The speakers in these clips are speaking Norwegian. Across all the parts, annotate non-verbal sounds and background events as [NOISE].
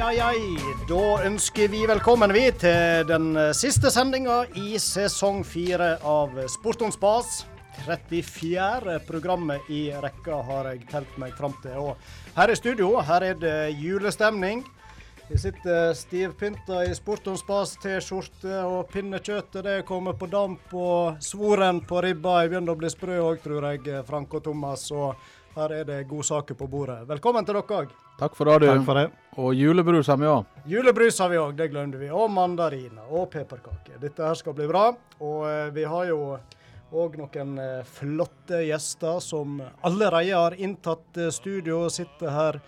ai, ai. Da ønsker vi velkommen vi til den siste sendinga i sesong fire av Sport om spas. 34. programmet i rekka har jeg telt meg fram til. Og her i studio her er det julestemning. Vi sitter stivpynta i Sport om spas T-skjorte, og pinnekjøttet det kommer på damp. Og svoren på ribba begynner å bli sprø òg, tror jeg, Frank og Thomas. Og her er det godsaker på bordet. Velkommen til dere òg. Takk for det, du. Takk for det. Og julebrus har vi òg. Julebrus har vi òg, det glemte vi. Og mandariner og pepperkaker. Dette her skal bli bra. Og eh, vi har jo òg noen eh, flotte gjester som allerede har inntatt eh, studio og sitter her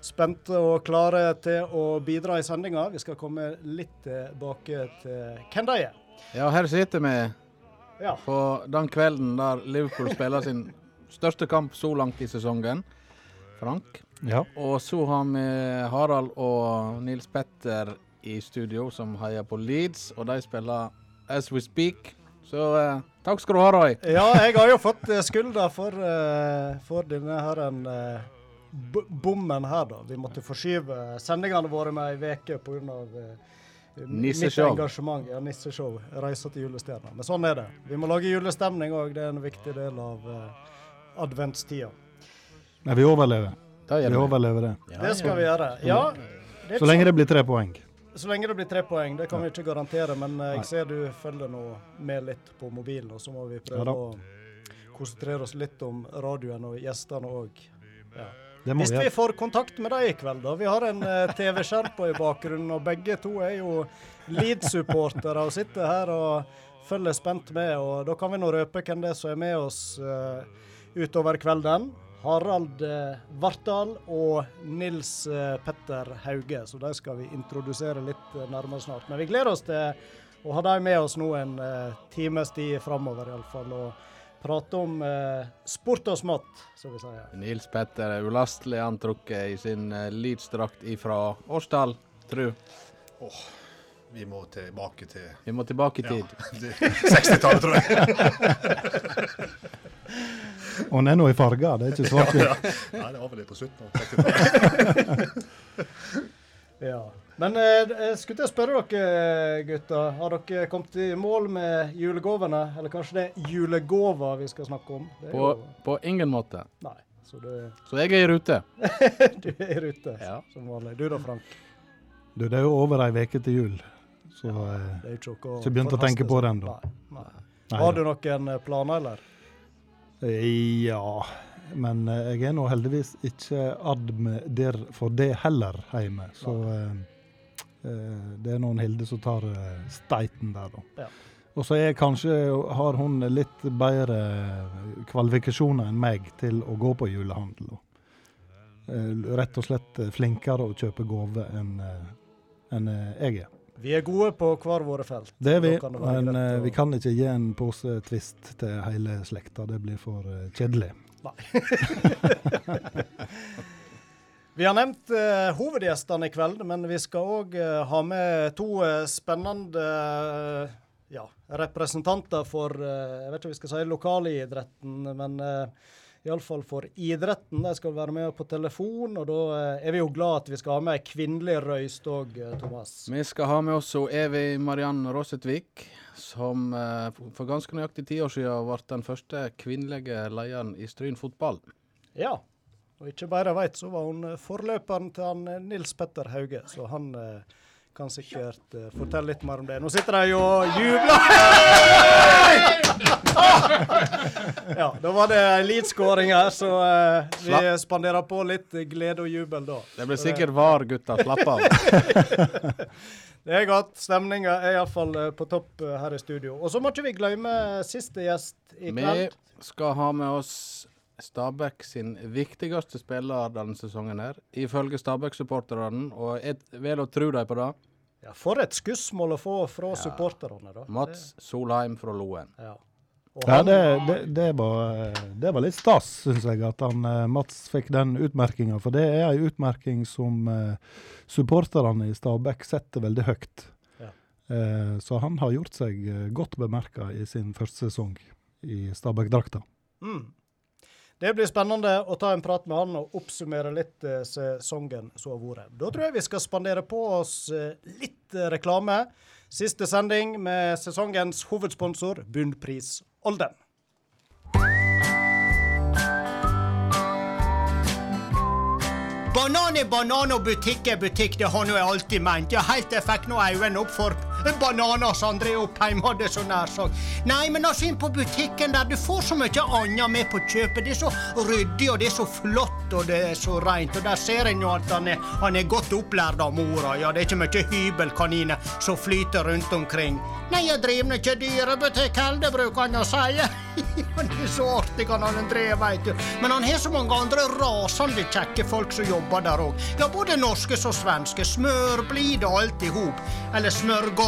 spente og klare til å bidra i sendinga. Vi skal komme litt tilbake til hvem de er. Ja, her sitter vi Ja. på den kvelden der Liverpool spiller sin største kamp så langt i sesongen. Frank. Ja. Og så har vi Harald og Nils Petter i studio som heier på Leeds, og de spiller As We Speak. Så eh, takk skal du ha, Roy. Ja, jeg har jo fått eh, skylda for, uh, for denne her en, uh, bommen her, da. Vi måtte forskyve sendingene våre med ei uke pga. Uh, Nisseshow. Mitt engasjement. Ja, nisseshow. Reise til julestjerna. Men sånn er det. Vi må lage julestemning òg. Det er en viktig del av uh, adventstida. Men vi overlever. Vi overlever det. Ja, Det skal vi gjøre. Ja. det er Så lenge det blir tre poeng. så, lenge det blir tre poeng, det kan vi ikke garantere. Men eh, jeg ser du følger nå med litt på mobilen, og så må vi prøve ja, å konsentrere oss litt om radioen og gjestene òg. Ja. Hvis vi får kontakt med dem i kveld, da. Vi har en uh, TV-skjerm på i bakgrunnen, og begge to er jo Leeds-supportere og sitter her og følger spent med. og Da kan vi nå røpe hvem det er som er med oss eh, utover kvelden. Harald uh, Vartdal og Nils eh, Petter Hauge. Så de skal vi introdusere litt uh, nærmere snart. Men vi gleder oss til å ha dem med oss nå en times tid framover, iallfall. Og prate om eh, sport og smått, som vi sier. Nils Petter er ulastelig antrukket i sin Leeds-drakt ifra årstall, tru. Vi må tilbake til Vi må tilbake i tid. til 60-tallet, tror jeg. [LAUGHS] Og den er nå i farger, det er ikke svart-hvitt. Nei, det var vel litt på slutten av 60-tallet. [LAUGHS] Ja. Men eh, jeg skulle til å spørre dere, gutter. Har dere kommet i mål med julegavene? Eller kanskje det er julegaver vi skal snakke om? Det er På, jo- på ingen måte. Nei. Så du, Så jeg er i rute. [LAUGHS] du er i rute, Ja. som vanlig. Du da, Frank? Du, det er jo over ei uke til jul, så jeg Det er ikke begynt å tenke på den. Nei. Nei. nei Har du noen eh, planer, eller? Eh, Ja, men eh, jeg er nå heldigvis ikke admder for det heller hjemme. Så eh, det er noen Hilde som tar steiten der, da. Ja. Og så er kanskje har hun litt bedre kvalifikasjoner enn meg til å gå på julehandel. Eh, Rett og slett flinkere å kjøpe gaver enn enn, jeg er. Vi er gode på hver våre felt. Det er vi, det men eh, å- vi kan ikke gi en pose Twist til hele slekta. Det blir for kjedelig. Nei. [LAUGHS] Vi har nevnt uh, hovedgjestene i kveld, men vi skal òg ha med to uh, spennende eh, ja, representanter for eh, jeg vet ikke om vi skal si lokalidretten, men uh, iallfall for idretten. De skal være med på telefon, og da eh, er vi jo glad at vi skal ha med ei kvinnelig røyst òg, Thomas. Vi skal ha med oss Evy Mariann Rosetvik, som eh, for ganske nøyaktig ti år siden ble den første kvinnelige lederen i Stryn fotball. Ja. Og ikke bare veit, så var hun eh, forløperen til han eh, Nils Petter Hauge, så han eh, kan sikkert eh, fortelle litt mer om det. Nå sitter de og jubler! [LAUGHS] ja, da var det ei her, så uh, vi spanderer på litt glede og jubel da. Det blir sikkert VAR, gutta. Slapp av. [LAUGHS] Det er godt. Stemninga er iallfall uh, på topp eh, her i studio. Og så må ikke vi glemme siste gjest i Vi skal ha med oss Stabæk sin viktigste spiller denne sesongen her, ifølge Stabæk-supporterne, og jeg vel å tro dem på det. Ja, for et skussmål å få fra supporterne, da. Mats Solheim fra Loen. Ja. Ja, det, det, det, var, eh, det var litt stas, syns jeg, at han, eh, Mats fikk den utmerkinga. For det er ei utmerking som uh, supporterne i Stabæk setter veldig høyt. Ja. Uh, så han har gjort seg godt bemerka i sin første sesong i Stabæk-drakta. Mm. Det blir spennende å ta en prat med han og oppsummere litt sesongen som har vært. Da tror jeg vi skal spandere på oss litt reklame. Siste sending med sesongens hovedsponsor, Bunnpris Olden. Banan er banan og butikk er butikk, det har nå jeg alltid ment. Ja, helt til jeg fikk nå øynene opp for bananer som André Oppheim hadde så nær sagt. Nei, men altså inn på butikken der, du får så mye annet med på kjøpet. Det er så ryddig, og det er så flott, og det er så rent. Og der ser en jo at han er, han er godt opplært av mora. Ja, det er ikke mye hybelkaniner som flyter rundt omkring. Nei, jeg driver ikke dyrebutikk heller, bruker han å si. [LAUGHS] Han er så artig, han André, veit du. Men han har så mange andre rasende kjekke folk som jobber der òg. Ja, både norske som svenske. Smørblid og alt i hop. Eller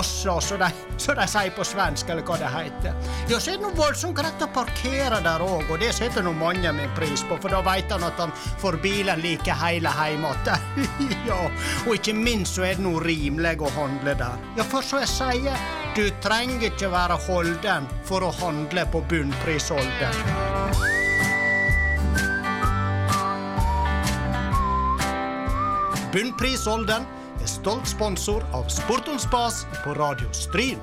smørgosser, som de, så de sier på svensk, eller hva det heter. Ja, så er det voldsomt greit å parkere der òg, og det setter nå mange min pris på, for da veit han at han får bilen like hele heim igjen. [LAUGHS] ja, og ikke minst så er det noe rimelig å handle der. Ja, for så jeg sier, du trenger ikke være holden for å handle på bunnpris Olden. Er stolt sponsor av Sport om spas på Radio Stryn.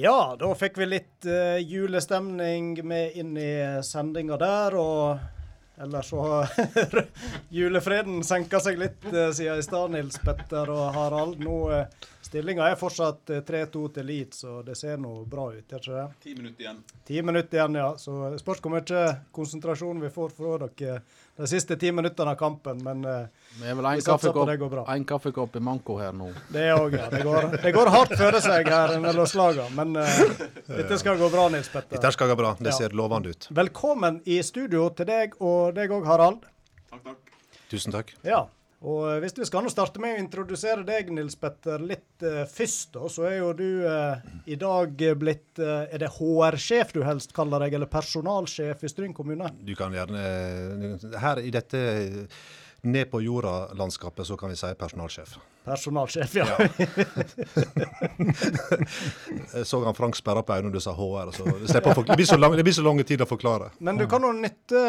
Ja, da fikk vi litt uh, julestemning med inn i sendinga der, og ellers så har [LAUGHS] julefreden senka seg litt eh, siden i stad, Nils Petter og Harald. Nå uh, Stillinga er fortsatt eh, 3-2 til Leeds, så det ser nå bra ut, gjør ikke det? Ti minutter igjen. Ti minutter igjen, ja. Så det spørs hvor mye konsentrasjon vi får fra dere de siste ti minuttene av kampen, men eh, Vi er vel vi en satser på kaffekopp, det går bra. en kaffekopp i manko her nå. Det òg, ja. Det går, det går hardt føre seg her mellom slagene, men uh, dette skal gå bra, Nils Petter. Dette skal gå bra. Det Ja. ser lovende ut. Velkommen i studio til deg og deg òg, Harald. Takk, takk. Tusen takk. Ja. Og eh, hvis vi skal nå starte med å introdusere deg, Nils Petter, litt uh, først, da, så er jo du uh, i dag blitt uh, Er det HR-sjef du helst kaller deg, eller personalsjef i Stryn kommune? Du kan gjerne Her i dette ned på jorda-landskapet så kan vi si personalsjef. Personalsjef, ja. [LAUGHS] Jeg så han Frank sperra på øynene når du sa HR. Så det, blir så lang, det blir så lang tid å forklare. Men du kan jo nytte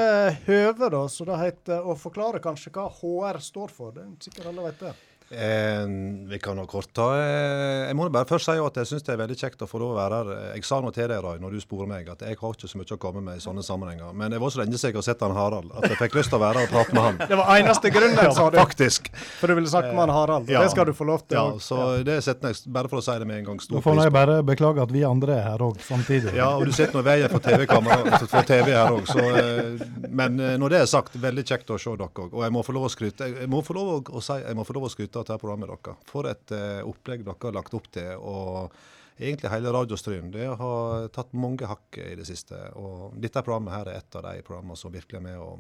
høvet, da, så det heter å forklare kanskje hva HR står for. Det er sikkert alle vet det. Eh, vi kan jo kort ta eh, Jeg må bare først si at jeg syns det er veldig kjekt å få lov å være her. Jeg sa nå til deg, Rai, når du sporer meg, at jeg har ikke så mye å komme med i sånne sammenhenger. Men det var så lenge siden jeg har sett han Harald, at jeg fikk lyst til å være her og prate med han. [LAUGHS] Det var eneste grunnen, sa du. Faktisk. For du ville snakke med han Harald. Ja. Det skal du få lov til. Ja, så så det setter jeg, bare for å si det med en gang, Da stor får jeg bare beklage at vi andre er her òg samtidig. Ja, og du sitter nå i veien for TV-kamera, for TV her òg, så eh, Men eh, når det er sagt, veldig kjekt å se dere òg. Og jeg må få lov å skryte jeg må få lov å, å si, jeg må få lov å skryte av dette programmet deres. For et eh, opplegg dere har lagt opp til. og Egentlig hele Radiostryn. Det har tatt mange hakk i det siste. Og dette programmet her er et av de programmene som virkelig er med å,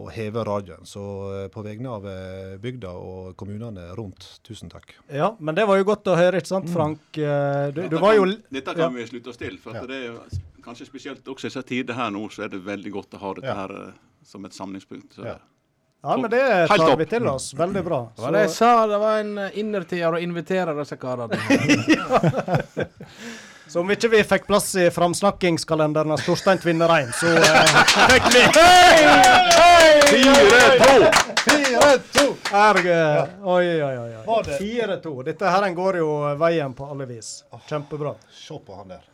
å heve radioen. Så eh, på vegne av eh, bygda og kommunene rundt, tusen takk. Ja, men det var jo godt å høre, ikke sant, Frank? Eh, Du, du var jo Dette Dette ja. kan vi slutte oss til. For at det er jo, kanskje spesielt også i disse tider her nå, så er det veldig godt å ha dette Ja. her som et samlingspunkt. Så. Ja. Ja, men det tar vi til oss. Veldig bra. Det var det jeg sa, det var en eh, innertier å invitere disse karene. [LAUGHS] [LAUGHS] [LAUGHS] så om ikke vi fikk plass i framsnakkingskalenderen av Storstein Tvinnereim, så eh, fikk vi Fire-to! Fire-to! Erge. Oi, oi, oi. oi. Fire-to. Dette her går jo veien på alle vis. Kjempebra. Se på han der. [LAUGHS]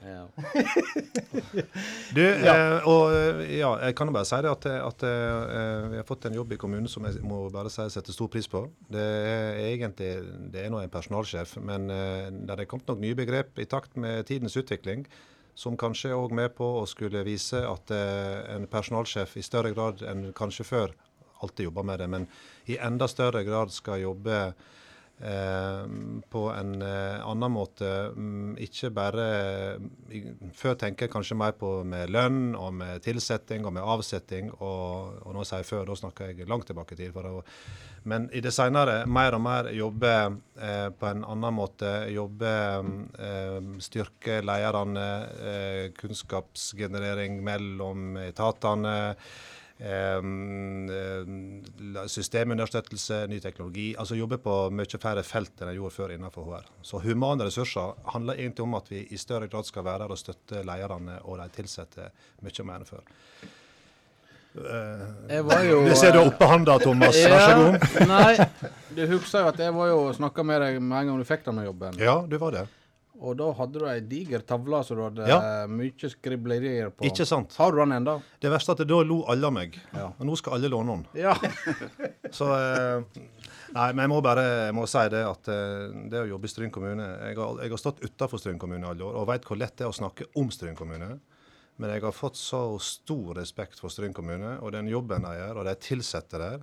Du, eh, og eh, ja, jeg kan jo bare si det at, at eh, vi har fått en jobb i kommunen som jeg må bare si jeg setter stor pris på. Det er egentlig det er nå en personalsjef, men eh, det er kommet noen nye begrep i takt med tidens utvikling. Som kanskje er med på å skulle vise at eh, en personalsjef i større grad enn kanskje før alltid jobber med det, men i enda større grad skal jobbe på en eh, annen måte. Mm, ikke bare Før tenker jeg kanskje mer på med lønn og med tilsetting og med avsetting. Og, og sier jeg før, da snakker jeg langt tilbake i tid. Å, men i det senere mer og mer jobbe eh, på en annen måte. Jobbe eh, Styrke lederne, eh, kunnskapsgenerering mellom etatene. Eh, systemunderstøttelse, ny teknologi. Altså jobbe på mye færre felt enn jeg gjorde før innenfor HR. Så humane ressurser handler egentlig om at vi i større grad skal være der og støtte lederne og de ansatte mye mer enn før. Jo Det ser du har oppe handa, Thomas. Vær så god. Nei, du husker jo at jeg var jo og snakka med deg med en gang du fikk denne jobben. Ja, du var det. Og da hadde du ei diger tavle som du hadde Ja. eh, mye skriblerier på. Ikke sant? Har du den ennå? Det verste er at da lo alle av meg. Ja. Og nå skal alle låne den. Ja. [LAUGHS] Så eh, Nei, men jeg må bare jeg må si det at eh, det å jobbe i Stryn kommune Jeg har, jeg har stått utafor Stryn kommune alle år og vet hvor lett det er å snakke om Stryn kommune. Men jeg har fått så stor respekt for Stryn kommune og den jobben de gjør, og de ansatte der,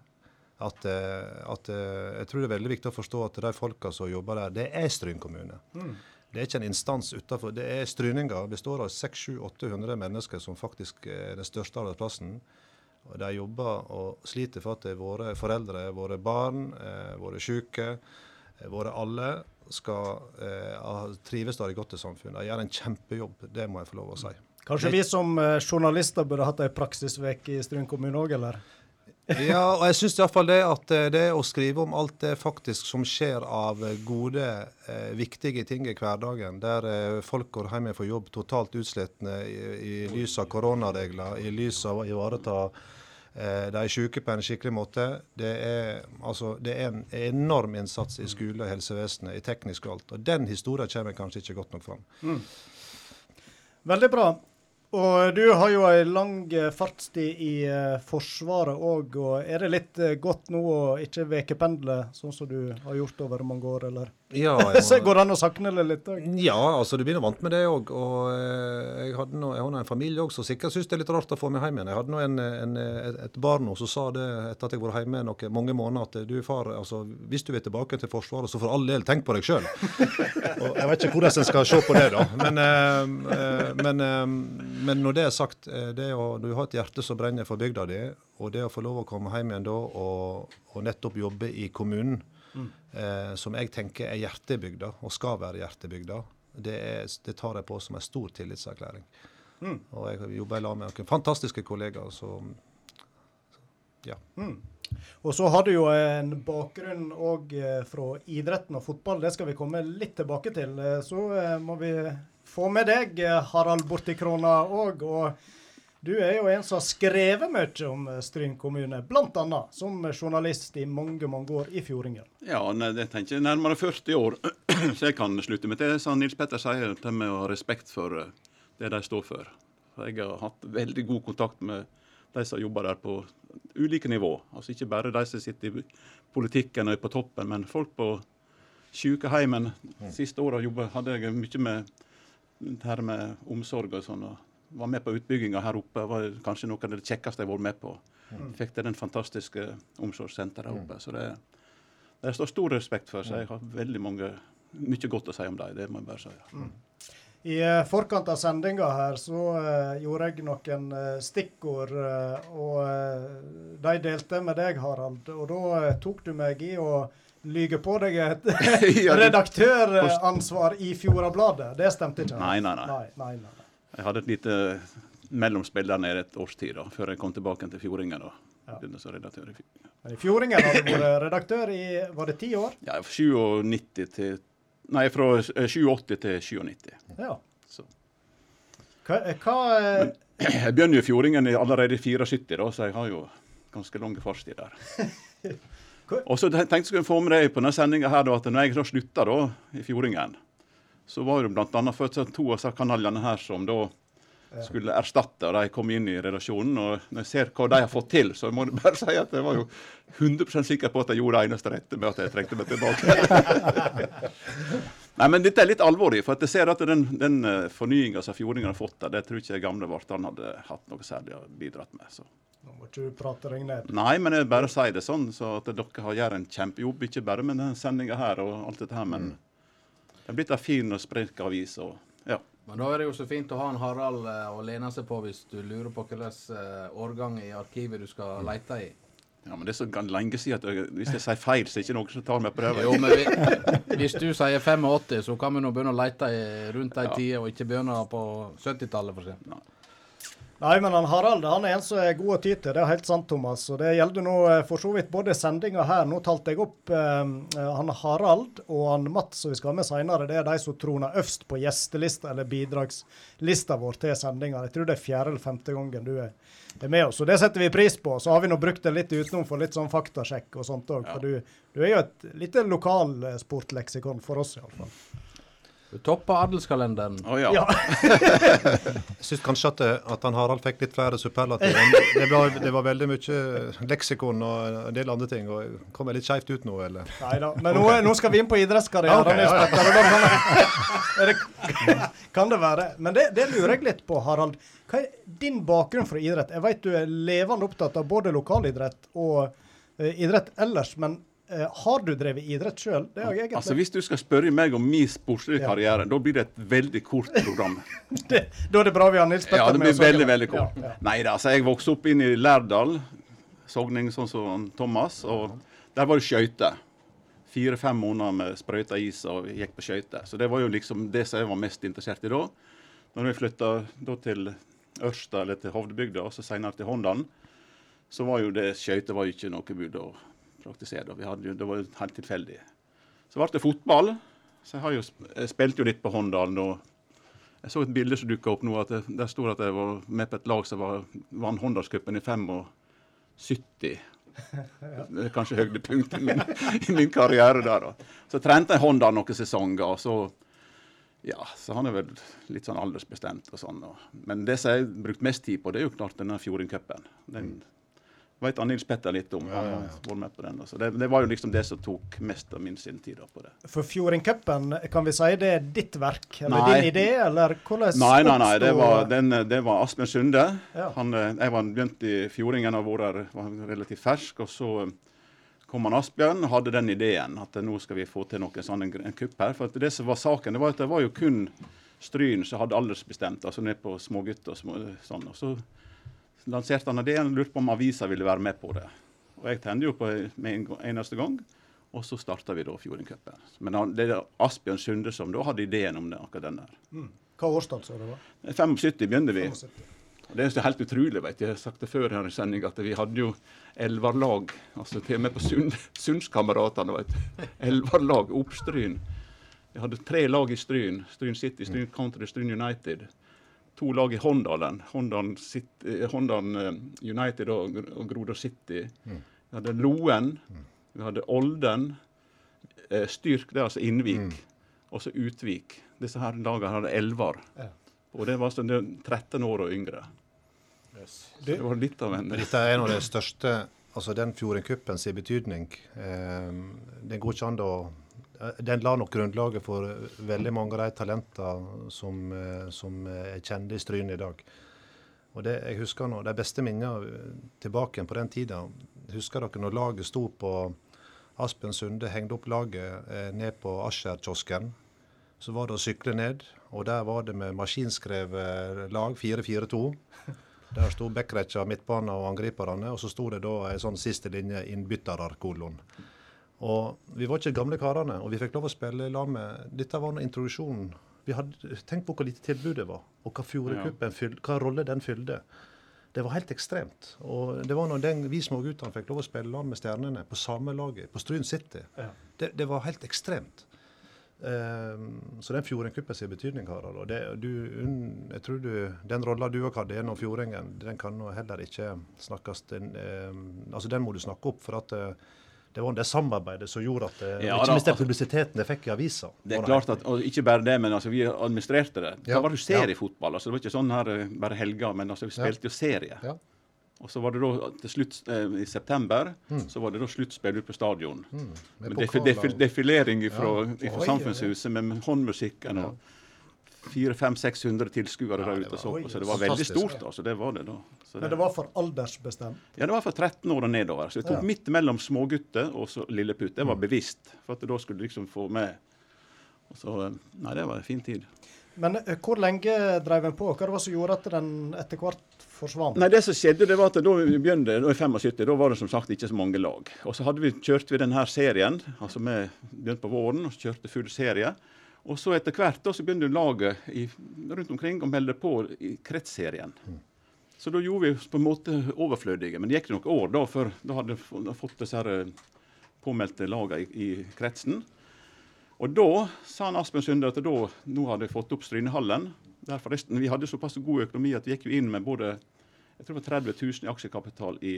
at, at jeg tror det er veldig viktig å forstå at de folka som jobber der, det er Stryn kommune. Det er ikke en instans utafor. Det er stryninger. Består av 600-800 mennesker som faktisk er den største arbeidsplassen. Og De jobber og sliter for at det våre foreldre, våre barn, eh, våre syke, eh, våre alle skal eh, trives der i godt i samfunnet. De gjør en kjempejobb, det må jeg få lov å si. Kanskje vi som eh, journalister burde hatt ei praksisveke i Stryn kommune òg, eller? Ja, og jeg syns iallfall det at eh, det å skrive om alt det faktisk som skjer av eh, gode, eh, viktige ting i hverdagen, der folk går hjem fra jobb totalt utslitne i, i lys av koronaregler, i lys av å ivareta eh, de syke på en skikkelig måte, det er, altså, det er en enorm innsats i skole og helsevesenet, i teknisk og alt. Og den historien kommer kanskje ikke godt nok fram. Veldig bra. Og du har jo ei lang eh, fartstid i eh, Forsvaret òg, og er det litt eh, godt nå å ikke vekependle, sånn som du har gjort over mange år, eller? [LAUGHS] Ja, Så går det an å sakne det litt òg? Ja, altså du begynner vant med det òg. Og eh, jeg, hadde nå, jeg har en familie òg som sikkert syns det er litt rart å få meg hjem igjen. Jeg hadde nå en, en, et, barn som sa det etter at jeg har vært hjemme noe, mange måneder, at du far, altså hvis du vil tilbake til Forsvaret, så for all del, tenk på deg sjøl. [LAUGHS] jeg vet ikke hvordan en skal se på det, da. Men, eh, men, eh, men når det er sagt, det å, du har et hjerte som brenner for bygda di, og det å få lov å komme hjem igjen da og, og nettopp jobbe i kommunen, eh, som jeg tenker er hjertebygda, og skal være hjertebygda, det, er, det tar jeg på som en stor tillitserklæring. Og jeg jobber lag med noen fantastiske kollegaer som ja. Og så har du jo en bakgrunn òg fra idretten og fotball, det skal vi komme litt tilbake til. Eh, Så eh, må vi få med deg, eh, Harald Bortikrona òg. Og du er jo en som har skrevet mye om eh, Stryn kommune, bl.a. som journalist i mange, mange år i Fjordingen. Ja, nei, det tenker jeg nærmere 40 år, [CLEARS THROAT] så jeg kan slutte meg til det som Nils Petter sier, det med å ha respekt for eh, det de står for. Jeg har hatt veldig god kontakt med de som jobber der på ulike nivå. Altså Ikke bare de som sitter i politikken og er på toppen, men folk på sykeheimen. Siste året hadde jeg mye med det her med omsorg og sånn. og Var med på utbygginga her oppe. var kanskje noe av det kjekkeste jeg har vært med på. Fikk til den fantastiske omsorgssenteret her oppe. så det det står stor respekt for, så jeg har veldig mange, mye godt å si om dem. Det må jeg bare si. I eh, forkant av sendinga her så uh, gjorde jeg noen uh, stikkord, uh, og de delte med deg, Harald. Og da tok du meg i å lyge på deg et [LAUGHS] [LAUGHS] redaktøransvar i Fjordabladet. Det stemte ikke? Nei, nei. nei, nei, nei. Jeg hadde et lite mellomspill der nede et års tid, da, før jeg kom tilbake til Fjordingen. da. Ja. Begynte som redaktør i Fjordingen. I Fjordingen har du vært redaktør i var det ti år? Ja, 97 til Nei, fra eh, 87 til 97. Ja. Så. Hva, eh, hva Men, [CLEARS THROAT] Jeg begynner jo i Fjordingen allerede i 74, da, så jeg har jo ganske lang fartstid der. [LAUGHS] Og så tenkte jeg skulle få med deg på denne sendinga her da, at når jeg så slutta da, i Fjordingen, så var det blant annet to av disse kanalene her som da skulle erstatte, og de kom inn i redaksjonen. Og når jeg ser hva de har fått til, så må jeg bare [LAUGHS] si at jeg var jo 100% sikker på at jeg gjorde det eneste rette med at jeg trengte meg tilbake. [LAUGHS] Nei, men dette er litt alvorlig, for at jeg ser at den, den fornyinga som fjordingene har fått der, det tror ikke jeg gamle Vartan hadde hatt noe særlig å bidratt med. Så Nå må ikke du prate deg ned. Nei, men jeg bare sier det sånn, så at dere har gjort en kjempejobb. Ikke bare med denne sendinga her og alt dette her, men det er blitt ei fin og sprek avis. ja. Men da er det jo så fint å ha en Harald eh, å lene seg på hvis du lurer på hvilken eh, årgang i arkivet du skal lete i. ja, men det er så lenge siden at jeg, hvis jeg sier feil, så er det ikke noen som tar meg på prøve. Jo, men vi, hvis du sier 85, så kan vi nå begynne å lete rundt de Ja. tider, og ikke begynne på 70-tallet, for eksempel. Nei, men han Harald han er en som er god å ty til. Det er helt sant, Thomas. Og det gjelder nå eh, for så vidt både sendinga her. Nå talte jeg opp eh, eh, han Harald og han Mats som vi skal ha med seinere. Det er de som troner øverst på gjestelista eller bidragslista vår til sendinga. Jeg tror det er fjerde eller femte gangen du er, med oss. Og det setter vi pris på. Så har vi nå brukt det litt utenom for litt sånn faktasjekk og sånt òg. For du, du er jo et lite lokalsportleksikon for oss, iallfall. Du topper adelskalenderen. Å ja. Ja. Jeg syns kanskje at, eh, at han Harald fikk litt flere superlativer. Det, var- det var veldig mye leksikon og en del andre ting. og Kom jeg litt skeivt ut nå, eller? Neida. Men nå, nå skal vi inn på idrettskarrieren. Ja, ja. Da kan, det, kan det være. Men det, det lurer jeg litt på, Harald. Hva er din bakgrunn for idrett? Jeg vet du er levende opptatt av både lokalidrett og uh, idrett ellers. Men eh, har du drevet idrett sjøl? Det har jeg egentlig. Altså, Hvis du skal spørre meg om min sportslige Ja. karriere, da blir det et veldig kort program. [LAUGHS] det, da er det bra vi har Nils Petter Ja, det blir veldig, veldig kort. Ja, ja. Nei da, altså jeg vokste opp inn i Lærdal, Sogning sånn som Thomas, og der var det skøyter. Fire-fem måneder med sprøyta is og gikk på skøyter. Så det var jo liksom det som jeg var mest interessert i da. Når vi flytta til Ørsta eller til Hovdebygda, og så senere til Håndalen, så var jo det skøyter var ikke noe bud praktisere. jo, det var jo helt tilfeldig. Så ble det fotball. Så jeg, har jo, jeg spilte jo litt på Håndalen. og jeg så et bilde som dukka opp nå. at det, Der sto det at jeg var med på et lag som var, vant Håndalscupen i 75. [LAUGHS] Det er kanskje høydepunktet min, [LAUGHS] i min karriere der. da. Så trente jeg Håndalen noen sesonger. og så ja, så han er vel litt sånn aldersbestemt og sånn. Og, men det som jeg har brukt mest tid på, det er jo klart denne Fjordingcupen. Den vet han Nils Petter litt om. Vært med på den. Så det, det var jo liksom det som tok mest av min sin tid på det. For Fjordingcupen, kan vi si det er ditt verk? Eller Nei. din idé, eller hvordan Nei, nei, nei. Det var, den, det var Asbjørn Sunde. Ja. Han, eh, jeg var begynt i Fjordingen og var, var relativt fersk. Og så eh, kom han Asbjørn og hadde den ideen at eh, nå skal vi få til noe sånn en, en kupp her. For at det som var saken, det var at det var jo kun Stryn som hadde aldersbestemt, altså ned på smågutter og små, sånn. Og så lanserte han ideen og lurte på om avisa ville være med på det. Og jeg tente jo på med en eneste gang. Og så starta vi da Fjordingcupen. Men han, det er Asbjørn Sunde som da hadde ideen om det, akkurat den der. Hva årstall så det var? 75 begynte vi. 75. Og Det er så helt utrolig. vet du. Jeg har sagt det før her i sending at vi hadde jo elverlag. altså Til og med på Sund, Sundskameratene. Elverlag, Oppstryn. Vi hadde tre lag i Stryn. Stryn City, Stryn Country, Stryn United. To lag i Håndalen. Håndalen, City, eh, Håndalen eh, United og, og Grodor City. Vi hadde Loen. Vi hadde Olden. Eh, Styrk, det er altså Innvik. Og så Utvik. Disse her lagene hadde elver. Ja. Og det var sånn det er 13 år og yngre. Så det var litt av en dette er en av de største Altså den Fjordingcupen sin betydning. Eh, den går ikke an å Den la nok grunnlaget for eh, veldig mange av de talentene som, eh, som er kjente i Stryn i dag. Og det, jeg husker nå, De beste minnene eh, tilbake på den tida. Husker dere når laget sto på Aspen Sunde hengte opp laget eh, ned på Asher-kiosken. Så var det å sykle ned, og der var det med maskinskrevet lag 4-4-2. Der sto backretcha, midtbanen og angriperne, og så sto det da ei sånn siste linje innbytterer, kolon. Og vi var ikke gamle karene, og vi fikk lov å spille i lag med Dette var nå introduksjonen. Vi hadde tenkt på hvor lite tilbud det var, og hva Fjordekuppen fylte, hva rolle den fylte. Det var helt ekstremt. Og det var når den, vi små guttene fikk lov å spille lag med stjernene på samme laget, på Stryn City. Ja. Det, det var helt ekstremt. Um, så den Fjordingcupen sin betydning, Harald. Og det, du, un, jeg tror du, den rolla du òg hadde gjennom Fjordingen, den kan nå heller ikke snakkes den, um, altså den må du snakke opp. For at eh, det var det samarbeidet som gjorde at eh, Ja, Ikke minst den publisiteten det fikk i avisa. Det er klart at, og Ikke bare det, men altså, vi administrerte det. Ja, Da var det du ser i fotball? Altså, det var ikke sånn her eh, bare helger, men altså, vi spilte jo serie. Ja. Og så var det da til slutt eh, i september Mm. så var det da sluttspill ute på stadion. Mm. Med pokaler defi og- defilering fra Ja. Oi, Samfunnshuset med håndmusikken og 400-600 tilskuere der ute. Så, så det var veldig stort. altså, det var det da. Så Men det var for aldersbestemt. Ja, det var for 13 år og nedover. Så vi tok Ja. midt mellom smågutter og så lilleputt. Det var bevisst, for at da skulle du liksom få med så, eh, Nei, det var en fin tid. Men eh, hvor lenge drev en på? Hva det var som gjorde at den etter hvert forsvant? Nei, det som skjedde, det var at da vi begynte da i 75, da var det som sagt ikke så mange lag. Og så hadde vi, kjørte vi denne serien, altså vi begynte på våren og kjørte full serie. Og så etter hvert da så begynte laget i, rundt omkring å melde på i kretsserien. Så da gjorde vi oss på en måte overflødige. Men det gikk noen år da før da hadde fått disse eh, påmeldte lagene i, i kretsen. Og da sa han Aspen Sunde at da, nå hadde jeg fått opp Strynehallen. Der forresten, Vi hadde såpass god økonomi at vi gikk jo inn med både jeg tror det var 30 000 i aksjekapital i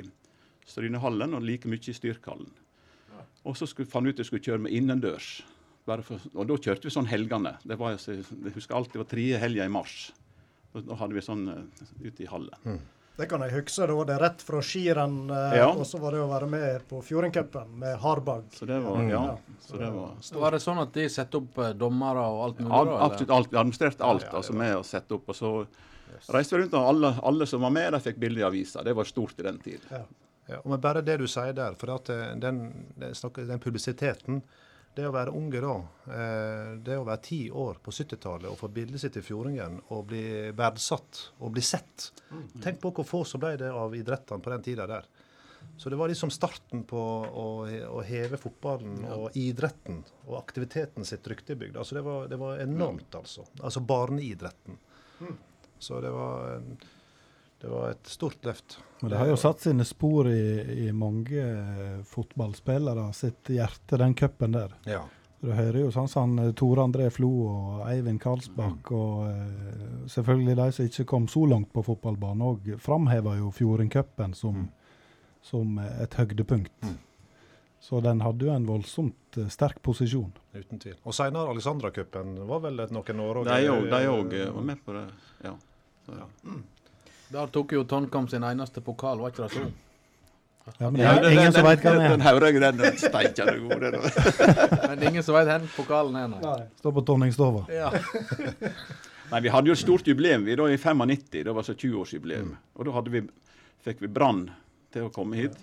Strynehallen og like mye i Styrkhallen. Og så skulle, fant vi ut at vi skulle kjøre med innendørs. Bare for, og da kjørte vi sånn helgene. Det var, jeg husker alltid det var tredje helga i mars. Da, hadde vi sånn eh, ute i hallen. Det kan jeg huske. Da var det rett fra skirenn, eh, Ja. og så var det å være med på Fjordingcupen med Harbag. Så det var, ja, så det var Så var det sånn at de satte opp eh, dommere og alt mulig? Al- absolutt alt. Vi administrerte alt altså med å sette opp. Og så reiste vi rundt, og alle, alle som var med, de fikk bilde i avisa. Det var stort i den tid. Ja. Ja, og men bare det du sier der, for at den, den, den publisiteten Det å være unge da, eh, det å være ti år på 70-tallet og få bildet sitt i Fjordingen og bli verdsatt og bli sett Tenk på hvor få som ble det av idrettene på den tida der. Så det var liksom starten på å, å heve fotballen og idretten og aktiviteten sitt rykte i bygda. Altså det, var, det var enormt, altså. Altså barneidretten. Så det var, det var et stort løft. Men det har jo satt sine spor i, i mange eh, fotballspillere sitt hjerte, den cupen der. Ja. Du hører jo sånn som sånn, Tore André Flo og Eivind Karlsbakk og eh, selvfølgelig de som ikke kom så langt på fotballbanen, òg framhever jo Fjordingcupen som, som eh, et høydepunkt. Mm. Så den hadde jo en voldsomt sterk posisjon. Uten tvil. Og seinere Alexandra-cupen var vel et noen år òg de òg, var med på det. Ja. Så, Der tok jo Tonkom sin eneste pokal, var ikke det så? Ja, men det er den- ingen som den- veit hva den Den er. Haurøy, den den steikende god. den. Men det er ingen som vet hvor pokalen er. Nei. Står på Tonningstova. Ja. [LAUGHS] Nei, Vi hadde jo et stort jubileum vi da i 95. Det var så 20-årsjubileum. Og da hadde vi, fikk vi Brann til å komme hit.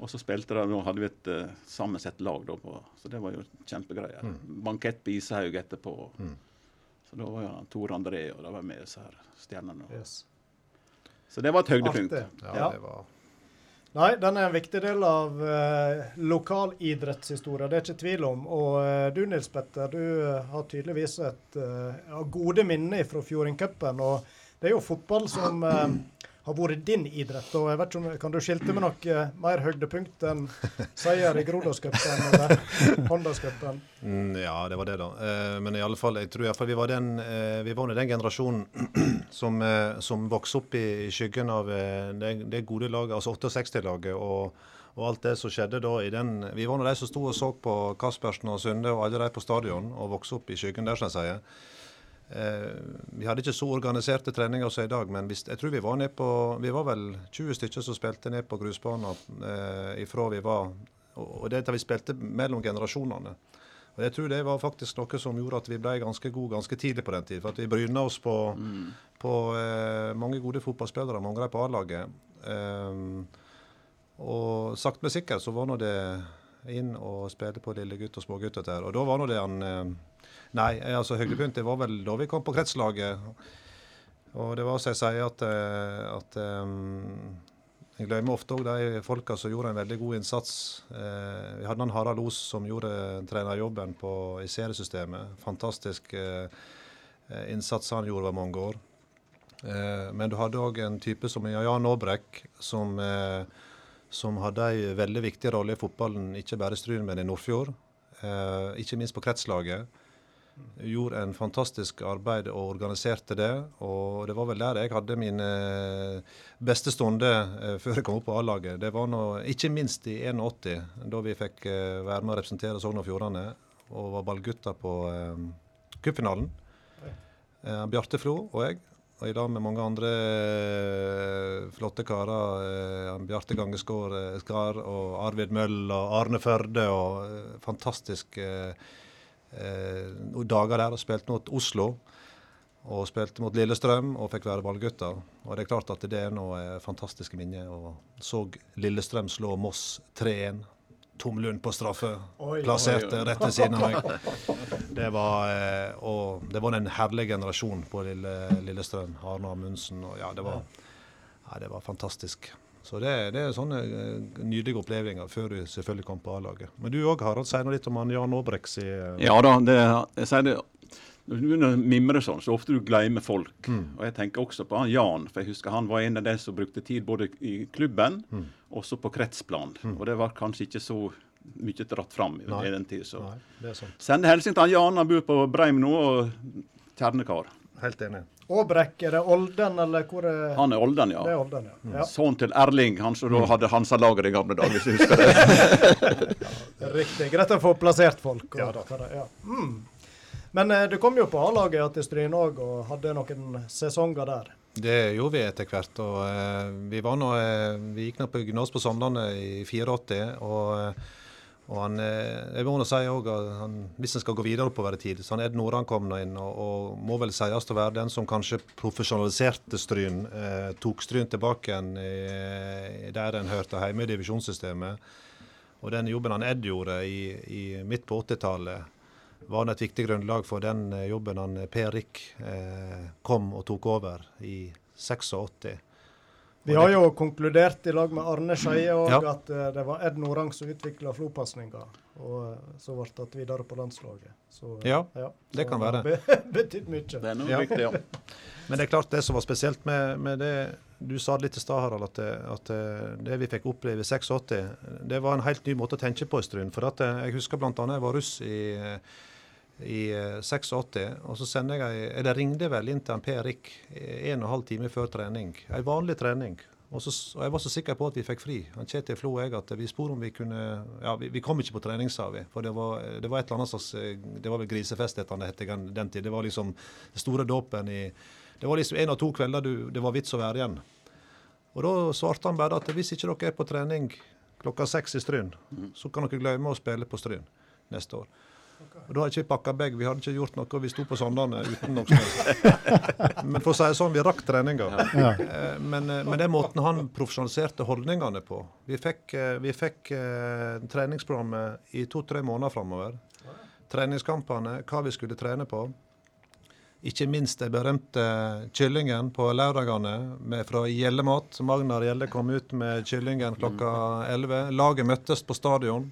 Og så spilte de, og hadde vi et uh, sammensett lag da på Så det var jo kjempegreier. Bankett på Ishaug etterpå. Så da var jo Tor André og da var med disse her stjernene. Yes. Så det var et høydepunkt. Ja, Ja. det var Nei, den er en viktig del av eh, lokalidrettshistoria, det er ikke tvil om. Og eh, du Nils Petter, du eh, har tydeligvis et eh, gode minner fra Fjordingcupen. Og det er jo fotball som eh, har vært din idrett. Og jeg vet ikke om, Kan du skilte med noe eh, mer høydepunkt enn seier i Grodåscupen eller Hondas-cupen? Mm, ja, det var det, da. Eh, men i alle fall, jeg tror iallfall vi var den, eh, vi var den generasjonen [CLEARS THROAT] som, eh, som vokste opp i, i skyggen av eh, det, det gode laget, altså 68-laget. og og alt det som skjedde da i den Vi var nå de som sto og så på Kaspersen og Sunde og alle de på stadion, og vokste opp i skyggen der, som jeg sier. Eh, vi hadde ikke så organiserte treninger som i dag, men jeg tror vi var ned på Vi var vel 20 stykker som spilte ned på grusbanen eh, ifra vi var Og, det vi spilte mellom generasjonene. Og jeg tror det var faktisk noe som gjorde at vi ble ganske gode ganske tidlig på den tid. For at vi bryna oss på, på eh, mange gode fotballspillere, mange av dem på A-laget. Eh, og sakte, men sikkert så var nå det inn og spille på lillegutt og smågutt der. Og da var nå det han Nei, altså altså høydepunktet var vel da vi kom på kretslaget. Og det var som jeg sier at, eh, at um, jeg glemmer ofte òg de folka som gjorde en veldig god innsats. Eh, vi hadde han Harald Os som gjorde trenerjobben på, i seriesystemet. Fantastisk eh, eh, innsats han gjorde over mange år. Eh, men du hadde òg en type som Jan Aabrek, som, eh, som hadde ei veldig viktig rolle i fotballen, ikke bare i Stryn, men i Nordfjord. Eh, ikke minst på kretslaget. Gjorde en fantastisk arbeid og organiserte det. Og det var vel der jeg hadde mine beste stunder eh, før jeg kom opp på A-laget. Det var nå, ikke minst i 81, da vi fikk eh, være med å representere Sogn og Fjordane og var ballgutter på eh, cupfinalen. Eh, Bjarte Flo og jeg. Og i dag med mange andre eh, flotte karer. Eh, Bjarte Gangeskår eh, Skar og Arvid Møll og Arne Førde. og eh, Fantastisk eh, eh, noen dager der og spilte mot Oslo. Og spilte mot Lillestrøm og fikk være ballgutter. Og det er klart at det er noe fantastiske minner. Og så Lillestrøm slå Moss 3-1. Tom Lund på straffe. Oi. Plasserte Oi, oi. rett ved siden av meg. Det var, eh, og det var en herlig generasjon på Lille, Lillestrøm. Arne Amundsen og ja, det var, ja, det var fantastisk. Så det, det er sånne eh, nydelige opplevelser før du selvfølgelig kom på A-laget. Men du òg, Harald. Si noe litt om han Jan Aabreks i eh, Ja da, det, jeg sier det når du begynner å mimre sånn, så ofte du glemmer folk. Og Jeg tenker også på han Jan, for jeg husker han var en av de som brukte tid både i klubben og også på kretsplan. Og det var kanskje ikke så mye dratt fram i, Nei. den tid. Så. Nei, det sånn. Sender hilsen til han Jan, han bor på Breim nå, og kjernekar. Helt enig. Åbrekk, er det Olden, eller hvor er Han er Olden, ja. Det er Olden, ja. ja. Sønnen til Erling, han som da hadde Hansa-laget i gamle dager, hvis du husker det. [LAUGHS] Riktig. Greit å få plassert folk. Og, Ja da. det- ja. Mm. Men eh, du kom jo på A-laget til Stryn òg, og hadde noen sesonger der. Det gjorde vi etter hvert. og eh, Vi var nå, eh, vi gikk nå på gymnas på Sandane i 84. og, eh, og han, eh, jeg må si også han, Hvis en skal gå videre oppover i tid, så han Ed Noran kom nå inn og, og må vel sies å være den som kanskje profesjonaliserte Stryn. Eh, tok Stryn tilbake igjen der en hørte hjemme i divisjonssystemet. Og den jobben han Ed gjorde i, i midt på 80-tallet, var et viktig grunnlag for den eh, jobben han Per Rik eh, kom og tok over i 86. Vi har jo konkludert i lag med Arne Skeie òg Ja. at eh, det var Ed Norang som utvikla flopasninga, og eh, så ble tatt videre på landslaget. Så, Ja, det så kan være. Be [LAUGHS] betydd mye. Det er noe Ja. viktig, ja. Men det er klart det som var spesielt med, med det Du sa det litt i stad, Harald, at, det, at det vi fikk oppleve i 86, det var en helt ny måte å tenke på i Stryn. For at jeg husker bl.a. jeg var russ i, i eh, 86, og så sender jeg Eller ringte vel inn til en Per Rik en og en halv time før trening. En vanlig trening. Og, så, og jeg var så sikker på at vi fikk fri. Han Kjetil Flo og jeg at vi spurte om vi kunne Ja, vi, vi kom ikke på trening, sa vi. For det var, det var et eller annet slags eh, Det var vel grisefest, het det den tid. Det var liksom den store dåpen i Det var liksom en av to kvelder du, det var vits å være igjen. Og da svarte han bare at hvis ikke dere er på trening klokka seks i Stryn, så kan dere glemme å spille på Stryn neste år. Og Da hadde ikke vi pakka bag, vi hadde ikke gjort noe, vi sto på Sandane uten noe. Men for å si det sånn, vi rakk treninga. Ja. Men, Men, det er måten han profesjonaliserte holdningene på Vi fikk, eh, vi fikk eh, treningsprogrammet i to-tre måneder framover. Treningskampene, hva vi skulle trene på. Ikke minst den berømte kyllingen på lørdagene fra Gjellemat. Magnar Gjelle kom ut med kyllingen klokka 11. Laget møttes på stadion.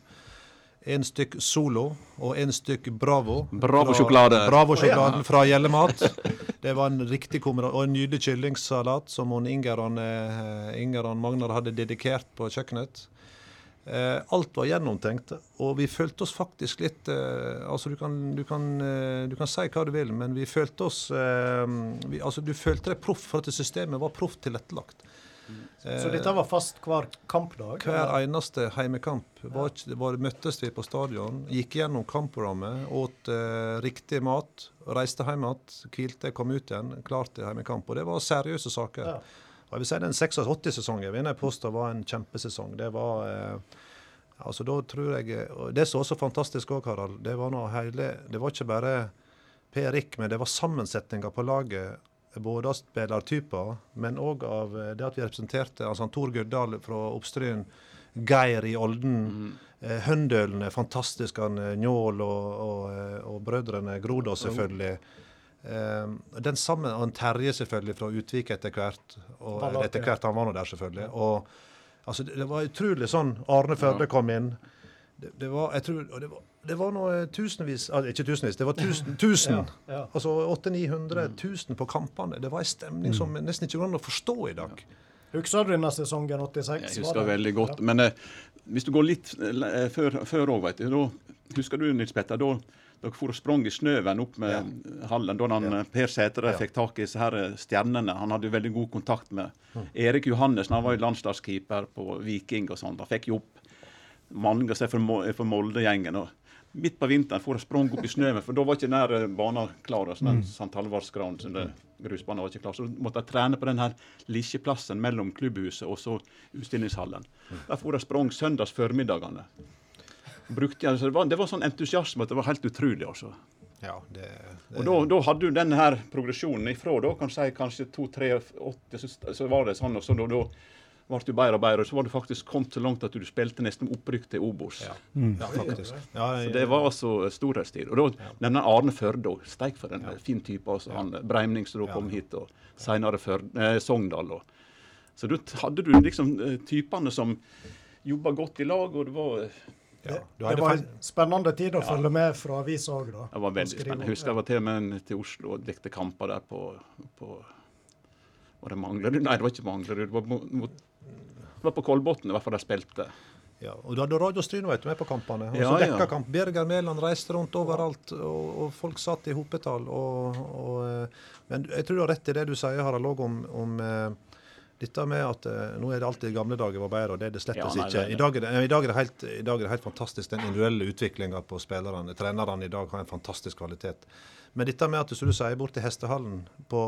En stykk Solo og en stykk Bravo. Bravo Fra-. Bravo-sjokoladen fra Gjellemat. Det var en riktig kombinasjon. Og en nydelig kyllingsalat som Inger og eh, Inger og Magnar hadde dedikert på kjøkkenet. Eh, alt var gjennomtenkt, og vi følte oss faktisk litt eh, Altså, du kan, du, kan, eh, du kan si hva du vil, men vi følte oss vi, Altså, du følte deg proff, for at systemet var proft tilrettelagt. Så dette var fast hver kampdag? Hver eneste heimekamp var, var, møttes vi på stadion, gikk gjennom kampprogrammet, åt eh, riktig mat, reiste hjem igjen, hvilte, kom ut igjen, klar til heimekamp. Og det var seriøse saker. Ja. Og jeg vil si Den 86-sesongen vil jeg påstå var en kjempesesong. Det var eh, altså da tror jeg, og Det som også så fantastisk òg, Harald, det var, noe hele, det var ikke bare Per Rik, men det var sammensetninga på laget. Både av spillertyper, men òg av eh, det at vi representerte altså Tor Guddal fra Oppstryn, Geir i Olden, eh, Høndølene, fantastisk han eh, Njål og, og, eh, og brødrene Grodås selvfølgelig. Eh, den samme han Terje selvfølgelig fra Utvik etter hvert. Og Ballak, etter hvert han var nå der, selvfølgelig. Og altså, det, det var utrolig sånn. Arne Førde kom inn. Det, det var jeg tror, og det var, det var noe tusenvis altså Ikke tusenvis, det var tusen. tusen. Ja. Altså 800 900 000 på kampene. Det var en stemning som nesten ikke går an å forstå i dag. Husker du denne sesongen 86? Jeg husker veldig godt. Men eh, hvis du går litt eh, før før du. Da husker du, Nils Petter, da dere for og sprang i snøen opp med hallen. Da han, Ja. eh, Per Sætre Ja. fikk tak i disse her eh, stjernene. Han hadde jo veldig god kontakt med Mm. Erik Johannessen. Han var jo landslagskeeper på Viking og sånn. Han fikk jo opp mange for, for Molde-gjengen. og Midt på vinteren for å sprang opp i snøen, for da var ikke nær eh, banen klar. og mm. St. Grusbanen var ikke klar. Så måtte jeg trene på den her lilleplassen mellom klubbhuset og så utstillingshallen. Der for jeg sprang søndags formiddagene. Brukte altså, det, var, det var sånn entusiasme at det var helt utrolig. altså. Ja, det, det Og da, hadde du denne her progresjonen ifra da, kan si kanskje to, tre, åtte, så, så var det sånn. og så da, da ble jo bedre og bedre, og så var du faktisk kommet så langt at du spilte nesten opprykk til Obos. Ja. Mm. ja, faktisk. Ja, Så det var altså storhetstid. Og da nevner Arne Førde òg. Steik for en fin type. altså Han Breimning som da kom hit, og senere eh, Sogndal. Og. Så da hadde du liksom eh, typene som jobba godt i lag, og det var eh, ja. Du Det var en spennende tid å følge med fra avisa òg, da. Det var veldig spennende. Jeg husker jeg var til og med til Oslo og dekte kamper der på, på Var det Manglerud? Nei, det var ikke Manglerud. Det var, mot, det var på Kolbotn i hvert fall de spilte. Ja, og du hadde Radio Stryno med på kampene. Og Ja, så dekka ja. kamp. Birger Mæland reiste rundt overalt, og, og folk satt i hopetall. Og, og, eh, men jeg tror du har rett i det du sier, Harald, òg om, om eh, dette med at eh, nå er det alltid gamle dager var bedre, og det er det slettes Ja, ikke. er det. I dag det, i, dag er det helt, I dag er det helt fantastisk, den individuelle utviklinga på spillerne. Trenerne i dag har en fantastisk kvalitet. Men dette med at som du sier, bort til hestehallen på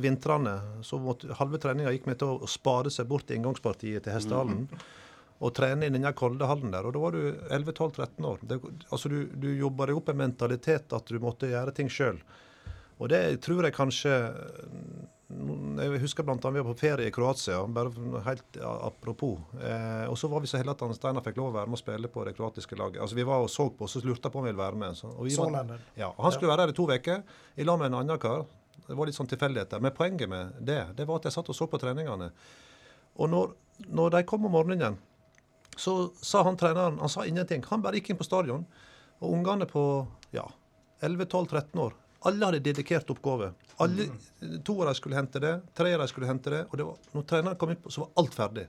vintrene, så måtte halve treninga gikk med til å spare seg bort til inngangspartiet til hestehallen. Og trene i denne kolde hallen der. Og da var du 11-12-13 år. Det, altså du, du jobba deg opp en mentalitet at du måtte gjøre ting sjøl. Og det tror jeg kanskje Jeg husker bl.a. vi var på ferie i Kroatia, bare helt apropos. Eh, og så var vi så heldige at han Steinar fikk lov å være med og spille på det kroatiske laget. Altså Vi var og så på, og så lurte jeg på om han ville være med. Så, og var, Sånn det. ja, og Han skulle være her i to uker i lag med en annen kar. Det var litt sånn tilfeldigheter. Men poenget med det det var at jeg satt og så på treningene. Og når, når de kom om morgenen, så sa han treneren Han sa ingenting. Han bare gikk inn på stadion. Og ungene på ja, 11-12-13 år alle hadde dedikert oppgave. Alle, To av dem skulle hente det, tre av dem skulle hente det. Og det var, når treneren kom inn, så var alt ferdig.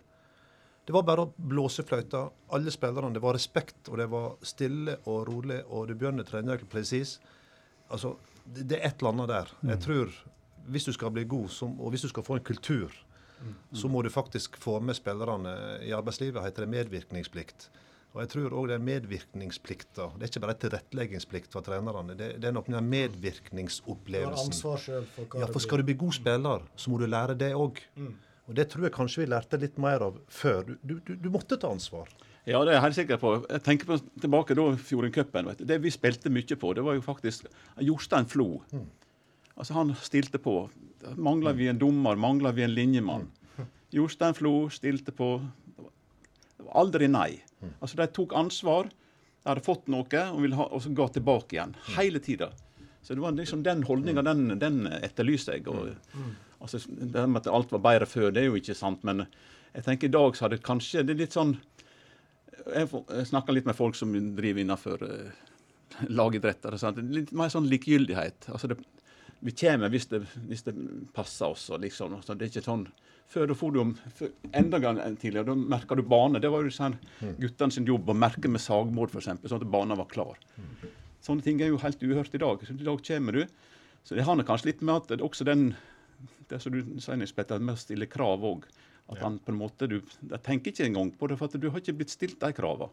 Det var bare å blåse fløyta. Alle spillerne. Det var respekt, og det var stille og rolig, og du begynner treninga presis. Altså, det, det er et eller annet der. Jeg tror hvis du skal bli god, så, og hvis du skal få en kultur, så må du faktisk få med spillerne. I arbeidslivet heter det medvirkningsplikt. Og jeg tror òg er medvirkningsplikta. Det er ikke bare tilretteleggingsplikt for trenerne. Det, det er noe med den Du har medvirkningsopplevelsen. ansvar selv for hva Ja, for skal du bli god spiller, så må du lære det òg. Og det tror jeg kanskje vi lærte litt mer av før. Du, du, du, du måtte ta ansvar. Ja, det er jeg helt sikker på. Jeg tenker på tilbake da Fjordingcupen. vet. Det vi spilte mye på, det var jo faktisk Jostein Flo. Altså Han stilte på. Mangla vi en dommer, mangla vi en linjemann. Jostein Flo stilte på. Det var aldri nei. Altså De tok ansvar. De hadde fått noe og, ha, og så ga tilbake igjen. Hele tida. Så det var liksom den holdninga, den, den etterlyste jeg. Og, altså, det med at alt var bedre før, det er jo ikke sant. Men jeg tenker i dag så hadde kanskje det er litt sånn jeg, jeg snakker litt med folk som driver innenfor uh, lagidretter. Litt mer sånn likegyldighet. Altså det, vi kommer hvis det, hvis det passer oss. liksom. Altså det er ikke sånn, Før da får du om, enda gang tidligere, da merka du bane. Det var jo sånn guttene sin jobb å merke med sagmål, f.eks., sånn at banen var klar. Sånne ting er jo helt uhørt i dag. Så I dag kommer du. Så det har nok kanskje litt med at det, er også den det som du sier, Nils Petter, med å stille krav òg. At han på en måte, du, Jeg tenker ikke engang på det, for at du har ikke blitt stilt de kravene.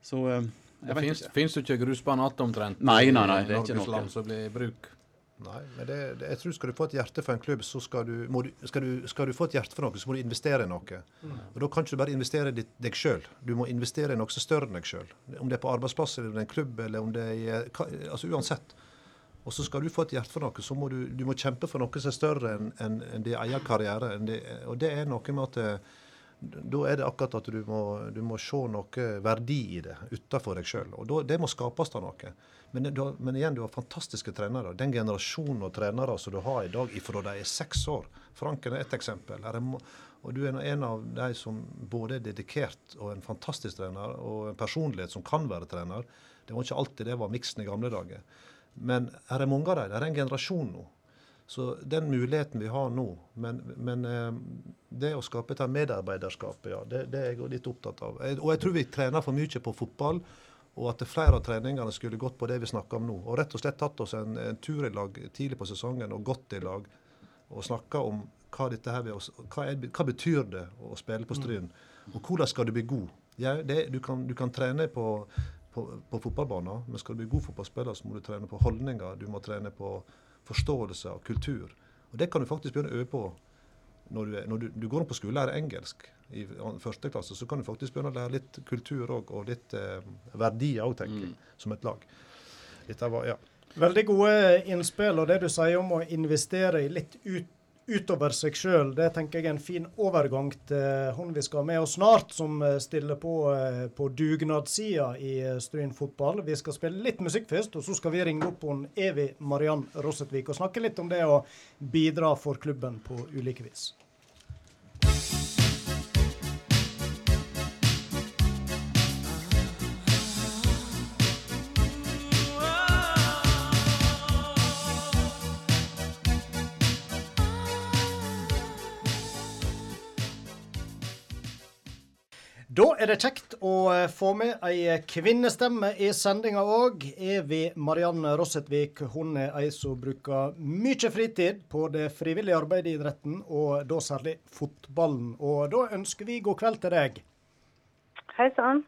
Så eh, jeg Det vet finnes, ikke. Fins det ikke grusbane igjen omtrent Nei, nei, nei, det er ikke noe. land som blir i bruk. Nei, men det, det, jeg tror skal du få et hjerte for en klubb, så skal du, du, skal, du, skal du få et hjerte for noe, så må du investere i noe. Og Da kan ikke du bare investere i deg sjøl. Du må investere i noe som er større enn deg sjøl. Om det er på arbeidsplass eller er en klubb eller om det er i... Altså uansett. Og så skal du få et hjerte for noe, så må du, du må kjempe for noe som er større enn en, en din egen karriere. Det, og det er noe med at eh, da er det akkurat at du må, du må se noe verdi i det utenfor deg sjøl. Og da, det må skapes av noe. Men, du men igjen, du har fantastiske trenere. Den generasjonen av trenere som du har i dag ifra de er seks år. Franken er ett eksempel. Er, det, og du er en av de som både er dedikert og en fantastisk trener, og en personlighet som kan være trener. Det var ikke alltid det var miksen i gamle dager. Men er mange av dem. Det er en generasjon nå. Så den muligheten vi har nå, men, men eh, det å skape dette medarbeiderskapet, ja, det, det er jeg litt opptatt av. Og jeg tror vi trener for mye på fotball, og at flere av treningene skulle gått på det vi snakker om nå. Og rett og slett tatt oss en, en tur i lag tidlig på sesongen og gått i lag og snakka om hva vil, hva, er, hva betyr det å spille på Stryn, og hvordan skal du bli god. Ja, det, du, kan, du kan trene på, på, på fotballbanen, men skal du bli god fotballspiller, så må du trene på holdninger, du må trene på forståelse av kultur. Og Det kan du faktisk begynne å øve på når du, når du, du går på skole og lærer engelsk i første klasse, så kan du faktisk begynne å lære litt kultur òg, og litt eh, verdier òg, tenker jeg, som et lag. Dette var, ja. Veldig gode innspill, og det du sier om å investere litt ut, utover seg sjøl, det tenker jeg er en fin overgang til hun vi skal ha med oss snart, som stiller på eh, på dugnadssida i Stryn fotball. Vi skal spille litt musikk først, og så skal vi ringe opp hun Evi Mariann Rossetvik og snakke litt om det å bidra for klubben på ulike vis. Da er det kjekt å eh, få med ei kvinnestemme i sendinga òg. Evy Marianne Rossetvik hun er ei som bruker mye fritid på det frivillige arbeidet i idretten, og da særlig fotballen. Og da ønsker vi god kveld til deg. Hei sann.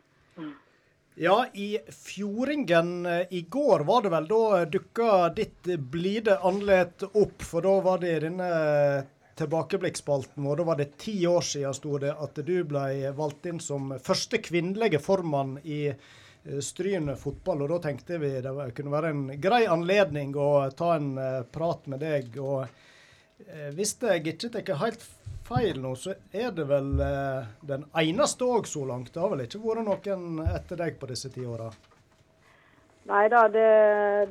Ja, i Fjordingen eh, i går var det vel, da dukka ditt blide andlet opp. For da var det i denne tilbakeblikksspalten vår. Da var det ti år siden sto det at du ble valgt inn som første kvinnelige formann i eh, Stryn fotball. Og da tenkte vi det kunne være en grei anledning å ta en eh, prat med deg. Og eh, hvis jeg ikke tar helt feil nå, så er det vel den eneste òg så langt. Det har vel ikke vært noen etter deg på disse ti åra? Nei da, det,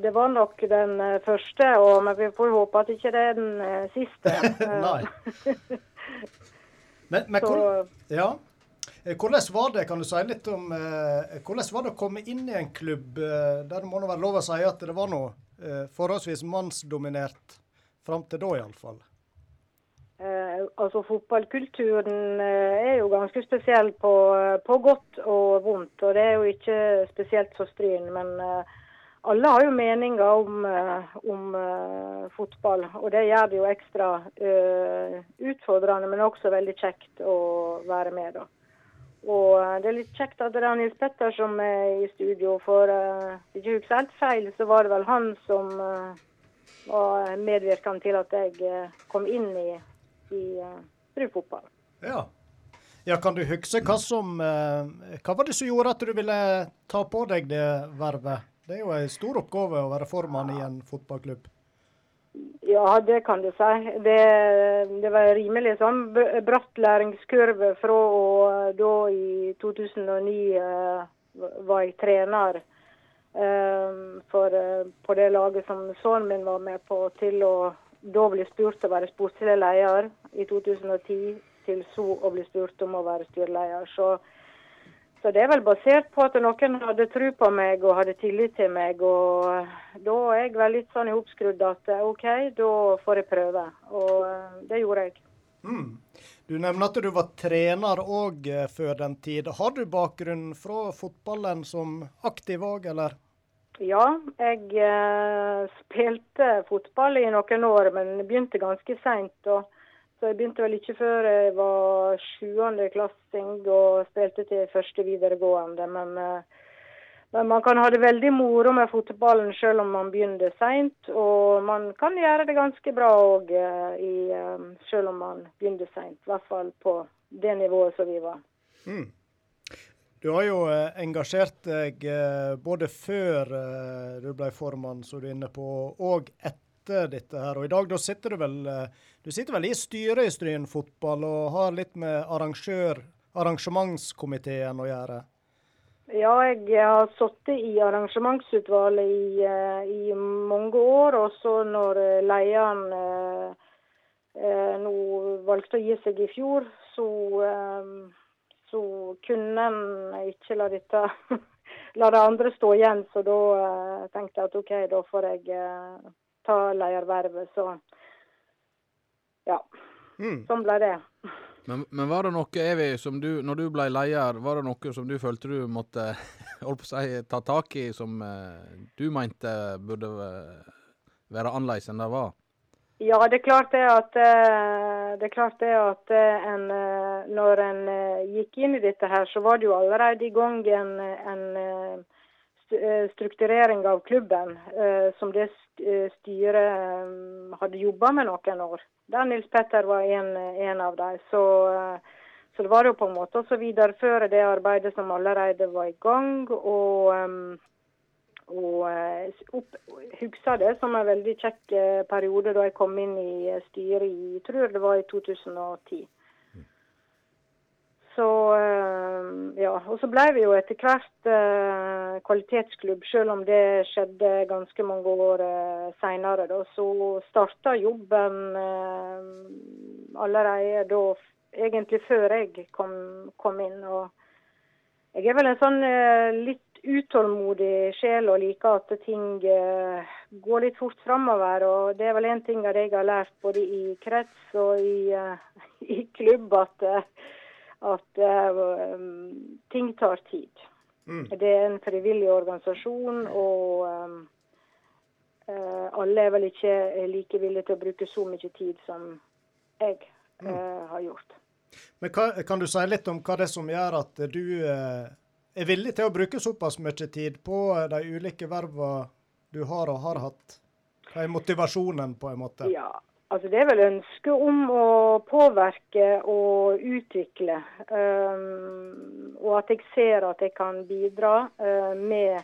det, var nok den eh, første, og, men vi får håpe at ikke det er den uh, siste. [LAUGHS] Nei. men, men [LAUGHS] hvor, ja. hvordan var det, kan du si litt om eh, hvordan var det å komme inn i en klubb eh, der det må være lov å si at det var noe eh, forholdsvis mannsdominert fram til da, iallfall? Eh, altså Fotballkulturen eh, er jo ganske spesiell på, på, godt og vondt. Og det er jo ikke spesielt for Stryn. Men eh, alle har jo meninger om, eh, om uh, fotball. Og det gjør det jo ekstra uh, utfordrende, men også veldig kjekt å være med. da. Og det er litt kjekt at det er Nils Petter som er i studio. For uh, hvis jeg ikke helt feil, så var det vel han som var medvirkende til at jeg kom inn i i uh, brufotball. Ja. ja. Kan du huske hva som uh, Hva var det som gjorde at du ville ta på deg det vervet? Det er jo en stor oppgave å være formann i en fotballklubb. Ja, det kan du si. Det, det var rimelig sånn bratt læringskurve fra å da i 2009 uh, var jeg trener for, på det laget som sønnen min var med på, til å da bli spurt å være sportslig leder i 2010, til så å bli spurt om å være styreleder. Så, så, det er vel basert på at noen hadde tro på meg og hadde tillit til meg. Og da er jeg vel litt sånn ihopskrudd at OK, da får jeg prøve. Og eh, det gjorde jeg. Mm. Du nevner at du var trener òg eh, før den tid. Har du bakgrunn fra fotballen som aktiv òg, eller? Ja, jeg eh, spilte fotball i noen år, men begynte ganske seint. Så jeg begynte vel ikke før jeg var sjuende klassing og spilte til første videregående. Men, eh, men, man kan ha det veldig moro med fotballen selv om man begynner seint. Og man kan gjøre det ganske bra òg, eh, eh, selv om man begynner seint. I hvert fall på det nivået som vi var. Mm. Du har jo eh, engasjert deg eh, både før eh, du ble formann, som du er inne på, og etter dette her. Og i dag da sitter du vel, du sitter vel i styret i Stryn fotball og har litt med arrangementskomiteen å gjøre? Ja, jeg har sittet i arrangementsutvalget i, i, mange år. Og så når lederen eh, nå valgte å gi seg i fjor, så eh, så kunne en ikke la dette [LAUGHS] la det andre stå igjen. Så da uh, tenkte jeg at OK, da får jeg uh, ta ledervervet. Så ja. Mm. Sånn ble det. Men, men, var det noe, Evi, som du, når du ble leder, var det noe som du følte du måtte [LAUGHS] holdt på å si, ta tak i, som uh, du mente burde være annerledes enn det var? Ja, det er klart det at, eh, det klart det at eh, en, eh, når en gikk inn i dette her, så var det jo allerede i gang en, en strukturering av klubben som det styret hadde jobba med noen år. Der Nils Petter var en, en av dem. Så, så, det var jo på en måte å videreføre det arbeidet som allerede var i gang. og og eh, opp, husker det som en veldig kjekk eh, periode da jeg kom inn i eh, styret i jeg tror det var i 2010. Så eh, ja, og så ble vi jo etter hvert eh, kvalitetsklubb, selv om det skjedde ganske mange år eh, seinere. Så starta jobben eh, allerede da, egentlig før jeg kom, kom inn. og jeg er vel en sånn eh, litt utålmodig sjel og liker at ting eh, går litt fort framover. Og det er vel en ting jeg har lært både i krets og i, eh, [LAUGHS] i klubb, at, eh, at um, ting tar tid. Mm. Det er en frivillig organisasjon, og um, alle er vel ikke like villige til å bruke så mye tid som jeg uh, har gjort. Men hva, kan du si litt om hva det er som gjør at du eh, er villig til å bruke såpass mye tid på de ulike vervene du har og har hatt? Hva er motivasjonen, på en måte? Ja, altså det er vel ønsket om å påvirke og utvikle. Um, og at jeg ser at jeg kan bidra uh, med,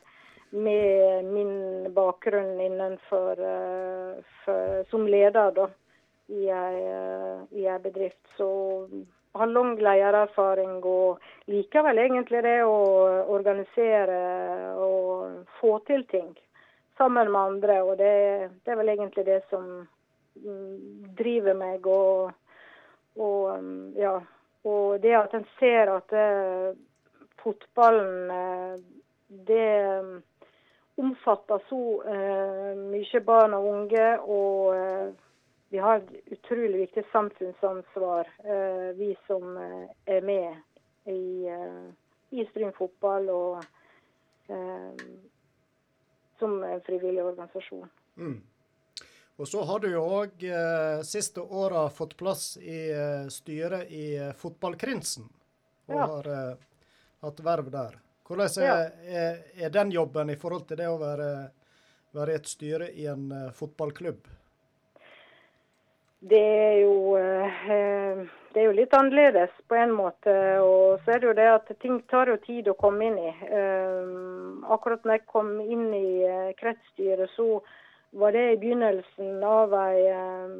med min bakgrunn innenfor uh, for, som leder da, i ei, uh, bedrift. Så har lang ledererfaring og liker vel egentlig det å organisere og få til ting sammen med andre. Og det, det er vel egentlig det som mm, driver meg. Og, og, mm, ja, og det at en ser at det, fotballen eh, det mm, omfatter så uh, mye barn og unge. og eh, vi har et utrolig viktig samfunnsansvar, eh, vi som eh, er med i, eh, i Stryn fotball og som en frivillig organisasjon. Mm. Og så har du jo òg eh, siste åra fått plass i styret i Fotballkrinsen, og Ja. har eh, hatt verv der. Hvordan er, Ja. er, er den jobben i forhold til det å være, være et styre i en eh, fotballklubb? Det er jo eh, det er jo litt annerledes på en måte. Og så er det jo det at ting tar jo tid å komme inn i. Eh, akkurat når jeg kom inn i eh, kretsstyret, så var det i begynnelsen av ei eh,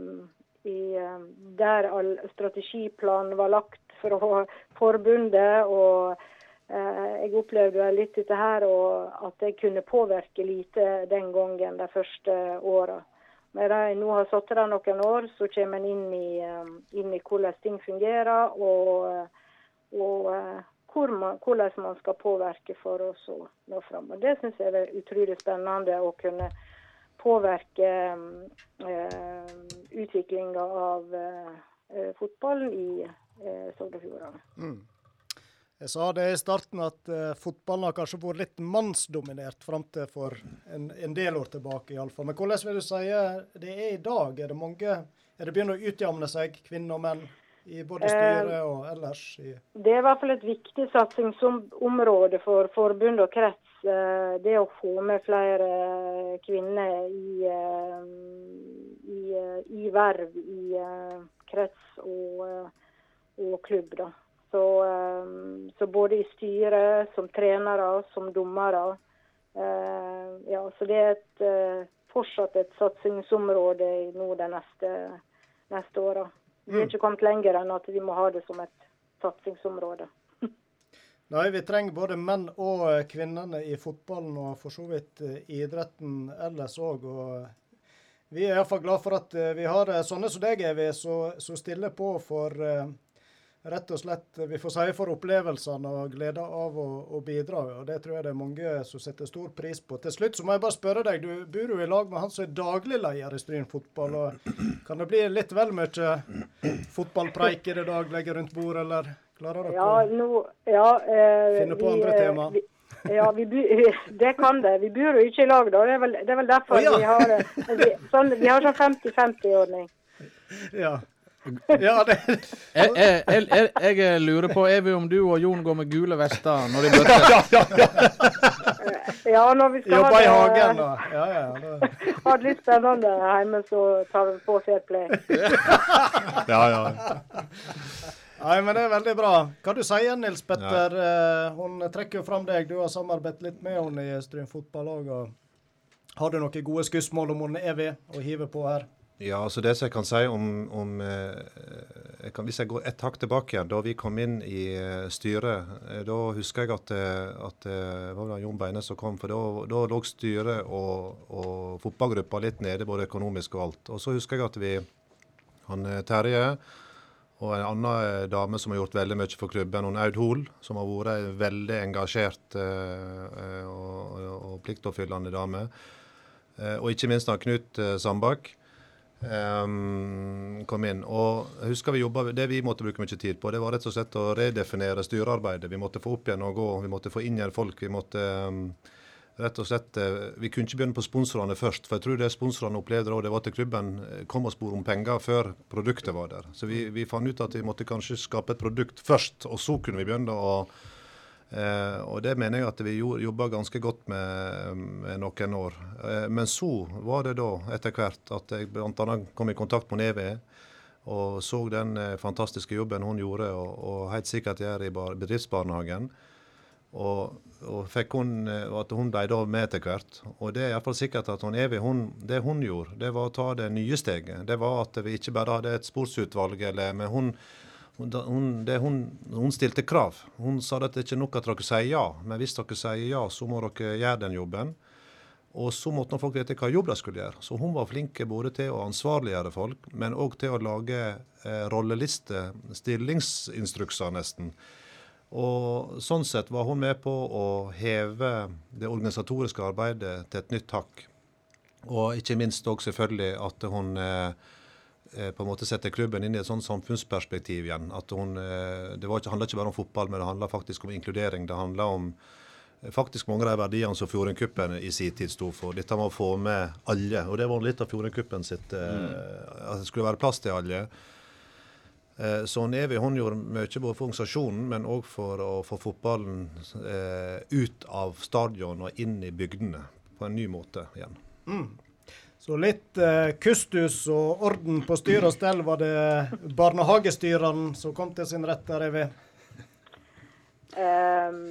eh, der all strategiplanen var lagt fra forbundet. og eh, jeg opplevde litt dette her, og at jeg kunne påvirke lite den gangen de første åra. Når jeg nå har sittet der noen år, så kommer en inn eh, inn i hvordan ting fungerer, og, og eh, hvor man, hvordan man skal påvirke for å nå fram. Og Det syns jeg er utrolig spennende å kunne påvirke eh, utviklinga av eh, fotballen i eh, Sogn og Fjordane. Mm. Jeg sa det i starten at uh, fotballen har kanskje vært litt mannsdominert fram til for en, en del år tilbake, iallfall. Men hvordan vil du si det er i dag? Er det mange Er det begynner å utjamne seg, kvinner og menn, i både styret og ellers? I, Det er i hvert fall et viktig satsingsområde for forbund og krets. eh, Det å få med flere kvinner i, eh, i, eh, i verv i eh, krets og, eh, og klubb. da. Så, eh, så både i styret, som trenere, som dommere. eh, Ja, så det er et, eh, fortsatt et satsingsområde nå de neste, neste åra. Vi er ikke kommet lenger enn at vi må ha det som et satsingsområde. [LAUGHS] Nei, vi trenger både menn og kvinnene i fotballen, og for så vidt idretten ellers òg. Og vi er iallfall glad for at vi har sånne som deg, Evy, som stiller på for rett og slett vi får si for opplevelsene og gleden av å, å bidra. og Det tror jeg det er mange som setter stor pris på. Til slutt så må jeg bare spørre deg, du bor jo i lag med han som er daglig leder i Stryn fotball. og Kan det bli litt vel mye fotballpreik i det daglige rundt bordet, eller klarer dere Ja, nå, ja eh, Finne på vi, andre eh, tema. Vi, ja, vi, [LAUGHS] det kan det. Vi bor jo ikke i lag, da. Det er vel, det er vel derfor oh, ja. vi har eh, vi, sånn, vi har sånn 50-50-ordning. Ja. [LAUGHS] ja det, Jeg, jeg, jeg, jeg, lurer på, Evy, om du og Jon går med gule vester når de møtes? Ja, når vi skal jobber i hagen det, og Ja, ja. Det, [LAUGHS] ha det litt spennende hjemme, så tar vi på fair play. [LAUGHS] Ja, ja. Nei, men det er veldig bra. Hva du sier Nils Petter? Ja. hun trekker jo fram deg. Du har samarbeidet litt med henne i Stryn fotball òg. Har du noen gode skussmål om hun Evy å hive på her? Ja, altså det som jeg kan si om, om eh, jeg kan, Hvis jeg går ett hakk tilbake igjen, da vi kom inn i eh, styret, eh, da husker jeg at, at var det Jon Beine som kom. For da, da lå styret og, og fotballgruppa litt nede, både økonomisk og alt. Og så husker jeg at vi han Terje og en annen dame som har gjort veldig mye for klubben, hun Aud Hoel, som har vært ei veldig engasjert og, og, og pliktoppfyllende dame. Og ikke minst han Knut Sandbakk ehm, kom inn. Og jeg husker vi jobbet, Det vi måtte bruke mye tid på, det var rett og slett å redefinere styrearbeidet. Vi måtte få opp igjen og gå, vi måtte få inn igjen folk. vi måtte... um, rett og slett, eh, Vi kunne ikke begynne på sponsorene først. for jeg tror det sponsorene opplevde da, det var at klubben eh, kom og spurte om penger før produktet var der. Så vi, vi fant ut at vi måtte kanskje skape et produkt først, og så kunne vi begynne å eh, og Det mener jeg at vi jobba ganske godt med, med noen år. Eh, men så var det da etter hvert at jeg bl.a. kom i kontakt med Neve og så den eh, fantastiske jobben hun gjorde, og, og helt sikkert gjør i bar, bedriftsbarnehagen. Og, og hun, eh, at hun ble da med etter hvert. Og det er iallfall sikkert at hun Evi, hun, det hun gjorde, det var å ta det nye steget. Det var at vi ikke bare hadde et sportsutvalg, eller, men hun, hun, det hun, hun stilte krav. Hun sa at det ikke er nok at dere sier ja, men hvis dere sier ja, så må dere gjøre den jobben. Og så måtte folk vite hva jobb de skulle gjøre. Så hun var flink både til å ansvarliggjøre folk, men òg til å lage eh, rollelister, stillingsinstrukser nesten. Og sånn sett var hun med på å heve det organisatoriske arbeidet til et nytt hakk. Og ikke minst òg selvfølgelig at hun eh, på en måte setter klubben inn i et sånn samfunnsperspektiv igjen. At hun, eh, det var ikke, handler ikke bare om fotball, men det handler faktisk om inkludering. Det handler om eh, faktisk mange av de verdiene som Fjordingcupen i sin tid sto for. Dette med å få med alle. Og det var litt av Fjordingcupen sitt mm. At det skulle være plass til alle. Eh, Så hun Evy hun gjorde mye både for organisasjonen, men òg for å få fotballen eh, ut av stadion og inn i bygdene på en ny måte igjen. Så litt eh, kustus og orden på styr og stell var det barnehagestyreren som kom til sin rett der, Evy? Um,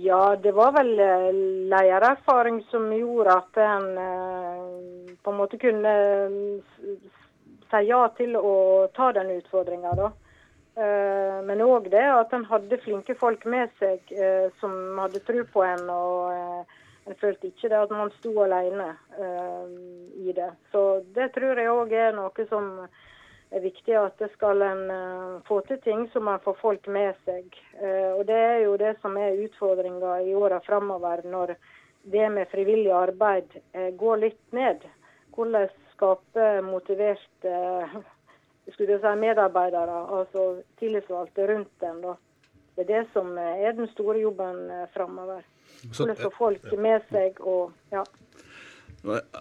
ja, det var vel leiererfaring som gjorde at en eh, på en måte kunne eh, si ja til å ta den utfordringa, da. Eh, men òg det at en hadde flinke folk med seg eh, som hadde tro på en. og eh, En følte ikke det at man sto alene uh, i det. Så det tror jeg òg er noe som er viktig at det skal en uh, få til ting så man får folk med seg. Uh, og Det er jo det som er utfordringa i åra framover, når det med frivillig arbeid går litt ned. Hvordan skape motiverte [LAUGHS] skulle si, medarbeidere, altså tillitsvalgte rundt en. Det er det som er den store jobben framover. Så- Hvordan få folk med seg og ja.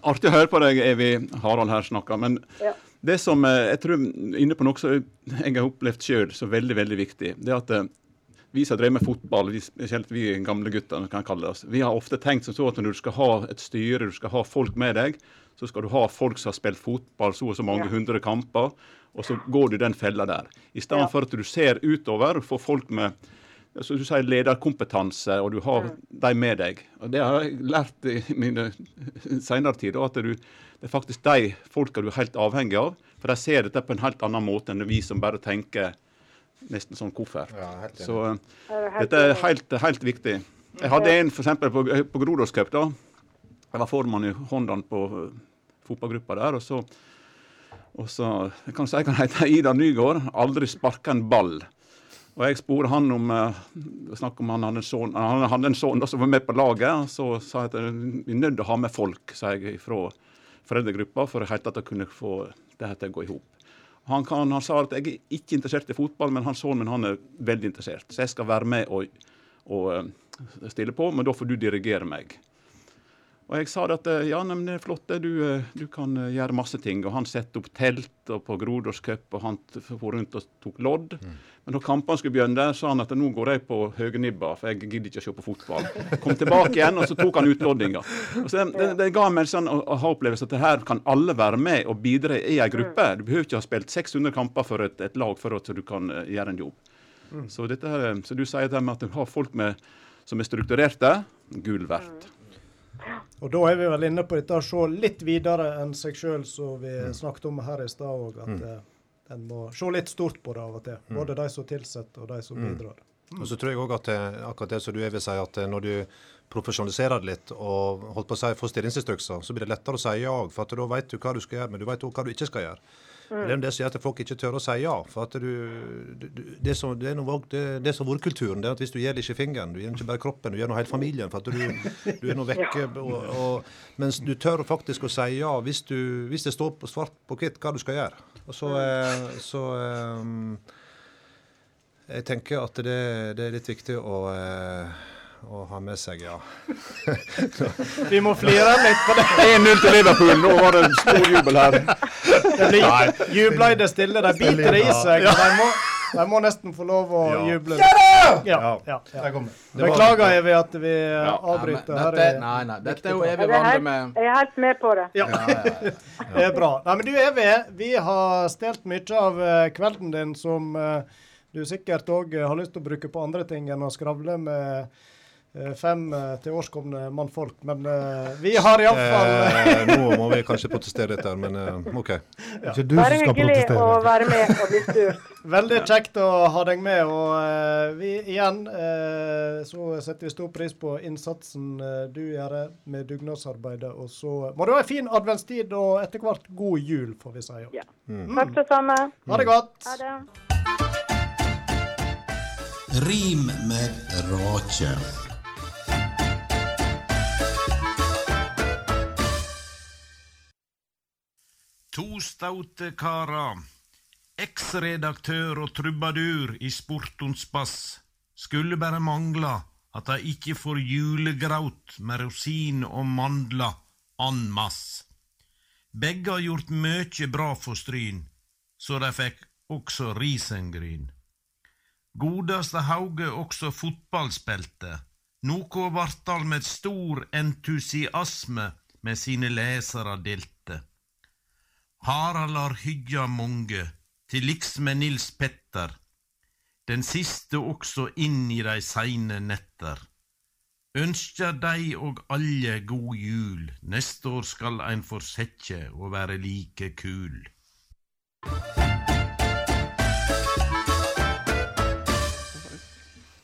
Artig å høre på deg, Evy Harald her snakka. Men Ja. det som eh, jeg tror inne på noe som jeg har opplevd sjøl som veldig veldig viktig, det er at eh, vi som drev med fotball, vi, spesielt vi gamle gutter, kan kalle oss, vi har ofte tenkt som så at når du skal ha et styre, du skal ha folk med deg, så skal du ha folk som har spilt fotball så og så mange Ja. hundre kamper, og så går du den fella der. I stedet Ja. for at du ser utover og får folk med som du sier, lederkompetanse, og du har Mm. de med deg. Og Det har jeg lært i mine senere tid, at du, det er faktisk de folka du er helt avhengig av. For de ser dette på en helt annen måte enn vi som bare tenker nesten sånn koffert. Så eh, er helt dette er helt, helt viktig. Jeg hadde en eksempel på, på Grodos Cup. da. Jeg var formann i Hondan på eh, fotballgruppa der. og så og så, jeg kan si han heter Ida Nygård. Aldri sparka en ball. Og jeg spurte han om uh, snakk om han hadde en sønn han hadde en sønn som var med på laget. Så sa jeg at eh, vi er nødt til å ha med folk sa jeg, fra foreldregruppa for helt at å kunne få det til å gå i hop. Han, han sa at jeg er ikke interessert i fotball, men han sønnen min han er veldig interessert. Så jeg skal være med og, og eh, stille på, men da får du dirigere meg. Og jeg sa det at eh, ja, nei, men det er flott, det. Du, eh, du kan eh, gjøre masse ting. Og han satte opp telt og på Grodåscup, og han for rundt og tok lodd. Men når kampene skulle begynne, sa han at nå går jeg på høgenibba, for jeg gidder ikke å se på fotball. Kom tilbake igjen, og så tok han utloddinga. Og det, det, det ga meg en sånn aha-opplevelse at her kan alle være med og bidra i ei gruppe. Du behøver ikke ha spilt 600 kamper for et, et lag for at du kan gjøre en jobb. Så, dette her, så du sier det med at du har folk med, som er strukturerte, gull verdt. Og da er vi vel inne på dette å se litt videre enn seg sjøl, som vi snakket om her i stad òg. At mm. en må se litt stort på det av og til. Både de som tilsetter og de som bidrar. Og så tror jeg òg at eh, akkurat det som du vil si, at eh, når du profesjonaliserer det litt og holdt på å si får stillingsinstrukser, så blir det lettere å si ja. For at da vet du hva du skal gjøre, men du vet òg hva du ikke skal gjøre. Det er det som gjør at folk ikke tør å si ja. For at du, du, det, som, det, er noe, det, det som har vært kulturen, det er at hvis du gir ikke fingeren, du gir ikke bare kroppen, du gir noe hele familien. For at du, du er nå vekke. Og, og, mens du tør faktisk å si ja hvis, du, hvis det står på svart på hvitt hva du skal gjøre. Og så, eh, så eh, jeg tenker at det, det er litt viktig å, eh, å ha med seg, ja. [LAUGHS] Vi må flire litt på det. 1-0 til Liverpool, nå var det en stor jubel her. Det blir jubler i det stille. De biter det i seg. De må, de må nesten få lov å Ja. juble. Ja, ja, ja. Der kom det. Det Beklager, Evy, at vi avbryter. Ja. Dette, nei, nei, dette er jo Evy helt, med jeg er helt med på det. Ja, ja, ja, ja. [LAUGHS] det er bra. Nei, men du Evy, vi har stelt mye av eh, kvelden din som eh, du sikkert òg har lyst til å bruke på andre ting enn å skravle med eh, fem eh, til årskomne mannfolk. Men eh, vi har iallfall Eh, nå må vi kanskje protestere litt der, men eh, OK. Ikke du Bare som skal hyggelig å være med og bli spurt. [LAUGHS] Veldig kjekt å ha deg med. Og eh, vi igjen eh, så setter vi stor pris på innsatsen eh, du gjør med dugnadsarbeidet. Og så må du ha en fin adventstid og etter hvert god jul, får vi si. Ja. Takk det samme. Ha det godt. Ha det. Rim med rake. To staute karar, eks-redaktør og trubadur i Sportons bass, skulle bare mangla at de ikke får julegraut med rosin og mandler en masse. Begge har gjort mykje bra for Stryn, så de fikk også risengryn. Godeste Hauge også fotballspilte, noe Vartdal med stor entusiasme med sine lesere delte. Harald har hygga mange, til liks med Nils Petter, den siste også inn i de seine netter. Ønskjer dei og alle god jul, neste år skal ein fortsette å være like kul.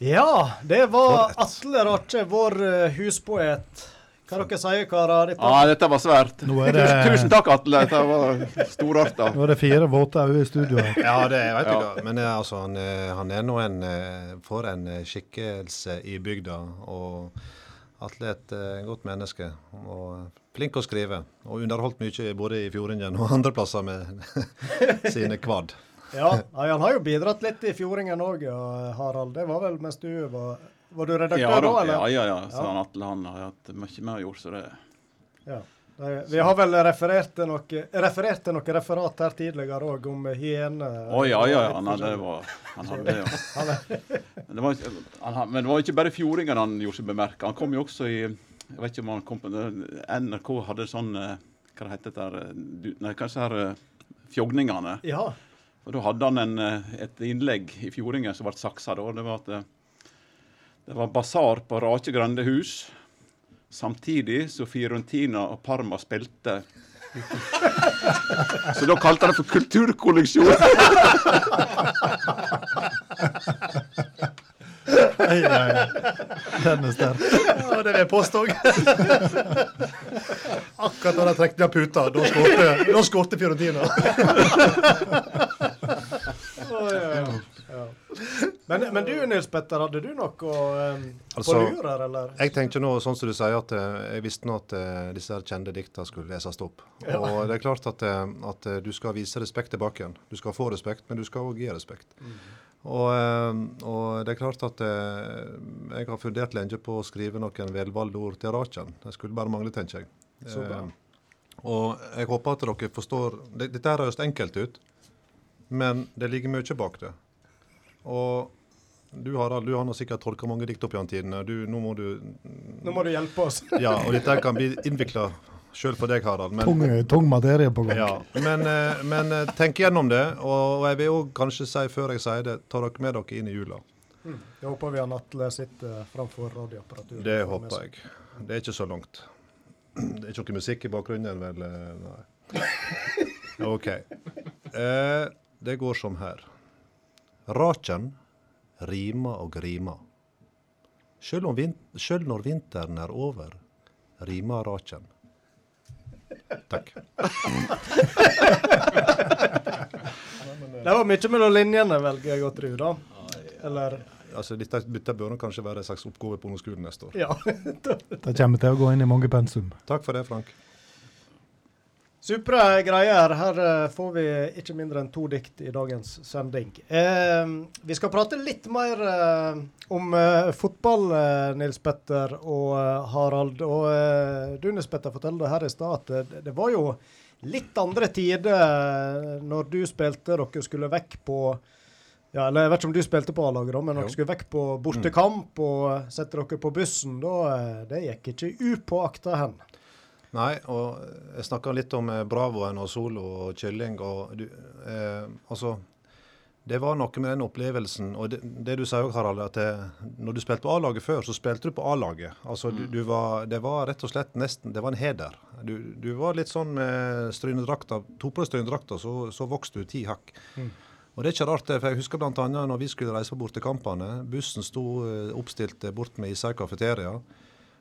Ja, det var Atle Rache, vår eh, huspoet. Hva dere sier karer? Dette Ja, dette var svært. Nå er det- [LAUGHS] Tusen, takk, Atle. Dette var storarta. Nå er det fire våte øyne i studio her. Ja, det vet jeg Ja. hva. Men eh, altså, han, eh, han er nå en eh, for en skikkelse i bygda. Og Atle er et godt menneske. Og flink å skrive. Og underholdt mye både i Fjordingen og andre plasser med [LAUGHS] sine kvad. Ja, han har jo bidratt litt i Fjordingen òg, Harald. Det var vel mens du var Var du redaktør Ja, da, eller? ja, ja, ja. Så Ja. han Atle han har hatt mye mer gjort, så det Ja. Nei, Vi har vel referert til noe, referert til noe referat her tidligere òg om hyene. Å ja, ja, ja. Han hadde, det var, han hadde det, ja. Men det var, han, men det var ikke bare fjordingen han gjorde seg bemerka. Han kom jo også i Jeg vet ikke om han kom på NRK hadde sånn eh, Hva det heter det der eh, Nei, hva disse her eh, fjogningene? Ja. Og Da hadde han en, et innlegg i Fjordingen som ble saksa. da, Det var at det var basar på Rake grendehus, samtidig som Fiorentina og Parma spilte. [LAUGHS] Så da kalte han det for kulturkolleksjon. Ai, ai. Den er sterk. Ja, det vil jeg påstå. Akkurat da de trekte ned puta, da skårte Fiorentina. [LAUGHS] Men, men du Nils Petter, hadde du noe Altså, på lur her, eller? Jeg tenkte nå, sånn som du sier, at eh, jeg visste nå at eh, disse her kjente dikta skulle leses opp. Og det er klart at, eh, at du skal vise respekt tilbake igjen. Du skal få respekt, men du skal òg gi respekt. Og, eh, og det er klart at jeg har fundert lenge på å skrive noen velvalgte ord til Rachen. Det skulle bare mangle, tenker jeg. Så bra. Og jeg håper at dere forstår Dette høres enkelt ut, men det ligger mye bak det. Og du Harald, du har nå sikkert tolka mange dikt opp gjennom tidene. Du, nå må du Nå må du hjelpe oss. [LAUGHS] Ja, og dette kan bli innvikla sjøl for deg, Harald. Men, Tung, tung materie på gang. ja, men, eh, men eh, tenk gjennom det. Og, og jeg vil òg kanskje si, før jeg sier det, ta dere med dere inn i jula. Jeg håper vi har Atle sitter framfor radioapparaturet. Det håper jeg. Det er ikke så langt. Det er ikke noe musikk i bakgrunnen, vel? eh, Nei. [LAUGHS] OK. Eh, det går som her. Raken rimer og rimer. Sjøl, om vin sjøl når vinteren er over, rimer raken. Takk. Det var mye mellom linjene, velger jeg å tro, da. Eller Altså, dette, dette bør kanskje være en slags oppgave på ungdomsskolen neste år. Ja. Det kommer til å gå inn i mange pensum. Takk for det, Frank. Supre greier. Her eh, får vi ikke mindre enn to dikt i dagens sending. Eh, vi skal prate litt mer eh, om eh, fotball, eh, Nils Petter og eh, Harald. Og du, Nils Petter, fortalte her i stad at det, det var jo litt andre tider når du spilte. Dere skulle vekk på ja, eller Jeg vet ikke om du spilte på A-laget, men dere Jo. skulle vekk på bortekamp og sette dere på bussen. da, Det gikk ikke upåakta hen. Nei, og jeg snakka litt om eh, Bravoen og Solo og Kylling. og du, eh, altså, Det var noe med den opplevelsen. Og det, det du sier òg, Harald, at det, når du spilte på A-laget før, så spilte du på A-laget. Altså, du, du var, det var rett og slett nesten Det var en heder. Du, du var litt sånn med strynedrakta. Deg strynedrakta, så, så vokste du ti hakk. Og det er ikke rart, det, for jeg husker bl.a. når vi skulle reise på bortekampene. Bussen sto eh, oppstilt bort med Ishaug kafeteria.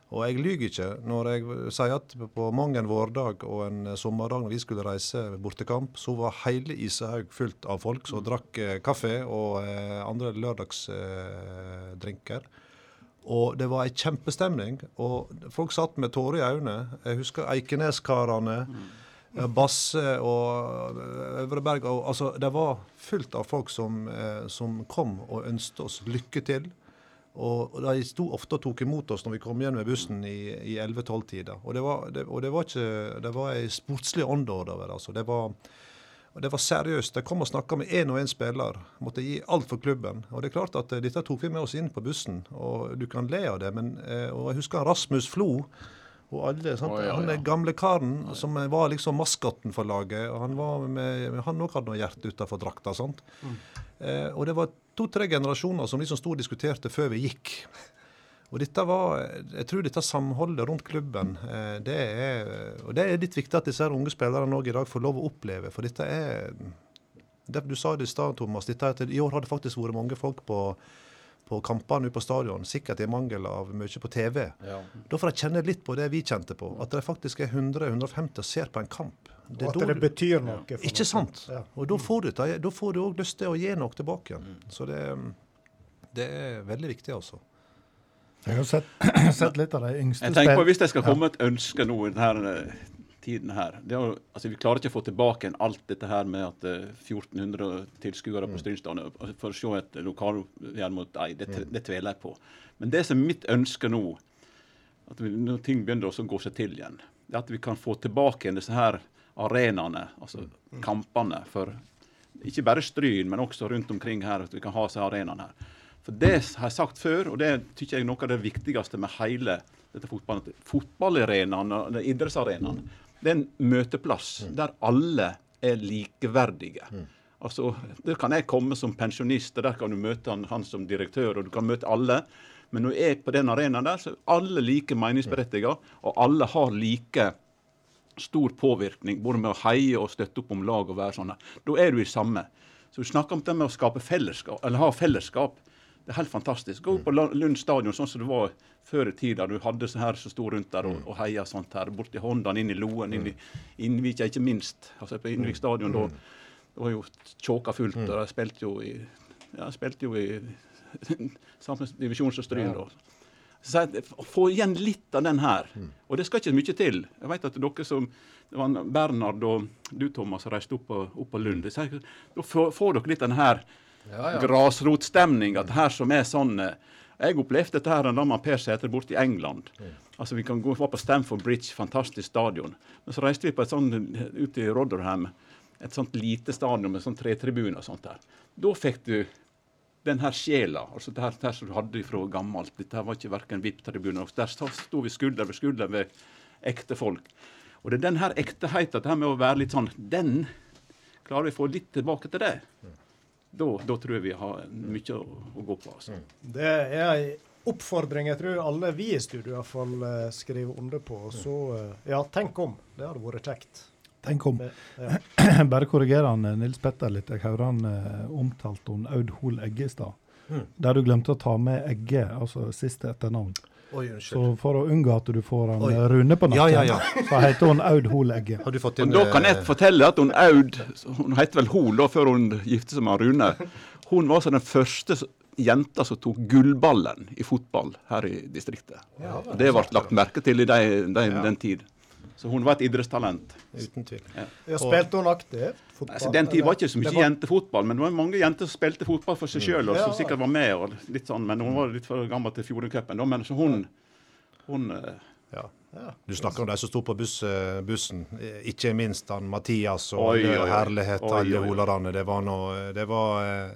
Og jeg lyver ikke når jeg sier at på mang en vårdag og en eh, sommerdag når vi skulle reise bortekamp, så var hele Ishaug fullt av folk som drakk eh, kaffe og eh, andre lørdagsdrinker. Og det var ei kjempestemning. Og folk satt med tårer i øynene. Jeg husker Eikenes-karene. eh, Basse og eh, Øvreberg. Og, altså, det var fullt av folk som, eh, som kom og ønsket oss lykke til. Og, og de sto ofte og tok imot oss når vi kom igjen med bussen i, i 11-12-tida. Og, det var, det, og det var ikke Det var ei sportslig ånd over det. Altså. Det var det var seriøst. De kom og snakka med én og én spiller. Måtte gi alt for klubben. Og det er klart at eh, dette tok vi med oss inn på bussen. Og du kan le av det, men eh, og jeg husker Rasmus Flo. Og alle, sant? Oh, ja, Han er gamle karen som var liksom maskotten for laget. og Han òg hadde noe hjerte utafor drakta. sant? Eh, og det var to-tre generasjoner som liksom sto og diskuterte før vi gikk. [LAUGHS] Og dette var, jeg tror dette samholdet rundt klubben, eh, det er, og det er litt viktig at disse unge spillerne også i dag får lov å oppleve. For dette er det, Du sa det i stad, Thomas. Dette, er at I år har det faktisk vært mange folk på, på kampene på stadion. Sikkert i mangel av mye på TV. Ja. Da får de kjenne litt på det vi kjente på. At det faktisk er 100-150 og ser på en kamp. Og er at det betyr noe. for ikke noe. sant? Ja. Og da får du det. Da får du òg lyst til å gi noe tilbake igjen. Så det, det er veldig viktig, altså. Jeg har sett, [CLEARS THROAT] sett litt av de yngste Jeg tenker på Hvis det skal komme et ønske nå i denne eh, tiden her det er altså Vi klarer ikke å få tilbake alt dette her med at eh, 1400 tilskuere på Strindstadion altså, for å se et lokalgjerd mot ei. Det, det tviler jeg på. Men det som er mitt ønske nå, at vi, når ting begynner å gå seg til igjen, det er at vi kan få tilbake igjen disse her arenaene, altså kampene, for ikke bare Stryn, men også rundt omkring her, at vi kan ha seg arenaene her. For det har jeg sagt før, og det tykker jeg er noe av det viktigste med hele dette fotballen. Fotballarenaene, Fotballarenaen og den idrettsarenaen, det er en møteplass der alle er likeverdige. Altså, Der kan jeg komme som pensjonist, og der kan du møte han, han som direktør, og du kan møte alle. Men når jeg er på den arenaen der, så er alle like meningsberettiget, og alle har like stor påvirkning, både med å heie og støtte opp om lag og være sånn. Da er du i samme. Så du snakker om det med å skape fellesskap, eller ha fellesskap. Det er helt fantastisk. Gå på La- Lund stadion sånn som det var før i tida. Du hadde så her som sto rundt der og, og heia sånt her. Borti Hondan, inn i Loen, inn i Innvika, ikke minst. Altså på Innvik stadion da det var jo tjåka fullt, og de spilte jo i ja, spilte jo i [LAUGHS] samme divisjon som Stryn. da. Så jeg, få igjen litt av den her. Og det skal ikke mye til. Jeg vet at dere som det var Bernhard og du, Thomas, reiste opp på, opp på Lund. Så jeg, da får, dere litt den her Ja, ja. grasrotstemninga At her som er sånn eh, Jeg opplevde dette her da med Per Sætre borte i England. Altså Vi kan gå var på Stamford Bridge, fantastisk stadion. Men så reiste vi på et sånt ut i Rotherham, et sånt lite stadion med sånn tretribune og sånt der. Da fikk du den her sjela, altså det her, det her som du hadde fra gammelt. Dette var ikke verken VIP-tribuner. Der sto vi skulder ved skulder ved ekte folk. Og det er den her ekteheten, det her med å være litt sånn, den klarer vi å få litt tilbake til det. Da, da tror jeg vi har mye å, å gå på. altså. Det er ei oppfordring jeg tror alle vi i studio iallfall eh, skriver under på. Så eh, ja, tenk om. Det hadde vært kjekt. Tenk kom. Ja. [CLEARS THROAT] Bare korrigere han eh, Nils Petter litt. Jeg hører han eh, omtalte hun Aud Hol Egge i stad. Mm. Der du glemte å ta med Egge, altså siste etternavn. Oi, Så for å unngå at du får han Oi. eh, Rune på nakken, Ja, ja, ja. så heter hun Aud Hol Egge. Har du fått Og inn da kan jeg eh, fortelle at hun Aud, hun heter vel Hol da, før hun gifte seg med Rune, hun var altså den første jenta som tok gullballen i fotball her i distriktet. Det ble lagt merke til i de, de, den tid. Så hun var et idrettstalent. Uten tvil. Ja, spilte hun aktivt fotball? Altså, den tid var ikke så mye var- jentefotball, men det var mange jenter som spilte fotball for seg sjøl, og som sikkert var med. og litt sånn, Men hun var litt for gammel til Fjordingcupen. da, Men så hun, hun ja. Ja. Du snakker om de som sto på buss, eh, bussen. Eh, Ikke minst han Mathias og Oi, oi, oi. herlighet, Oi, alle holarane. Det var noe Det var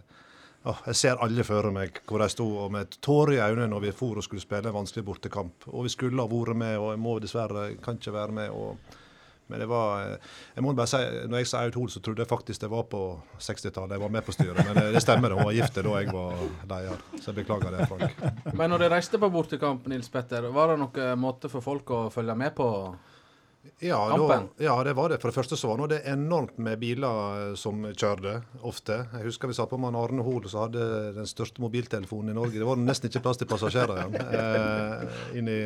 eh, åh, Jeg ser alle føre meg hvor de sto og med tårer i øynene når vi for og skulle spille en vanskelig bortekamp. Og vi skulle ha vært med, og jeg må dessverre kan ikke være med. og men det var eh, Jeg må bare si, når jeg sa Aud Hoel, så trodde jeg faktisk det var på 60-tallet. Jeg var med på styret. Men det, det stemmer, det. hun var gift da jeg var leder. Så jeg beklager det, Frank. Men når dere reiste på bortekamp, Nils Petter, var det noen måte for folk å følge med på? Ja, da, ja, det var det. For det første så var nå det enormt med biler eh, som kjørte, ofte. Jeg husker vi satt på med Arne Hoel som hadde den største mobiltelefonen i Norge. Det var nesten ikke plass til passasjerer igjen. Eh, inn i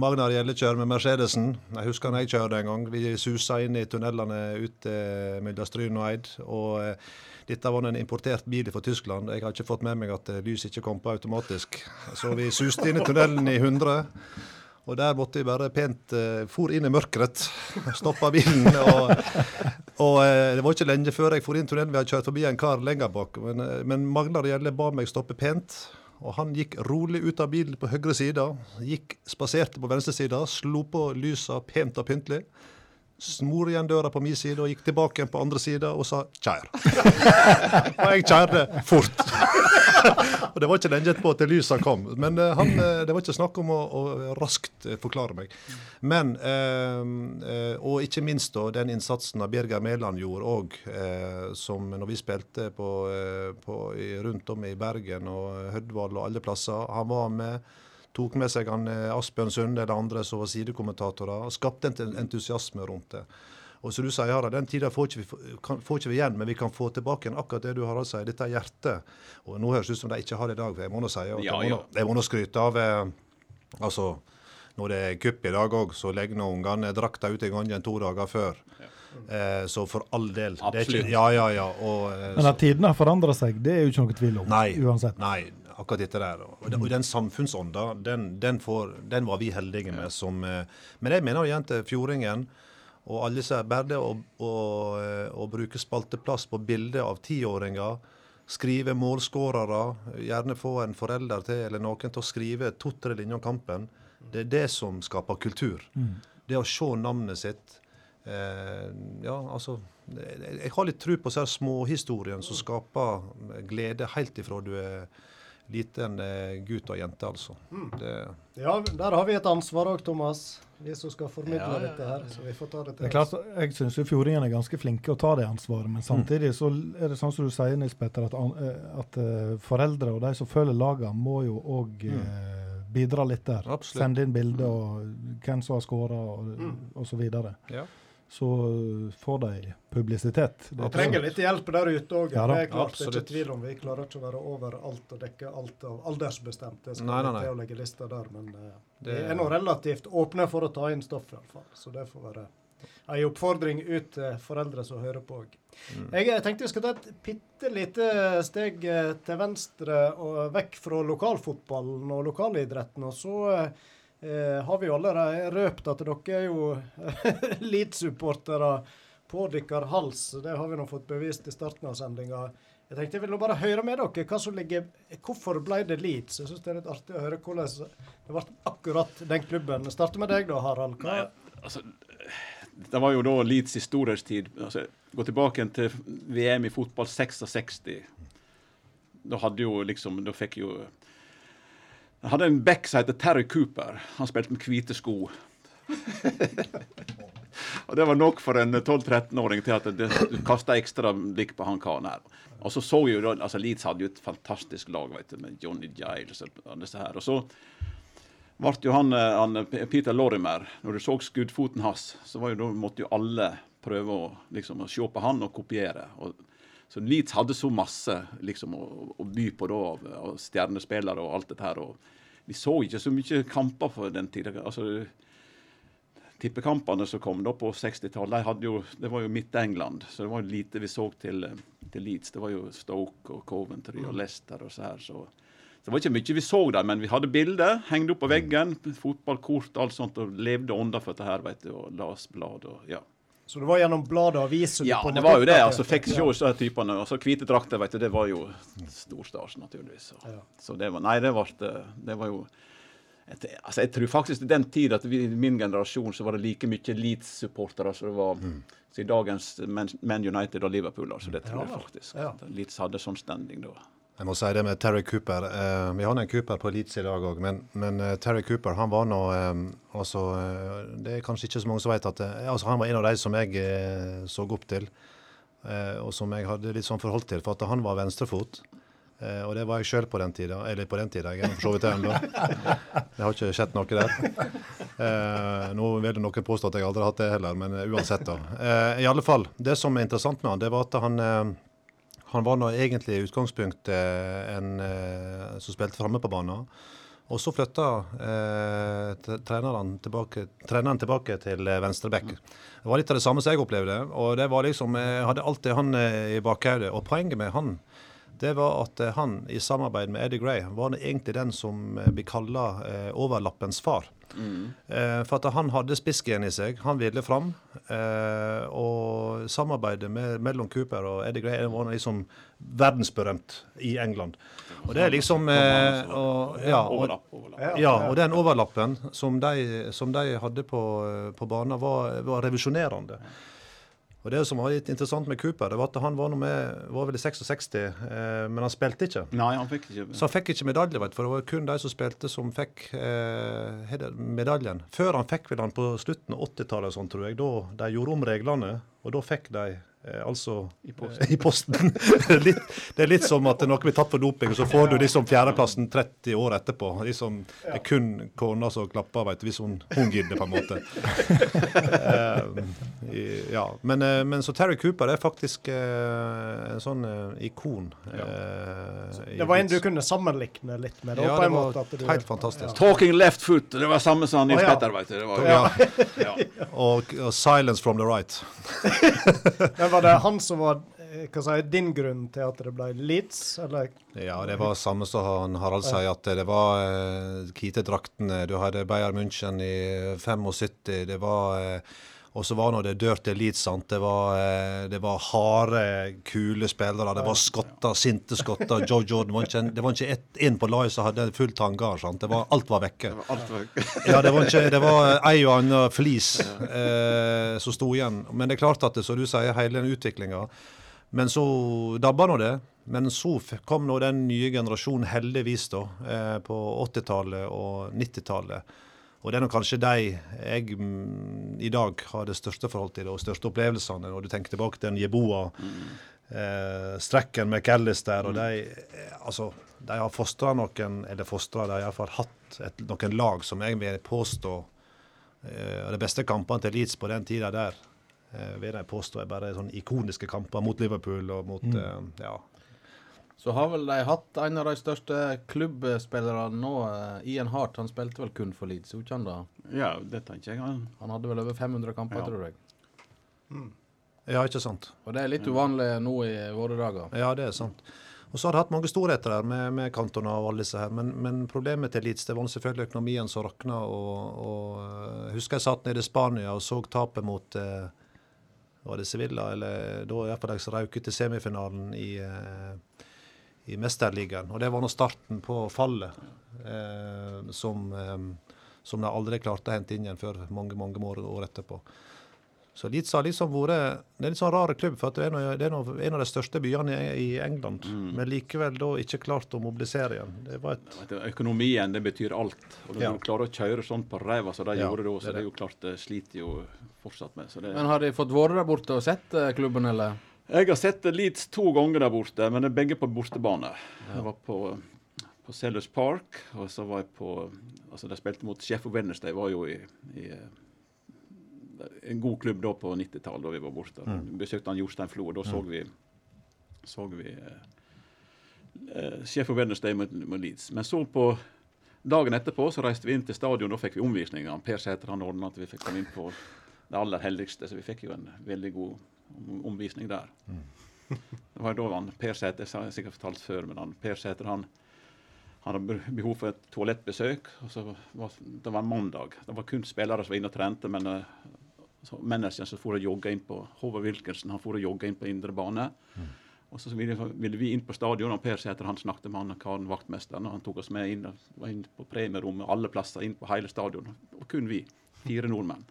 Magnar Gjelle kjører med Mercedesen. Jeg husker når jeg kjørte en gang. Vi susa inn i tunnelene ute mellom Stryn og Eid. og eh, dette var en importert bil fra Tyskland. Jeg har ikke fått med meg at lyset lys ikke kom på automatisk. Så vi suste inn i tunnelen i 100. Og der måtte jeg bare pent uh, for inn i mørket. [LAUGHS] Stoppa bilen. Og, og uh, det var ikke lenge før jeg for inn tunnelen. Vi hadde kjørt forbi en kar lenger bak. Men, uh, men Magnar Gjelle ba meg stoppe pent. Og han gikk rolig ut av bilen på høyre side. Gikk, spaserte på venstre side, slo på lysa pent og pyntelig. Smor igjen døra på min side og gikk tilbake igjen på andre sida og sa 'kjær'. [LAUGHS] og jeg kjærte fort. [LAUGHS] og det var ikke lenge etterpå til lysa kom. Men eh, han, eh, det var ikke snakk om å, å raskt eh, forklare meg. Men, eh, og ikke minst da, den innsatsen av Birger Mæland gjorde òg, eh, som når vi spilte på, på, rundt om i Bergen og Hødvall og alle plasser. Han var med. Tok med seg han Asbjørn Sunde eller andre som var sidekommentatorer, og skapte en entusiasme rundt det. Og som du sier, Harald, Den tida får ikke, vi, kan, får ikke vi igjen, men vi kan få tilbake igjen akkurat det du Harald sier, dette hjertet. Og Nå høres det ut som de ikke har det i dag, jeg må nå si at Ja, må nå, ja. jeg må nå skryte av eh, altså, Når det er kupp i dag òg, så legger nå ungene drakta ut i gangen to dager før. Eh, så for all del. Det er Absolutt. ikke, ja, ja, ja. Og, eh, Men at tidene har forandra seg, det er jo ikke noe tvil om. Nei, Uansett. nei, akkurat dette der. Og, den- den samfunnsånda, den, den, den var vi heldige med. Som, eh, men jeg mener igjen til Fjordingen og alle som bare det å, å, å bruke spalteplass på bilder av tiåringer, skrive målskårere, gjerne få en forelder til eller noen til å skrive to-tre linjer om kampen, det er det som skaper kultur. Det å se navnet sitt. Eh, ja, altså Jeg har litt tro på så her småhistorien som skaper glede helt ifra du er liten eh, gutt og jente, altså. Det, Ja, der har vi et ansvar òg, Thomas. Vi som skal formidle Ja, ja, dette her. Så vi får ta det til Det er klart, Jeg syns fjordingene er ganske flinke å ta det ansvaret, men samtidig så er det sånn som du sier, Nils Petter, at, eh, at eh, foreldre og de som følger lagene, må jo òg eh, bidra litt der. Absolutt. Sende inn bilder og hvem som har skåra og, og så videre. Ja. Så eh, får de publisitet. Det er trenger litt hjelp der ute òg. Ja det er klart, det er ikke tvil om. Vi klarer ikke å være overalt og dekke alt av aldersbestemt. Det skal Nei, nei, vi nei. til å legge lista der, men eh, vi er nå relativt åpne for å ta inn stoff, i hvert fall. Så det får være en oppfordring ut til foreldre som hører på òg. Mm. Jeg, tenkte vi skal ta et bitte lite steg eh, til venstre og vekk fra lokalfotballen og lokalidretten. Og så eh, har vi jo allerede røpt at dere er jo [LAUGHS] Leeds-supportere. på deres hals. Det har vi nå fått bevist i starten av sendinga. Jeg tenkte jeg ville bare høre med dere hva som ligger Hvorfor ble det Leeds? Jeg syns det er litt artig å høre hvordan det ble akkurat den klubben. Jeg starter med deg da, Harald. Hva, Nei, altså, det var jo da Leeds i storhetstid. Altså, gå tilbake til VM i fotball 66. Da hadde jo liksom Da fikk jo Jeg hadde en back som heter Terry Cooper. Han spilte med hvite sko. [LAUGHS] og Det var nok for en 12-13-åring til at det, du kasta ekstra blikk på han karen her. Og så så jo altså Leeds hadde jo et fantastisk lag vet du, med Johnny Giles og disse her. Og så ble jo han, eh, han Peter Lorimer Når du så skuddfoten hans, så var jo, måtte jo alle prøve å, liksom, å se på han og kopiere. Og, så Leeds hadde så masse liksom, å, å by på da, av, av stjernespillere og alt dette her. og Vi så ikke så mye kamper for den tida. Altså, tippekampene som kom da på 60-tallet, det var jo Midt-England. Så det var jo lite vi så til, til, Leeds. Det var jo Stoke og Coventry og Leicester og så her. Så, så det var ikke mye vi så der, men vi hadde bilder hengte opp på veggen. Fotballkort og alt sånt, og levde ånda for dette her, vet du, og las blad og ja. Så det var gjennom blad og aviser? Ja, det var jo det. altså Fikk se disse typene. altså Hvite drakter, vet du, det var jo stor stas, naturligvis. Så, ja. så det var Nei, det, ble, det var jo altså jeg tror faktisk i den tid at vi, i min generasjon så var det like mye Leeds-supportere som det var mm. i dagens Man United og Liverpool. altså Det tror ja, jeg faktisk. Ja. Leeds hadde sånn standing da. Jeg må si det med Terry Cooper. Eh, vi hadde en Cooper på Leeds i dag òg, men, men uh, Terry Cooper han var nå eh, altså, eh, Det er kanskje ikke så mange som vet at eh, altså, han var en av de som jeg eh, så opp til, og som jeg hadde litt sånn forhold til. For at han var venstrefot. Og det var jeg sjøl på den tida. Eller på den tida, jeg er for så vidt det ennå. Det har ikke skjedd noe der. Nå vil noen påstå at jeg aldri har hatt det heller, men uansett, da. I alle fall, det som er interessant med han, det var at han, han var nå egentlig i utgangspunktet en eh, som spilte framme på banen. Og så flytta eh, treneren, tilbake, treneren tilbake til venstreback. Det var litt av det samme som jeg opplevde. og det var liksom, Jeg hadde alltid han i bakhodet. Og poenget med han det var at eh, han i samarbeid med Eddie Gray var egentlig den som eh, blir kalla eh, overlappens far. Mm. Eh, for at han hadde spissgen i seg. Han ville fram. Eh, og samarbeidet med, mellom Cooper og Eddie Gray var liksom verdensberømt i England. Og det er liksom eh, og, ja, og, ja, og den overlappen som de, som de hadde på, på banen, var, var revisjonerende. Og Det som var litt interessant med Cooper, det var at han var, med, var vel i 66, eh, men han spilte ikke. Nei, han fikk ikke. Så han fikk ikke medalje, vet, for det var kun de som spilte, som fikk eh, medaljen. Før han fikk vel han på slutten av 80-tallet, sånn, tror jeg. Da de gjorde om reglene, og da fikk de altså i posten. [LAUGHS] I posten. [LAUGHS] litt, det er litt som at noe blir tatt for doping, og så får du liksom fjerdeplassen 30 år etterpå. Liksom, det er kun kona som klapper, vet du, hvis hun, hun gidder, på en måte. [LAUGHS] uh, ja. men, uh, men, så Terry Cooper er faktisk uh, en sånn ikon. Ja. det var en du kunne sammenlikne litt med? Da, ja, det var måte, du, helt fantastisk. Ja. Talking left foot, det var samme som Nils Petter, veit du. og, Silence from the right. Men var det han som var hva sa si, din grunn til at det ble Leeds, eller? Ja, det var samme som Harald sier, at det var uh, Kite-draktene. Du hadde Bayern München i 75. Det var eh, og så var nå det dirty Leeds. sant? Det var, eh, det var harde, kule spillere. Det var skotter, sinte skotter. Joe Jordan var ikke, Det var ikke ett inn på laget som hadde full tangar. sant? Det var, alt var vekke. Det var alt vekke. ja, det var, ikke, det var ei og anna flis eh, som sto igjen. Men det er klart at det, som du sier, hele den utviklinga Men så dabba nå det. Men så kom nå den nye generasjonen, heldigvis, da, eh, på 80-tallet og 90-tallet og det er nok kanskje de jeg mm, i dag har det største forhold til, og største opplevelsene, når du tenker tilbake til en Jeboa, mm. eh, Strekken McAllister, og mm. de eh, altså, de har fostra noen, eller fostra, de har iallfall hatt et, noen lag som jeg vil påstå eh, De beste kampene til Leeds på den tida der, eh, vil jeg påstå er bare sånne ikoniske kamper mot Liverpool og mot mm. eh, ja, så har vel de hatt en av de største klubbspillerne nå, uh, Ian Hart. Han spilte vel kun for Leeds, ikke han da? Ja, det tenker jeg. Han, han hadde vel over 500 kamper, ja. tror jeg. Mm. Ja, ikke sant. Og det er litt uvanlig nå i våre dager. Ja, det er sant. Og så har de hatt mange storheter der med, med Cantona og alle disse her, men, men problemet til Leeds det var selvfølgelig økonomien som rakna. Og, og, uh, husker jeg satt nede i Spania og så tapet mot eh, var det Sevilla, eller da iallfall de som røk ut til semifinalen i, eh, i Mesterligaen. Og det var nå starten på fallet, eh, som, eh, som de aldri klarte å hente inn igjen før mange mange år, år etterpå. Så Leeds har liksom vært Det er en litt sånn rar klubb, for at det er, noe, det er noe, en av de største byene i, i England. Men likevel da ikke klart å mobilisere igjen. Det var et Vet du, Økonomien det betyr alt. Og Når Ja. du klarer å kjøre sånn på ræva som de Ja, gjorde da, så det er det. jo klart det sliter jo fortsatt med. Så det, Men har de fått vært der borte og sett eh, klubben, eller? Jeg har sett Leeds to ganger der borte, men det er begge på bortebane. Jeg var på, på Sellers Park, og så var jeg på Altså, de spilte mot Sheffield Wednesday, var jo i, i eh, en god klubb da på 90-tallet, da vi var borte. Besøkte han Jostein Flo, og da så vi, så vi eh, eh, Sheffield Wednesday mot, mot Leeds. Men så på dagen etterpå så reiste vi inn til stadion, da fikk vi omvisninger. Per Sæter han ordna at vi fikk komme inn på det aller helligste, så vi fikk jo en veldig god om- omvisning der. Det var da han, Per Sæter, jeg har sikkert fortalt før, men han, Per Sæter han, han hadde behov for et toalettbesøk. og så var, Det var en mandag. Det var kun spillere som var inne og trente. men eh, så Manageren som for å jogge inn på Håvard Wilkinson, han for å jogge inn på indre bane. Og så ville, ville vi inn på stadion, og Per Sæter han snakket med han karen vaktmesteren. og Han tok oss med inn, og var inn på premierommet, alle plasser inn på hele stadion. Og kun vi. Fire nordmenn.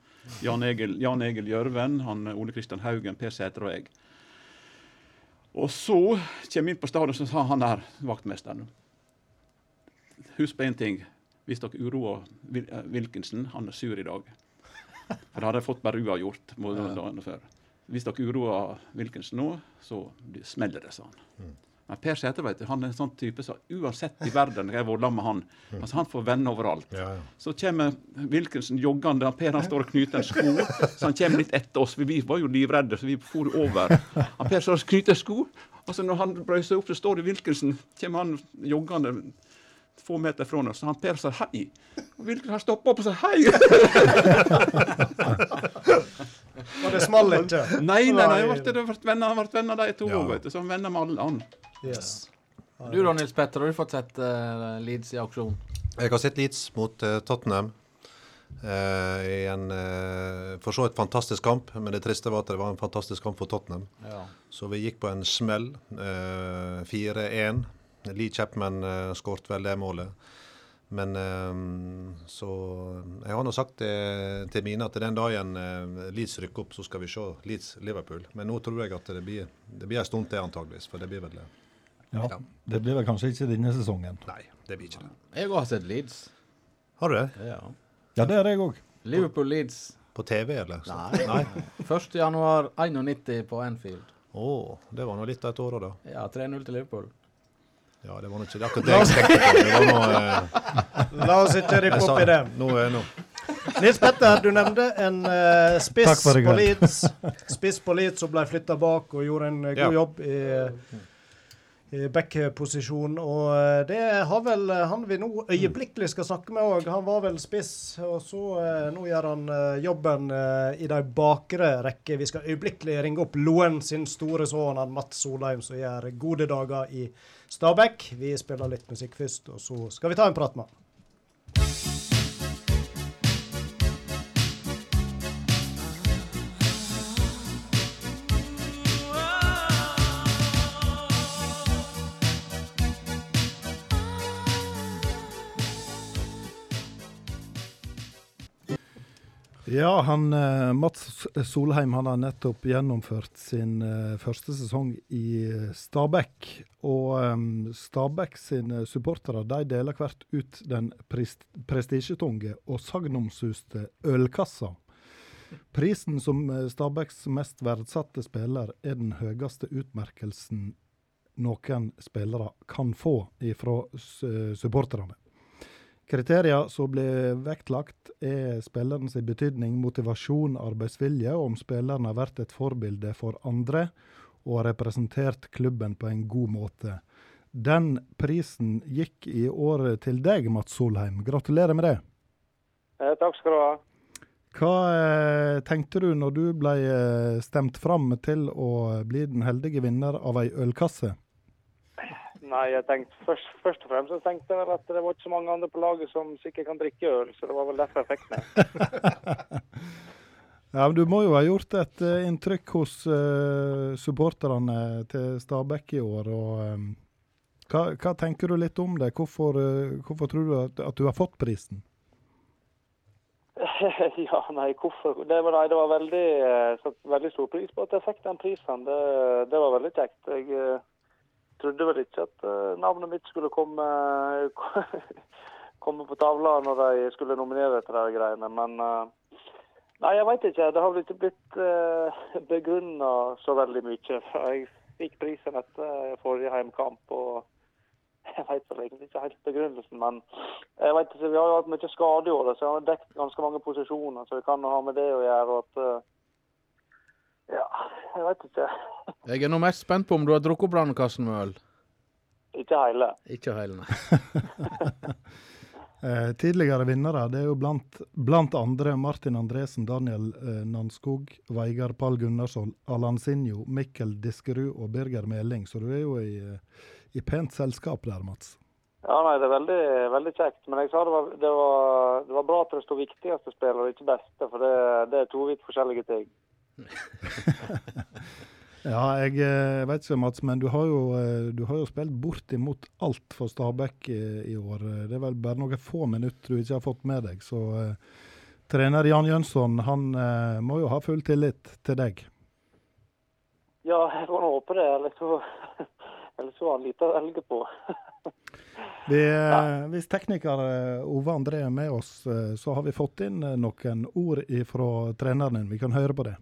Jan Egil, Jan Egil Gjørven, han, Ole Kristian Haugen, Per Sæter og jeg. Og så kommer vi inn på stadion, så sa han der, vaktmesteren Husk på én ting. Hvis dere uroer Wil- Wilkinson, han er sur i dag. For det hadde jeg fått bare uavgjort før. Hvis dere uroer Wilkinson nå, så smeller det, sa han. Men Per Sæter du, han er en sånn type som uansett i verden, jeg har vært med han, altså han får venner overalt. Ja, ja. Så kommer Wilkinson joggende. han Per han står og knyter en sko, så han kommer litt etter oss. Vi var jo livredde, så vi for over. Han Per står og knyter sko, og så når han brøyser opp, så står det Wilkinson. kommer han joggende få meter fra oss. Så han Per sa hei. Og Wilkinson han stoppa opp og sier hei. Og det small ikke. Nei, nei, nei, han ble, venner, de to Ja. òg, vet du. Så han venner med alle han. Yes. Du da, Nils Petter, har du fått sett uh, Leeds i aksjon? Jeg har sett Leeds mot uh, Tottenham Uh, i en for så vidt fantastisk kamp, men det triste var at det var en fantastisk kamp for Tottenham. Ja. Så vi gikk på en smell. eh, 4-1. Lee Chapman uh, skåret vel det målet. Men så Jeg har nå sagt det til mine at den dagen uh, Leeds rykker opp, så skal vi se Leeds-Liverpool. Men nå tror jeg at det blir, det blir en stund til, antageligvis. For det blir vel det. Ja. Det blir vel kanskje ikke denne sesongen. Nei, det blir ikke det. Jeg har sett Leeds. Har du det? Ja. Ja, det er jeg òg. Liverpool-Leeds. På TV, eller? Så- Nei. Nei. [LAUGHS] 1. januar 91 på Anfield. Å, det var nå litt av et år, da. Ja, 3-0 til Liverpool. Ja, det var nå ikke det akkurat det jeg tenkte på. Det var nå eh, La oss ikke rippe opp i det. Nå, er nå. Nils Petter, du nevnte en eh, spiss på. Leeds. Spiss på Leeds som ble flytta bak og gjorde en eh, god Ja. jobb i, i back-posisjon. Og eh, det har vel eh, han vi nå øyeblikkelig skal snakke med òg. Han var vel spiss, og så eh, nå gjør han jobben i de bakre rekker. Vi skal øyeblikkelig ringe opp Loen sin store sønn, Mats Solheim, som gjør gode dager i Stabæk. Vi spiller litt musikk først, og så skal vi ta en prat med han. Ja, han, eh, Mats Solheim han har nettopp gjennomført sin eh, første sesong i eh, Stabæk. Og Stabæk sine supportere de deler hvert ut den prest prestisjetunge og sagnomsuste ølkassa. Prisen som Stabæks mest verdsatte spiller er den høyeste utmerkelsen noen spillere kan få ifra supporterne. Kriterier som blir vektlagt, er spillerens betydning, motivasjon, arbeidsvilje, og om spilleren har vært et forbilde for andre og har representert klubben på en god måte. Den prisen gikk i år til deg, Mats Solheim. Gratulerer med det. Eh, takk skal du ha. Hva eh, tenkte du når du ble eh, stemt fram til å bli den heldige vinner av ei ølkasse? Nei, jeg tenkte først, først og fremst så tenkte jeg vel at det var ikke så mange andre på laget som sikkert kan drikke øl, så det var vel derfor jeg fikk med. [LAUGHS] Ja, men Du må jo ha gjort et uh, inntrykk hos uh, supporterne til Stabæk i år. og um, hva, hva tenker du litt om det? Hvorfor, hvorfor tror du at, at du har fått prisen? [LAUGHS] ja, nei, hvorfor? Det var, nei, det var veldig, veldig stor pris på at jeg fikk den prisen. Det, det var veldig kjekt. Jeg trodde vel ikke at eh, navnet mitt skulle komme, [LAUGHS] komme på tavla når de skulle nominere til de greiene, men eh, Nei, jeg veit ikke. Det har vel ikke blitt uh, begrunna så veldig mye. [LAUGHS] Jeg fikk prisen etter forrige heimkamp, og [LAUGHS] jeg veit vel egentlig ikke helt begrunnelsen, men jeg vet ikke, vi har jo hatt mye skade i året, så jeg har dekket ganske mange posisjoner, så det kan ha med det å gjøre. at uh, Ja, jeg veit ikke. Jeg er nå mest spent på om du har drukket opp brannkassen med øl. Ikke hele. Ikke hele, nei. [LAUGHS] Eh, tidligere vinnere det er jo blant, blant andre Martin Andresen, Daniel eh, Nanskog, Veigar Pall Gunnarsson, Allan Sinjo, Mikkel Diskerud og Birger Meling. Så du er jo i, eh, i pent selskap der, Mats. Ja, nei, Det er veldig, veldig kjekt. Men jeg sa det var, det var, det var bra at det sto viktigste spiller, og ikke beste. For det, det er to vidt forskjellige ting. [LAUGHS] Ja, jeg jeg vet ikke, Mats, men du har jo, eh, du har jo spilt bortimot alt for Stabæk i, i år. Det er vel bare noen få minutter du ikke har fått med deg. Så uh, trener Jan Jønsson han uh, må jo ha full tillit til deg. Ja, jeg får nå håpe det. Eller så, [LAUGHS] eller så har han lite å velge på. [LAUGHS] Vi, ja. Hvis tekniker eh, Ove André er med oss, eh, så har vi fått inn eh, noen ord fra treneren din. Vi kan høre på det.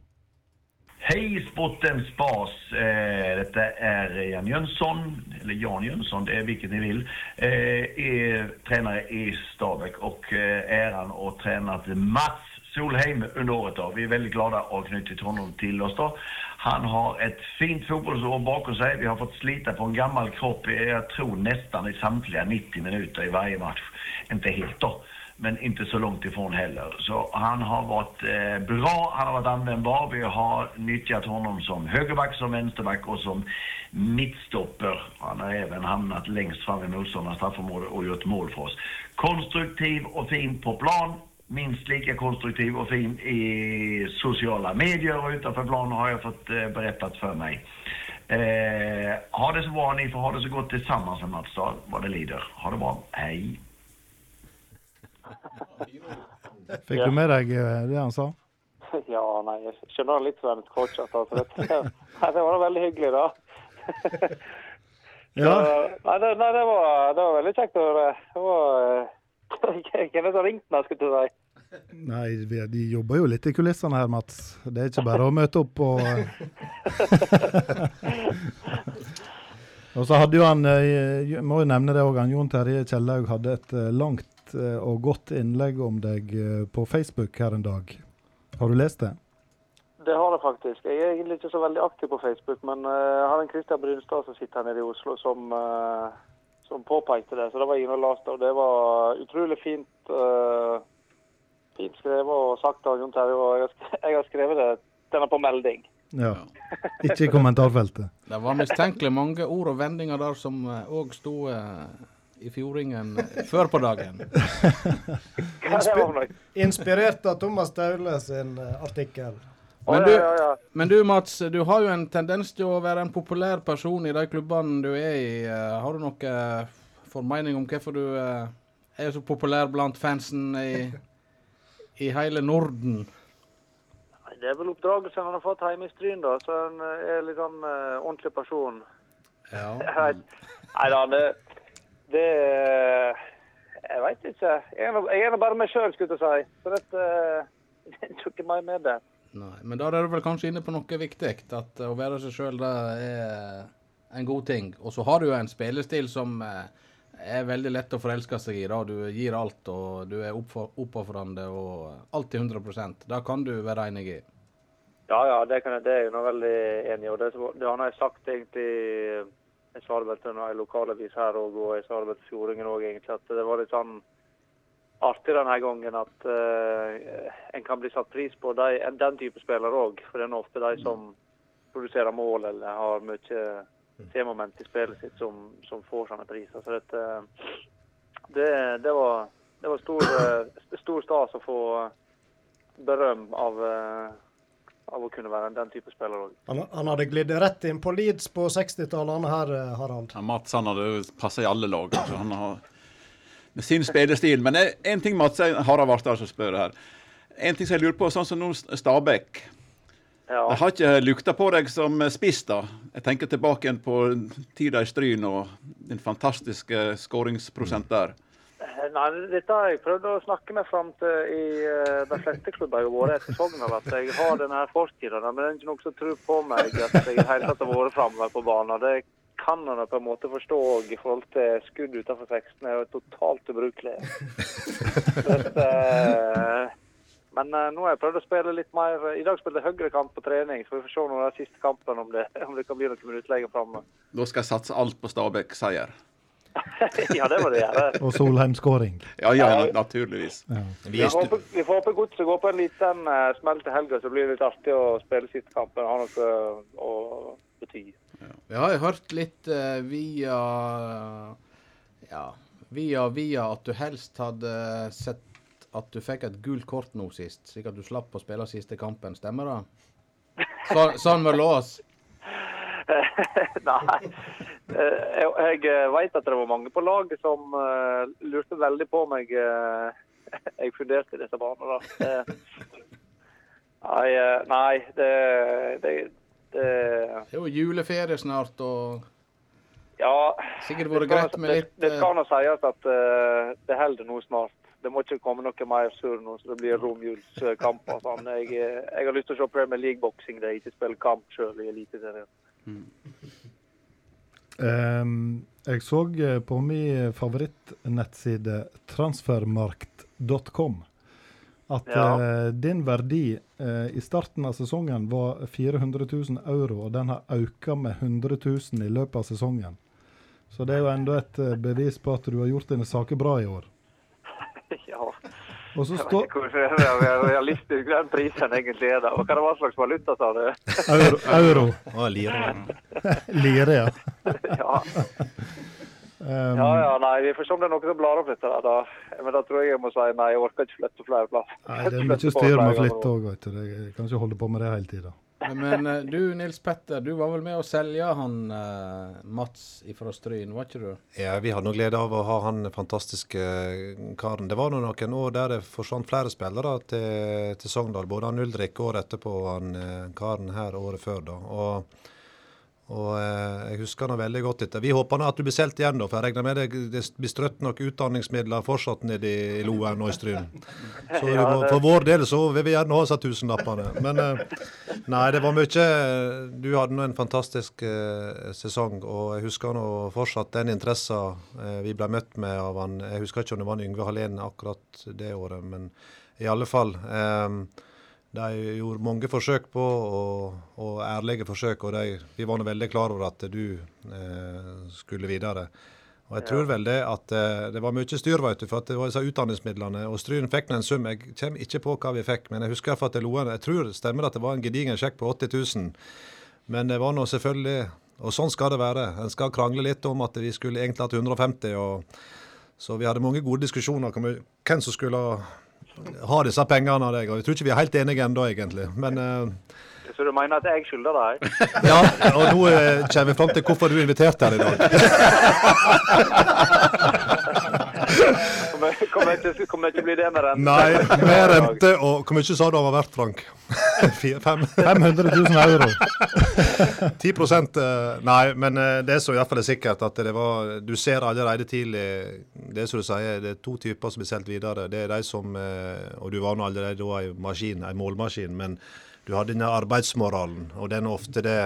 Hej sportens bas. Eh, dette er Jan Jønsson, eller Jan Jønsson, det er vilket ni vil. Eh, er trener i Stabæk og eh, æren å trene til Mats Solheim under året. da. Vi er veldig glade å knutit honom til oss. da. Han har et fint fotballår bakom seg. Vi har fått slita på en gammel kropp, jeg tror nesten i samtlige 90 minutter i varje match. Inte helt då men inte så långt ifrån heller. Så han har varit eh, bra, han har varit användbar. Vi har nyttjat honom som högerback, som vänsterback och som mittstopper. Han har även hamnat längst fram i motståndarnas straffområde och gjort mål för oss. Konstruktiv och fin på plan. Minst lika konstruktiv och fin i sociala medier och utanför plan har jag fått eh, berättat för mig. Eh, ha det så bra, ni får ha det så gott tillsammans med Mats Dahl, vad det lider. Ha det bra, hej! [LAUGHS] Fikk du med deg eh, det han sa? [LAUGHS] Ja, nei, jeg skjønner litt som et coach. Altså. Det, [LAUGHS] nei, det var da veldig hyggelig, da. Ja. Så, nei, det, nei det, var, det var veldig kjekt å høre. Eh, Hvem som ringte meg, skulle du si? Nei, vi, de jobber jo litt i kulissene her, Mats. Det er ikke bare å møte opp og Og så hadde jo han, jeg må jo nevne det òg, Jon Terje Kjellaug hadde et eh, langt eh, og godt innlegg om deg eh, på Facebook her en dag. Har du lest det? Det har jeg faktisk. Jeg er egentlig ikke så veldig aktiv på Facebook, men eh, jeg har en Christian Brynstad som sitter her nede i Oslo, som, eh, som påpekte det. Så det var ingen laste, og det var utrolig fint, uh, fint skrevet og sagt av Jon Terje. Og jeg har, skrevet det den er på melding. Ja. Ikke i kommentarfeltet. Det var mistenkelig mange ord og vendinger der som òg sto eh, i fjordingen eh, før på dagen. [LAUGHS] Inspirert av Thomas Daule sin eh, artikkel. Men du, men du Mats, du har jo en tendens til å være en populær person i de klubbene du er i. Eh, Har du noe eh, formening om hvorfor du er så populær blant fansen i, i hele Norden? Det er vel oppdragelsen han har fått hjemme i Stryn, da. Så han er liksom eh, ordentlig person. Ja. [LAUGHS] Nei da, det, det Jeg veit ikke. Jeg er nå- bare meg sjøl, skulle jeg si. Så dette [LAUGHS] det er ikke mer med det. Nei, men da er du vel kanskje inne på noe viktig. At å være seg sjøl, er en god ting. Og så har du jo en spillestil som eh, er veldig lett å forelske seg i. da. Du gir alt, og du er oppofrende og alltid 100% Det kan du være enig i. Ja, ja, det, kan jeg, det er jeg nå veldig enig i. Og det, det har jeg sagt egentlig Jeg sa det vel til en lokalavis her òg, og jeg sa det vel til Fjordingen òg, egentlig. At det var litt sånn artig denne gangen at uh, en kan bli satt pris på de, den type spillere òg. For det er ofte de som produserer mål eller har mye C-moment i spillet sitt, som, som får sånne priser. Så dette, det, det var, det var stor, eh, stor stas å få berøm av, eh, av å kunne være den type spiller òg. Han, han hadde glidd rett inn på Leeds på 60-tallet, her, eh, Harald. Ja, Mats han hadde passa i alle lag. Altså. Han har med sin spillestil. Men én ting Mats Harald Vartdal som spør her. En ting som jeg lurer på, sånn som nå Stabæk. Ja. Jeg har ikke lukta på deg som spiss, da. Jeg tenker tilbake igjen på tida i Stryn og din fantastiske skåringsprosent der. Eh, Nei, dette har jeg prøvd å snakke meg fram til i eh, de fleste klubber jeg har vært etter Sogndal. At jeg har denne fortida. Men det er ikke noen som tror på meg at jeg i det hele tatt har vært framme på banen. Det kan en på en måte forstå òg i forhold til skudd utenfor 16. Jeg er totalt ubrukelig. Eh, Men eh, nå har jeg prøvd å spille litt mer I dag spilte jeg høyrekant på trening, så vi får se nå den siste kampen om det, om det kan bli noen minutter lenger framme. Da skal jeg satse alt på Stabæk-seier. [LAUGHS] ja, det må du gjøre. Og Solheim-skåring. Ja, ja, naturligvis. Ja. Vi håper, vi får håpe Godset går på en liten uh, smell til helga, så blir det litt artig å spille siste kampen. Har noe å bety. Vi har jo hørt litt uh, via Ja, via via at du helst hadde sett at du fikk et gult kort nå sist, slik at du slapp å spille siste kampen. Stemmer det? Så, sånn med lås? [LAUGHS] Nei. Eh, jeg jeg vet at det var mange på laget som eh, lurte veldig på meg. jeg, [LAUGHS] jeg funderte i disse banene. da. Eh, Nei, eh, nei det, det, det Det er jo juleferie snart, og Ja. sikkert vært det greit med litt Det, det eh, skal nå sies at eh, det holder nå snart. Det må ikke komme noe mer surr nå, så det blir romjulskamp og sånn. Jeg, eh, jeg har lyst til å se Premier League-boksing der jeg ikke spiller kamp sjøl i Eliteserien. Ehm, jeg så eh, på min favorittnettside transfermarkt.com at Ja. uh, din verdi uh, i starten av sesongen var 400 000 euro, og den har økt med 100 000 i løpet av sesongen. Så det er jo enda et bevis på at du har gjort dine saker bra i år. Ja. Og så Jeg vet står ikke hvor [LAUGHS] re- realistisk den prisen egentlig er. da. Og Hva det slags valuta, sa du? euro. euro. Lire. [LAUGHS] Lire, ja. [LAUGHS] ja. Um, ja, ja, nei, Vi får se om det er noe som blar opp dette. da. Men da tror jeg jeg må si nei, jeg orker ikke flytte flere plass. Nei, det er mye styr med å flytte òg, vet du. Jeg kan ikke holde på med det hele tida. Men eh, du Nils Petter, du var vel med å selge han eh, Mats fra Stryn, var ikke du? Ja, vi hadde noe glede av å ha han fantastiske karen. Det var nå noen år der det forsvant flere spillere til, til Sogndal. Både han Ulrik året etterpå og han eh, karen her året før. da. Og, og eh, jeg husker nå veldig godt dette. Vi håper nå at du blir solgt igjen, da, for jeg regner med det, det blir strøtt nok utdanningsmidler fortsatt nede i Loen og i Stryn. Så det [LAUGHS] det- for vår del så vil vi gjerne ha disse tusenlappene. Men eh, nei, det var mye Du hadde nå en fantastisk eh, sesong, og jeg husker nå fortsatt den interessen vi ble møtt med av han Jeg husker ikke om det var Yngve Hallén akkurat det året, men i alle fall. Eh, de gjorde mange forsøk på, og, og ærlige forsøk, og de, vi var nå veldig klar over at du eh, skulle videre. Og jeg tror vel det at eh, det var mye styr, vet du, for at det var disse utdanningsmidlene. Og Stryn fikk en sum. Jeg kommer ikke på hva vi fikk, men jeg husker at det Loen Jeg tror det stemmer at det var en gedigen sjekk på 80 000. Men det var nå selvfølgelig Og sånn skal det være. En skal krangle litt om at vi skulle egentlig hatt 150. og Så vi hadde mange gode diskusjoner om hvem som skulle ha ha disse pengene av deg. og Jeg tror ikke vi er helt enige ennå, egentlig. Men uh, Så du mener at jeg skylder deg? [LAUGHS] ja, og nå uh, kommer vi fram til hvorfor du inviterte invitert her i dag. [LAUGHS] Kommer kommer ikke, kommer ikke bli det med rente? Nei, med [LAUGHS] rente og Hvor mye sa du han var verdt, Frank? [LAUGHS] Fire, fem? 500 000 euro. [LAUGHS] 10 eh, Nei, men eh, det som i hvert fall er sikkert, at det var Du ser allerede tidlig Det som du sier, det er to typer som blir solgt videre. Det er de som eh, Og du var nå allerede da en maskin, en målmaskin, men du hadde denne arbeidsmoralen, og den er ofte det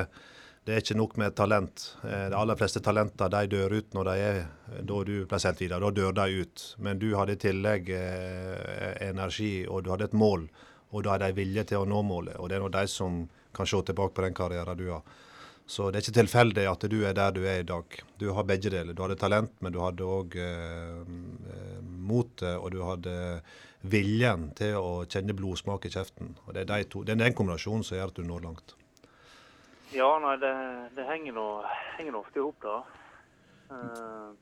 det er ikke nok med talent. Eh, De aller fleste talenter de dør ut når de er da du ble sendt videre. Da dør de ut. Men du hadde i tillegg eh, energi, og du hadde et mål. Og da hadde de vilje til å nå målet. Og det er nå de som kan se tilbake på den karrieren du har. Så det er ikke tilfeldig at du er der du er i dag. Du har begge deler. Du hadde talent, men du hadde òg eh, eh, motet, og du hadde viljen til å kjenne blodsmak i kjeften. Og Det er, de to, det er den kombinasjonen som gjør at du når langt. Ja, nei, det, det henger nå henger ofte i hop, da. Uh,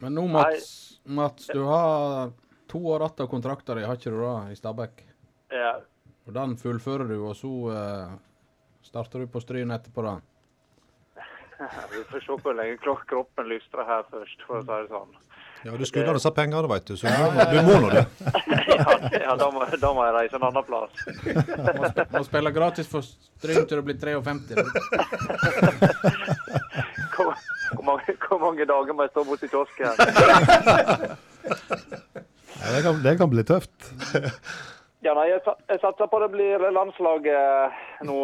Men nå, Mats, Mats du har to år igjen av kontrakten din, har ikke du da, i Stabæk? ja. Og den fullfører du, og så uh, starter du på Stryn etterpå, da. [LAUGHS] Vi får se hvor lenge kroppen lystrer her først, for å si det sånn. Ja, du skulle ha disse pengene, veit du. Så du må, du må nå det. [LAUGHS] ja, ja da, må, da må jeg reise en annen plass. Må, sp må spille gratis for Stryn til du blir 53. Hvor, hvor, mange, hvor mange dager må jeg stå borti kiosken? Ja, det, kan, det kan bli tøft. Ja, nei, jeg, jeg satser på det blir landslaget nå.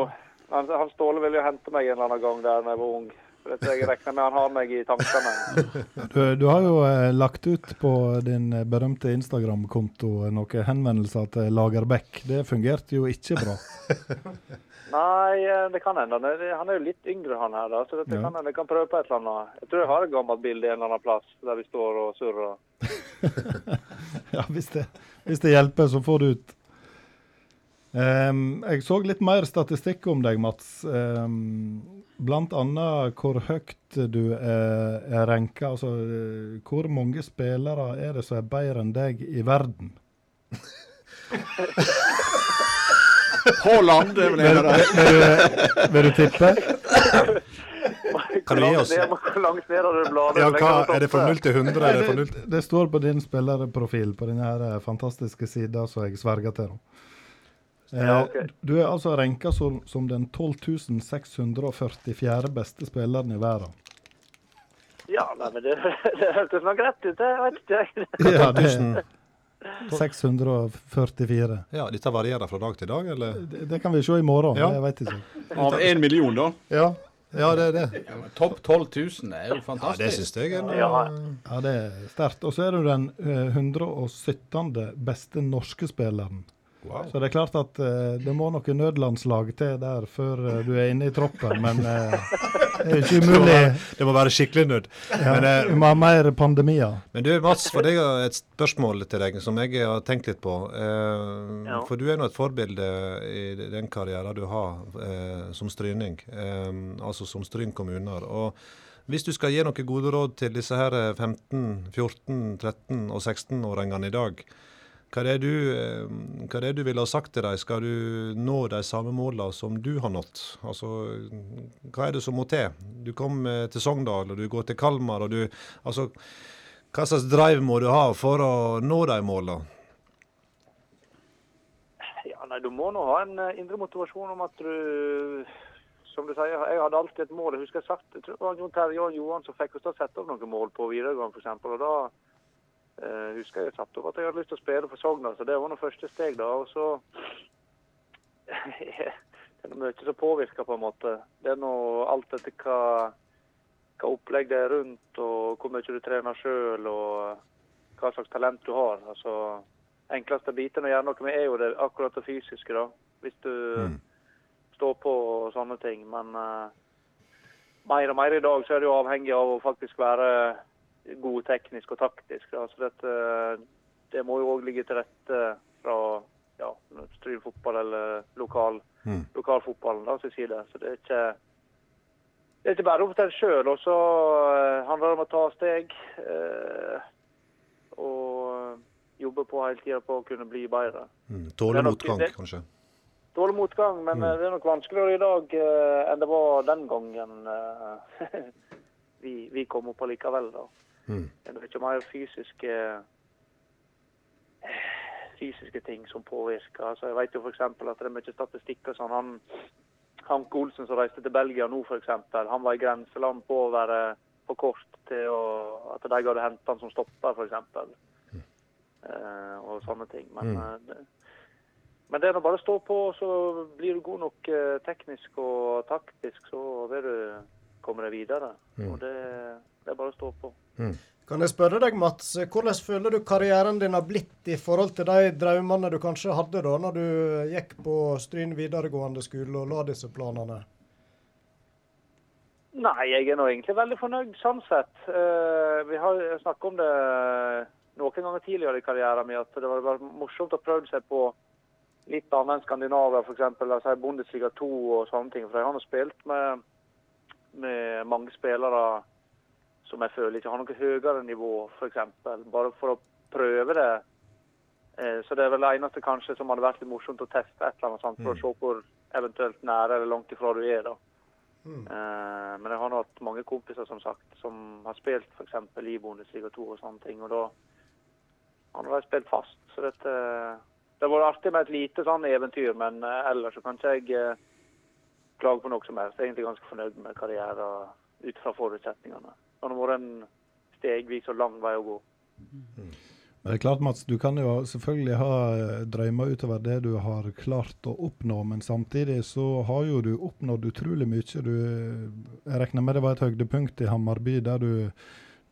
Han, han Ståle vil jo hente meg en eller annen gang der da jeg var ung. For jeg regner med han har meg i tankene. [LAUGHS] Du, du har jo eh, lagt ut på din eh, berømte Instagram-konto noen henvendelser til Lagerbäck. Det fungerte jo ikke bra. [LAUGHS] Nei, eh, det kan hende. Han er- jo litt yngre, han her. da, så dette Ja. kan hende jeg kan prøve på et eller annet. Jeg tror jeg har et gammelt bilde en eller annen plass der vi står og surrer. [LAUGHS] Ja, hvis det, hvis det hjelper, så får du ut. Um, jeg så litt mer statistikk om deg, Mats. Um, blant annet hvor høyt du er, er ranka. Altså, eh, hvor mange spillere er det som er bedre enn deg i verden? Haaland, er vel en av dem. Vil du, tippe? Kan du gi oss Hvor langt ned har du bladet? ja, hva, Er det fra 0 til 100? Er det 0 Det, det står på din spillerprofil på denne eh, fantastiske sida som jeg sverger til. nå. Eh, Ja. Du er altså renka som, som den 12.644 beste spilleren i verden. Ja, nei, men det, [LAUGHS] det hørtes nok rett ut, det vet ikke. [LAUGHS] Ja, det 1000? 644. Ja, dette varierer fra dag til dag, eller? Det, det kan vi se i morgen. Ja. Jeg vet ikke. Av én million, da. Ja, Ja, det er det. Ja, Topp 12 000 er jo fantastisk. Ja, det synes syns jeg er Ja. ja det er sterkt. Og så er du den eh, 117. beste norske spilleren. Wow. Så det er klart at uh, det må noe nødlandslag til der før uh, du er inne i troppen, men uh, det er ikke ikke [LAUGHS] Det må umulig. være, det må være skikkelig nød. Ja, Men, vi må ha mer pandemier. Men du Mats, for jeg har et spørsmål til deg som jeg har tenkt litt på. Eh, Ja. For du er nå et forbilde i den karrieren du har som stryning, altså som Stryn kommuner. Og hvis du skal gi noen gode råd til disse her 15-, 14-, 13- og 16-åringene i dag, hva er, det du, eh, hva er det du ville ha sagt til dem? Skal du nå de samme målene som du har nådd? Altså, hva er det som må til? Du kom eh, til Sogndal, og du går til Kalmar, og du Altså, hva slags drive må du ha for å nå de målene? Ja, nei, Du må nå ha en eh, indre motivasjon om at du Som du sier, jeg hadde alltid et mål. Jeg husker jeg sagt, jeg tror det var Jon Terje og Johan som fikk oss til å sette opp noen mål på videregående f.eks. Og eh, husker jeg jeg satte opp at jeg hadde lyst til å spille for Sogndal, så det var noe første steg da. Og så [LAUGHS] Det er mye som påvirker, på en måte. Det er noe alt etter hva, hva opplegg det er rundt, og hvor mye du trener sjøl, og hva slags talent du har. Altså, enkleste biten å gjøre noe med er jo det, akkurat det fysiske, da. Hvis du Mm. står på og sånne ting. Men uh, mer og mer i dag så er det jo avhengig av å faktisk være god teknisk og taktisk. Da. Så dette, det må jo òg ligge til rette fra ja, Stryn fotball eller lokal, Mm. lokalfotballen da, sin side. Så det er ikke det er ikke bare opp til en sjøl. Og så eh, handler det om å ta steg. eh, og jobbe på hele tida på å kunne bli bedre. Mm. Tåle motgang, det- kanskje? Tåle motgang, men mm. det er nok vanskeligere i dag eh, enn det var den gangen eh, [LAUGHS] vi, vi kom opp allikevel. da. Mm. Det er mye mer fysiske fysiske ting som påvirker. Altså, jeg vet jo f.eks. at det er mye statistikker sånn. Han, Hank Olsen som reiste til Belgia nå, f.eks. Han var i grenseland på å være for kort til å, at de hadde hentet han som stopper, f.eks. Eh, og sånne ting. Men, Mm. eh, men det er nå bare å stå på, så blir du god nok eh, teknisk og taktisk, så vil du komme deg videre. Mm. Og det, det er bare å stå på. Kan jeg spørre deg, Mats, hvordan føler du karrieren din har blitt i forhold til de drømmene du kanskje hadde da når du gikk på Stryn videregående skole og la disse planene? Nei, jeg er nå egentlig veldig fornøyd sånn sett. Uh, vi har snakket om det noen ganger tidligere i karrieren min, at det var bare morsomt å prøve seg på litt annet enn Skandinavia, f.eks. Altså Bundesliga 2 og sånne ting. For jeg har nå spilt med, med mange spillere som jeg føler ikke har noe høyere nivå, f.eks. Bare for å prøve det Eh, Så det er vel det eneste kanskje som hadde vært litt morsomt å teste et eller annet sånt, for å se hvor eventuelt nære eller langt ifra du er. da. Mm. Men jeg har nå hatt mange kompiser som sagt, som har spilt f.eks. i Bundesliga 2 og sånne ting. og da har de spilt fast. Så dette, det har vært artig med et lite sånn eventyr, men eh, ellers så kan ikke jeg eh, klage på noe som helst. Jeg er egentlig ganske fornøyd med karrieren ut fra forutsetningene. Det har vært en stegvis og lang vei å gå. Men det er klart, Mats, du kan jo selvfølgelig ha eh, drømmer utover det du har klart å oppnå, men samtidig så har jo du oppnådd utrolig mye. Du, jeg regner med det var et høydepunkt i Hammarby, der du,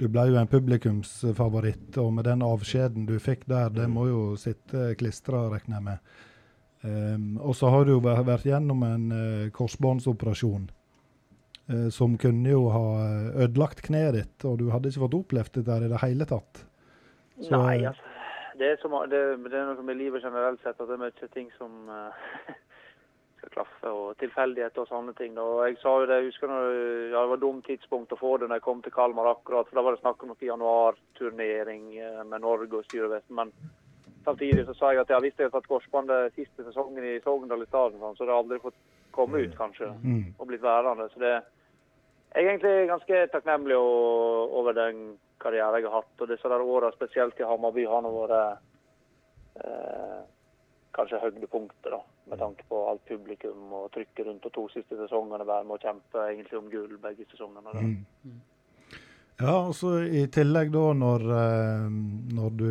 du ble jo en publikumsfavoritt. Og med den avskjeden du fikk der, det må jo sitte klistra, regner jeg med. Ehm, og så har du jo vært gjennom en uh, korsbåndsoperasjon. uh, som kunne jo ha eh, ødelagt kneet ditt, og du hadde ikke fått opplevd det der i det hele tatt. Så- Nei, altså. Det er, som, det, det er noe med livet generelt sett at det er mye ting som uh, [LAUGHS] skal klaffe, og tilfeldigheter og sånne ting. Og jeg sa jo det, jeg husker når, ja, det var et dumt tidspunkt å få det når jeg kom til Kalmar akkurat, for da var det snakk om noe januarturnering med Norge og styrevesen. Men samtidig så sa jeg at ja, hvis jeg hadde tatt korsbåndet siste sesongen i Sogndal i stedet, sånn, så hadde jeg aldri fått komme ut, kanskje, Mm. og blitt værende. Så det jeg er egentlig ganske takknemlig over den karrieren jeg har hatt. Og disse åra, spesielt i Hammarby, har nå vært eh, kanskje høydepunktet, da. Med tanke på alt publikum og trykket rundt de to siste sesongene være med å kjempe egentlig om gull begge sesongene. Da. Mm. Ja, og så i tillegg da når, eh, når du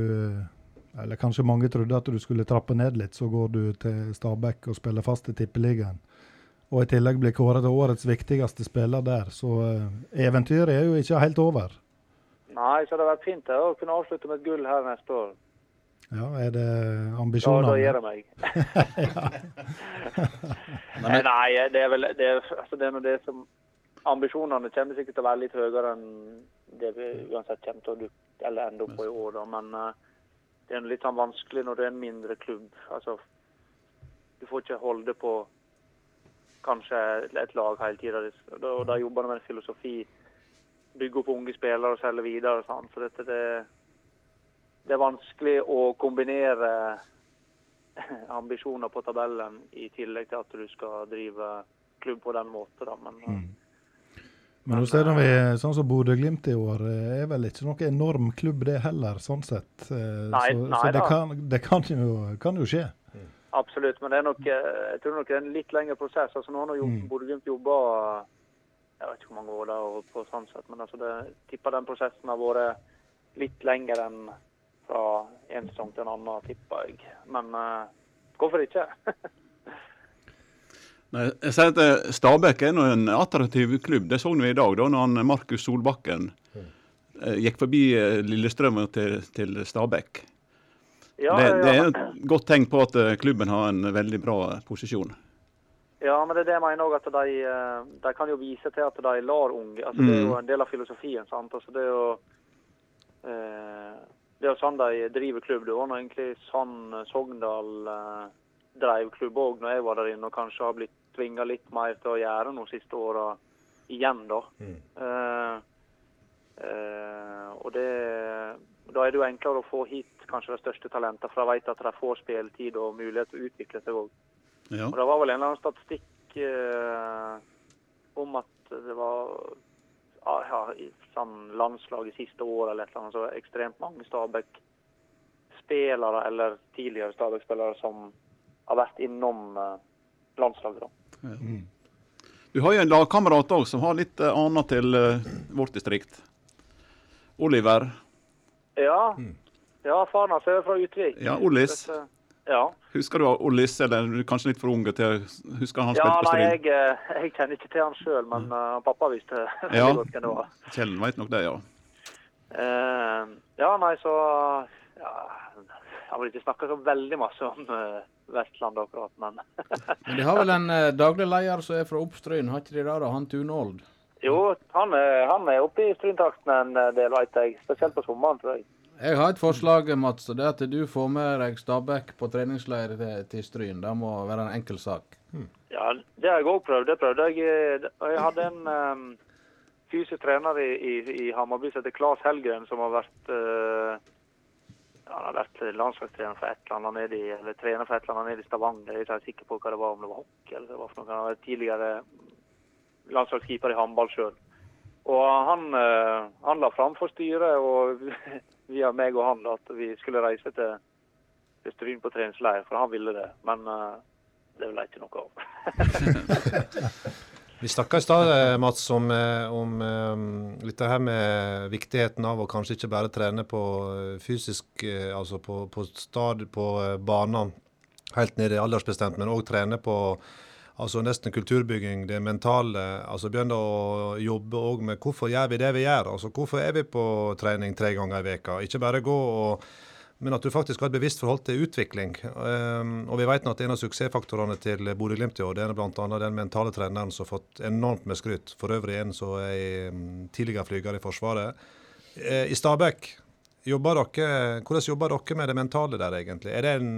Eller kanskje mange trodde at du skulle trappe ned litt, så går du til Stabæk og spiller fast i Tippeligaen. Og i tillegg blir kåret til årets viktigste spiller der. Så eh, eventyret er jo ikke helt over. Nei, så det har vært fint å kunne avslutte med et gull her neste år. Ja, er det ambisjoner? Ja, da gir det meg. [LAUGHS] Nei, nei, det er vel det er, altså det er det som Ambisjonene kommer sikkert til å være litt høyere enn det vi uansett kommer til å dukke eller ende opp på i år. Da. Men eh, det er litt sånn vanskelig når det er en mindre klubb. Altså, du får ikke holde på kanskje et lag hele tida. Da, da jobber du med en filosofi. Bygge opp unge spillere og selge videre. og sånn. Så dette, det, det er vanskelig å kombinere [LAUGHS] ambisjoner på tabellen i tillegg til at du skal drive klubb på den måten. Da. Men Mm. Men nå ser vi sånn som Bodø-Glimt i år, eh, er vel ikke noe enorm klubb det heller, sånn sett. Eh, Nei, så nei så det, kan, det kan, jo, kan jo skje. absolutt. Men det er nok, eh, jeg tror nok det er en litt lengre prosess. Altså, nå har Mm. Bodø-Glimt jobba jeg vet ikke hvor mange år det har på sånn sett, men altså, det, tipper den prosessen har vært litt lengre enn fra en sesong til en annen, tipper jeg. Men uh, hvorfor ikke? [LAUGHS] Jeg sier at eh, Stabæk er en attraktiv klubb. Det så vi i dag, da når han Markus Solbakken eh, gikk forbi eh, Lillestrøm til, til Stabæk. Ja, det, det er et godt tegn på at eh, klubben har en veldig bra eh, posisjon. Ja, men det er det jeg mener òg, at de, eh, de kan jo vise til at de lar unge altså Det er jo Mm. en del av filosofien. sant? Altså Det er jo eh, det er sånn de driver klubb. Det var egentlig sånn eh, Sogndal eh, drev klubb òg når jeg var der inne, og kanskje har blitt tvinga litt mer til å gjøre noe siste åra igjen, da. Mm. Uh, uh, og det Da er det jo enklere å få hit kanskje de største talentene, for de vet at de får spilletid og mulighet til å utvikle seg òg. Ja. Og Det var vel en eller annen statistikk uh, om at det var ja, ja, i sånn landslag i siste år eller et eller annet, så ekstremt mange Stabæk-spillere eller tidligere Stabæk-spillere som har vært innom landslaget. da. Du har jo en lagkamerat òg som har litt uh, annet til uh, vårt distrikt. Oliver. Ja, ja faren hans er fra Utvik. Ja, Ollis. Dette- Ja. Husker du Ollis, eller du er kanskje litt for unge til å huske han Ja, spilte på nei, Ja, jeg, eh, jeg kjenner ikke til han sjøl, men uh, pappa visste [LAUGHS] Ja. godt hvem det var. Kjell vet nok det, ja. Uh, ja, nei, så ja, Jeg vil ikke snakke så veldig masse om uh, Vestland akkurat, men [LAUGHS] Men de har vel en eh, daglig leder som er fra Oppstryn, har ikke de det? da? Han Tunold? jo, han er, han er oppe i stryntakten en eh, del, veit jeg. Spesielt på sommeren, tror jeg. Jeg har et forslag, Mats. Det er at du får med deg Stabæk på treningsleir til, til Stryn. Det må være en enkel sak. Ja, det har jeg òg prøvd. Det prøvde jeg. eh, Jeg hadde en um, fysisk trener i, i, i Hammarby som heter Claes Helgren, som har vært uh, Han har vært landslagstrener for et eller annet nede i, eller trener for et eller annet nede i Stavanger. Jeg er ikke sikker på hva det var, om det var hockey eller hva for noe. Han vært tidligere landslagskeeper i håndball sjøl. Og han, eh, han la fram for styret og [LAUGHS] via meg og han at vi skulle reise til, til Stryn på treningsleir, for han ville det. Men eh, det ble ikke noe av. [LAUGHS] Vi snakka i stad, eh, Mats, om, eh, om um, litt det her med viktigheten av å kanskje ikke bare trene på eh, fysisk, eh, altså på, på stad, på banen helt ned i aldersbestemt, men òg trene på altså nesten kulturbygging, det mentale. altså Begynne å jobbe òg med hvorfor gjør vi det vi gjør. altså Hvorfor er vi på trening tre ganger i veka? Ikke bare gå og men at du faktisk har et bevisst forhold til utvikling. Um, og vi vet nå at en av suksessfaktorene til Bodø-Glimt i år, det er bl.a. den mentale treneren som har fått enormt med skryt. For øvrig en som er um, tidligere flyger i Forsvaret. Eh, I Stabæk, jobber dere, hvordan jobber dere med det mentale der, egentlig? Er det en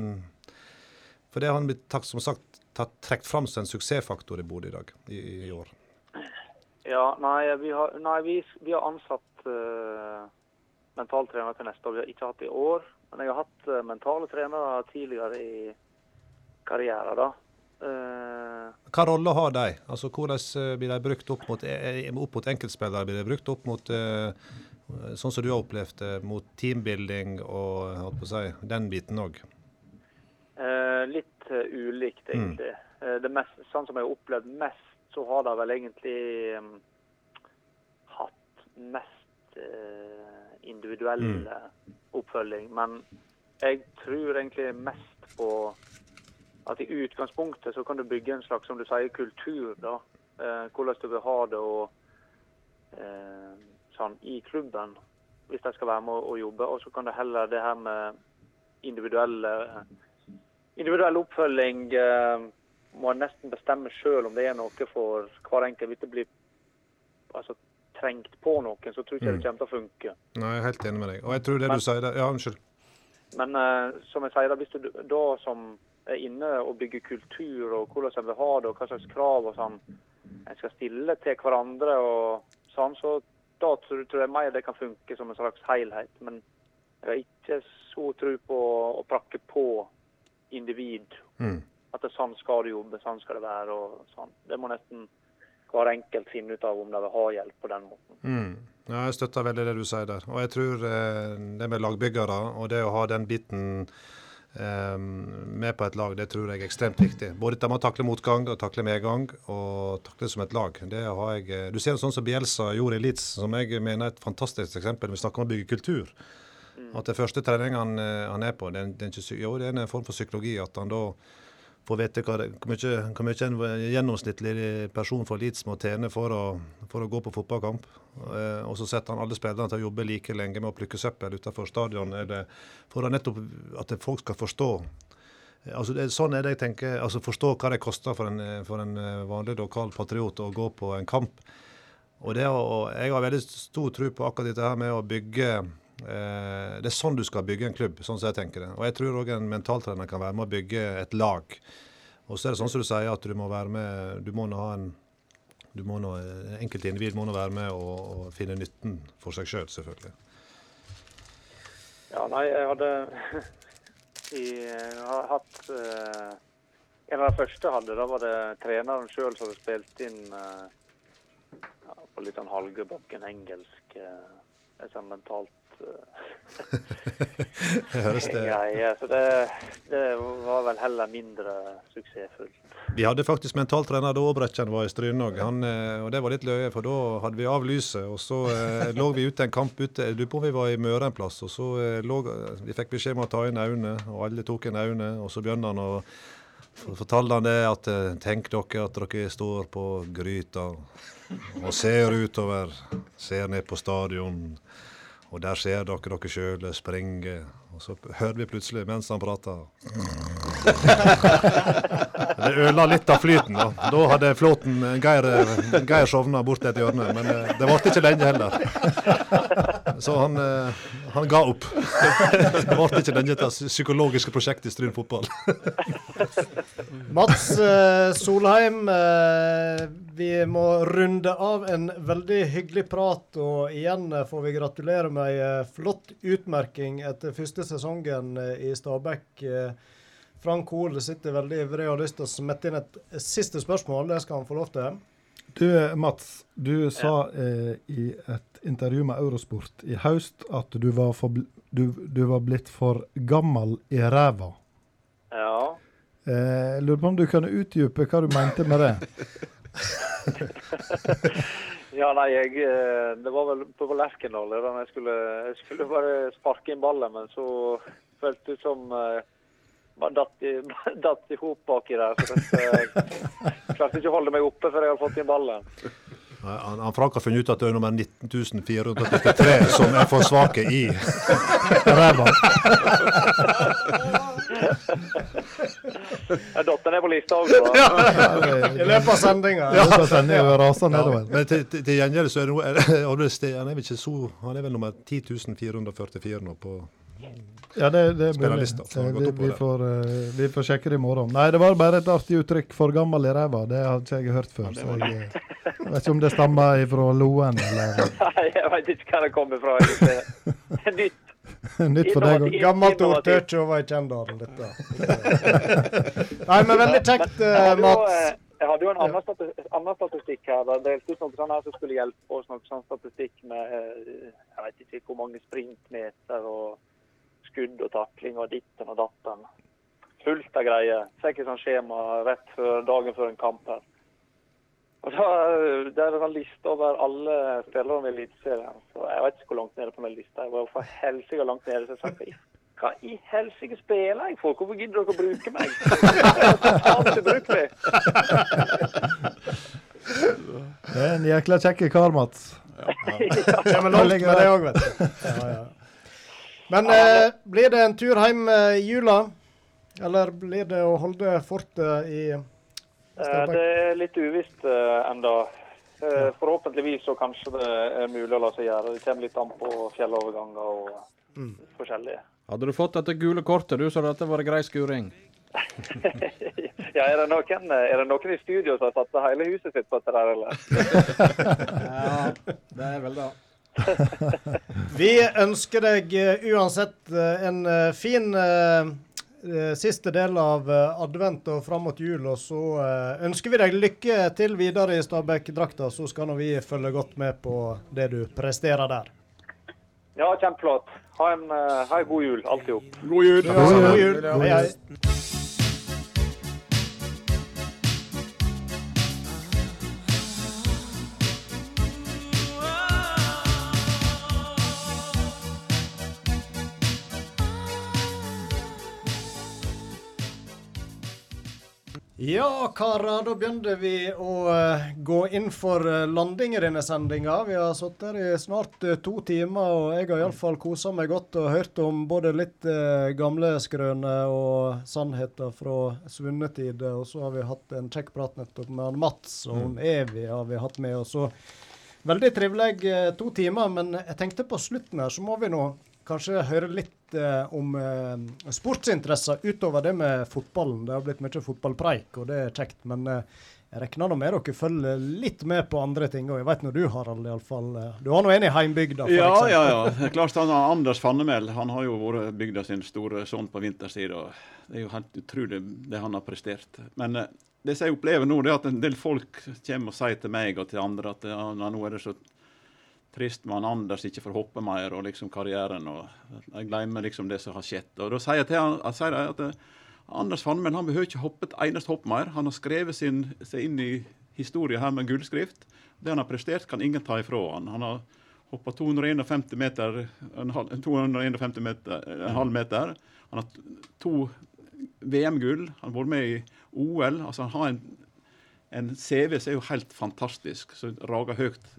For det har han blitt, som sagt, tatt, trukket fram som en suksessfaktor i Bodø i dag, i, i år. Ja, nei, vi har, nei, vi, vi har ansatt uh, mentaltrener til neste år. Vi har ikke hatt det i år. Men jeg har hatt uh, mentale trenere tidligere i karrieren, da. Uh, Hva rolle har de? Altså, Hvordan eh, blir de brukt opp mot, eh, opp mot enkeltspillere? Blir de brukt opp mot eh, sånn som du har opplevd det, mot teambuilding og si, den biten òg? litt ulikt, egentlig. Uh, det mest, sånn som jeg har opplevd mest, så har de vel egentlig um, hatt mest uh, individuell oppfølging. Men jeg tror egentlig mest på at i utgangspunktet så kan du bygge en slags, som du sier, kultur. da. Eh, hvordan du vil ha det og eh, sånn i klubben, hvis de skal være med å jobbe. Og så kan det heller det her med individuelle individuell oppfølging eh, må nesten bestemme sjøl om det er noe for hver enkelt. Hvis det blir altså, trengt på noen, så tror ikke jeg det kommer til å funke. Nei, jeg er helt enig med deg. Og jeg tror det Men- du sier der Ja, unnskyld. Men uh, som jeg sier, da, hvis du da som er inne og bygger kultur, og hvordan en vil ha det, og hva slags krav og sånn en skal stille til hverandre, og sånn, så da tror, tror jeg mer det kan funke som en slags helhet. Men jeg har ikke så tro på å prakke på individ. Mm. At det er sånn skal du jobbe, sånn skal det være. og sånn. Det må nesten hver enkelt finne ut av om de vil ha hjelp på den måten. Mm. Ja, jeg støtter veldig det du sier der. Og jeg tror eh, det med lagbyggere og det å ha den biten eh, med på et lag, det tror jeg er ekstremt viktig. Både det med å takle motgang og takle medgang, og takle som et lag. Det har jeg, eh, du ser sånn som Bielsa gjorde i Leeds, som jeg mener er et fantastisk eksempel. Vi snakker om å bygge kultur. At det første treningen han, eh, han er på, det er, det er ikke, jo, det er en form for psykologi. At han da får vite hva hvor, mye, en gjennomsnittlig person fra Leeds må tjene for å, for å gå på fotballkamp. Eh, og så setter han alle spillerne til å jobbe like lenge med å plukke søppel utenfor stadion. Eller for nettopp at folk skal forstå. Eh, Altså det, sånn er det jeg tenker, altså Forstå hva det koster for en, for en eh, vanlig lokal patriot å gå på en kamp. Og det og Jeg har veldig stor tro på akkurat dette her med å bygge Det er sånn du skal bygge en klubb, sånn som jeg tenker det. Og jeg tror òg en mentaltrener kan være med å bygge et lag. Og så er det sånn som du sier, at du må være med Du må nå ha en du må nå, eh, Enkelte individ må nå være med og, og finne nytten for seg sjøl, selv, selvfølgelig. Ja, nei, jeg hadde [LAUGHS] i, jeg har hatt uh, En av de første hadde, da var det treneren sjøl som hadde spilt inn uh, på litt sånn halvgebakken engelsk. Uh, et sånn mentalt høres det greie. Så det, det var vel heller mindre suksessfullt. Vi hadde faktisk mentaltrener da Brekkjen var i Stryn òg, og det var litt løye. For da hadde vi av lyset, og så eh, lå vi ute en kamp ute. Jeg lurer på om vi var i Møre en plass. og så eh, lå, Vi fikk beskjed om å ta inn Aune, og alle tok inn Aune, Og så begynte han å fortalte han det at eh, tenk dere at dere står på gryta og ser utover, ser ned på stadion. Og der ser dere dere sjøl springe. Og så hører vi plutselig, mens han prater [LAUGHS] Det ødela litt av flyten. Da, da hadde flåten Geir, Geir sovna bort et hjørne, men eh, det varte ikke lenge heller. Så han, eh, han ga opp. [LAUGHS] Det ble ikke dette psykologiske prosjektet i Stryn fotball. [LAUGHS] Mats eh, Solheim, eh, vi må runde av en veldig hyggelig prat. Og igjen får vi gratulere med ei flott utmerking etter første sesongen i Stabæk. Frank Hoel sitter veldig ivrig og har lyst til å smette inn et siste spørsmål. Det skal han få lov til. Du Mats, du sa eh, i et intervju med Eurosport i høst at du var, for, du, du var blitt for gammel i ræva. Ja. Eh, lurer på om du kan utdype hva du mente med det? [LAUGHS] Ja, nei, jeg eh, Det var vel på Lerkendal da jeg skulle, jeg skulle bare sparke inn ballen, men så føltes det som bare datt i, [LAUGHS] datt i hop baki der. Så jeg klarte ikke å holde meg oppe før jeg hadde fått inn ballen. Han, han Frank har funnet ut at det er nummer 19.433 som er for svake i ræva. Jeg datt ned på lista òg, da. I løpet av sendinga. Ja, men til, til, til gjengjeld så er det noe er Han er vel ikke så Han er vel nummer 10.444 nå på Ja, det, det er mulig. Spillerlista, så har det gått Vi, vi, får, eh, vi får sjekke det i morgen. Nei, det var bare et artig uttrykk 'for gammel i ræva'. Det hadde ikke jeg hørt før. Så jeg, eh, jeg vet ikke om det stammer fra Loen eller [LAUGHS] Nei, jeg veit ikke hva det kommer fra. Det Nytt. [LAUGHS] nytt for deg òg. Gammelt ord tør ikke over i Kjendalen, dette. [LAUGHS] Nei, men veldig kjekt, eh, Mats. jeg hadde jo en annen, stati annen statistikk her. Det delte ut noe sånn her som skulle hjelpe oss. Noe sånn statistikk med jeg vet ikke hvor mange sprintmeter og skudd og takling og ditten og datten. Fullt av greier. Fikk et sånt skjema rett før dagen før en kamp her. Og da, eh, Det er en liste over alle spillerne i Eliteserien. Så Jeg vet ikke hvor langt nede på den lista. Jeg var for helsike langt nede. Så jeg sa hva i- helsike spiller jeg for? Hvorfor gidder dere å bruke meg? [LAUGHS] Det er en jækla kjekk kar, Mats. Kommer langt med det òg, vet du. Ja, ja. Men eh, blir det en tur hjem eh, i jula? Eller blir det å holde fortet i Eh, Stabæk? Det er litt uvisst uh, enda. Eh, forhåpentligvis så kanskje det er mulig å la seg gjøre. Det kommer litt an på fjelloverganger og Mm. forskjellige. Hadde du fått dette gule kortet, du, så hadde dette vært grei skuring. [LAUGHS] Ja, er det, noen, er det noen i studio som har satt hele huset sitt på dette der, eller? [LAUGHS] Ja, det er vel det. [LAUGHS] Vi ønsker deg eh, uansett eh, en eh, fin siste del av advent og fram mot jul. Og så ønsker vi deg lykke til videre i Stabæk-drakta, så skal nå vi følge godt med på det du presterer der. Ja, kjempeflott. Ha en, ha en god jul, alt i hop. God jul. Ja, god jul. Hei, hei. Ja, karer, da begynte vi å eh, gå inn for eh, landing i denne sendinga. Vi har sittet her i snart eh, to timer, og jeg har iallfall kosa meg godt og hørt om både litt gamle skrøner og sannheter fra svunne tider. Og så har vi hatt en kjekk prat nettopp med Mats, og hun Evy har vi hatt med oss. Veldig trivelig to timer, men jeg tenkte på slutten her så må vi nå kanskje høre litt eh, om eh, sportsinteresser utover det med fotballen. Det har blitt mye fotballpreik, og det er kjekt. Men eh, jeg regner nå med dere følger litt med på andre ting. Og jeg vet når du, Harald, iallfall. Eh, du har nå en i heimbygda, Ja, eksempel. ja, ja. Klart han, Anders Fannemel han har jo vært bygda sin store sønn på vinterstid. og Det er jo helt utrolig det han har prestert. Men eh, det som jeg opplever nå, det er at en del folk kommer og sier til meg og til andre at ja, nå er det så trist med han Anders ikke får hoppe mer og liksom karrieren. og Jeg glemmer liksom det som har skjedd. Og Da sier jeg til han jeg sier at eh, Anders Fannemel han behøver ikke hoppe et eneste hopp mer. Han har skrevet sin, seg inn i historien her med gullskrift. Det han har prestert, kan ingen ta ifra han. Han har hoppa 251 meter, en halv, 251 meter, en halv meter. Han har to VM-gull. Han har vært med i OL. altså Han har en, en CV som er jo helt fantastisk, som rager høyt.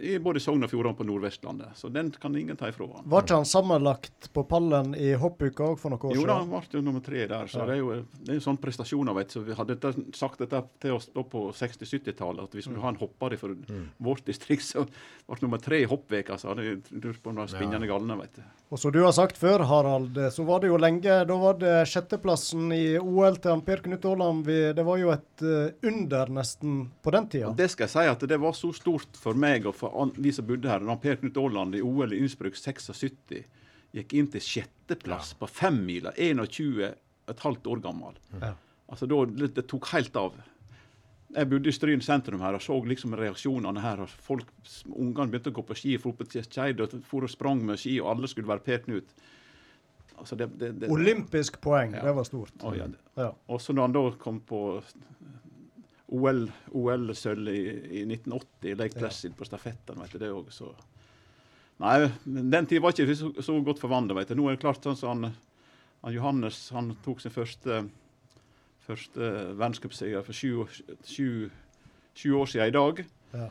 I- både Sogn og Fjordane på Nordvestlandet. Så den kan ingen ta ifra han. Var ikke han sammenlagt på pallen i hoppuka òg for noen år siden? Jo da, han ble jo nummer tre der. Så Ja. det er jo det er jo sånne prestasjoner, vet du. Så vi hadde sagt dette til oss da på 60-70-tallet, at vi skulle Mm. ha en hopper fra vårt distrikt som ble nummer tre i hoppveka. Så hadde jeg lurt på om det var spinnende galne, vet du. Og som du har sagt før, Harald, så var det jo lenge Da var det sjetteplassen i OL til Per Knut Aaland. Det var jo et eh, under nesten på den tida. Det skal jeg si at det var så stort for meg og for vi som bodde her, da Per Knut Aaland i OL i Innsbruck 76 gikk inn til sjetteplass på femmila, 21 et halvt år gammel. Ja. Altså da, det, tok helt av. Jeg bodde i Stryn sentrum her og så liksom reaksjonene her. og folk, Ungene begynte å gå på ski for oppe til Skeid og for og sprang med ski, og alle skulle være Per Knut. Altså det, det, det, Olympisk poeng, Ja. det var stort. Å, ja. Ja. Og så når han da kom på OL OL-sølv i, i 1980, Lake Placid på stafetten, vet du, det òg, så Nei, men den tida var ikke så, så godt forvandla, vet du. Nå er det klart sånn som han, han Johannes han tok sin første, første verdenscupseier for sju, år- sju, sju år siden i dag. Ja.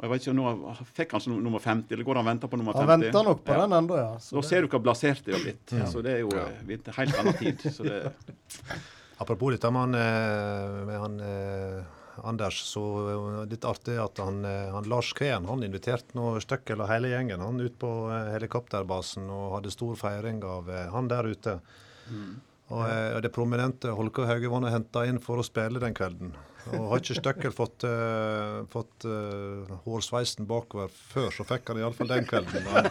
Og jeg vet ikke, nå Fikk han som nummer 50, eller går han og venter på nummer 50? Han venter nok på Ja. den ennå, ja. Så Da det- ser du hvor blasert det har blitt. Ja. Så det er jo Ja. eh, en helt annen tid. Så det, [LAUGHS] Apropos dette med han, eh, med han eh, Anders, så eh, litt artig at han, eh, han Lars Kveen han inviterte nå Støkkel og hele gjengen han ut på eh, helikopterbasen og hadde stor feiring av han der ute. Og, eh, og det prominente Holke Hauge var henta inn for å spille den kvelden. Og har ikke Støkkel fått, uh, fått uh, hårsveisen bakover før, så fikk han iallfall den kvelden. Men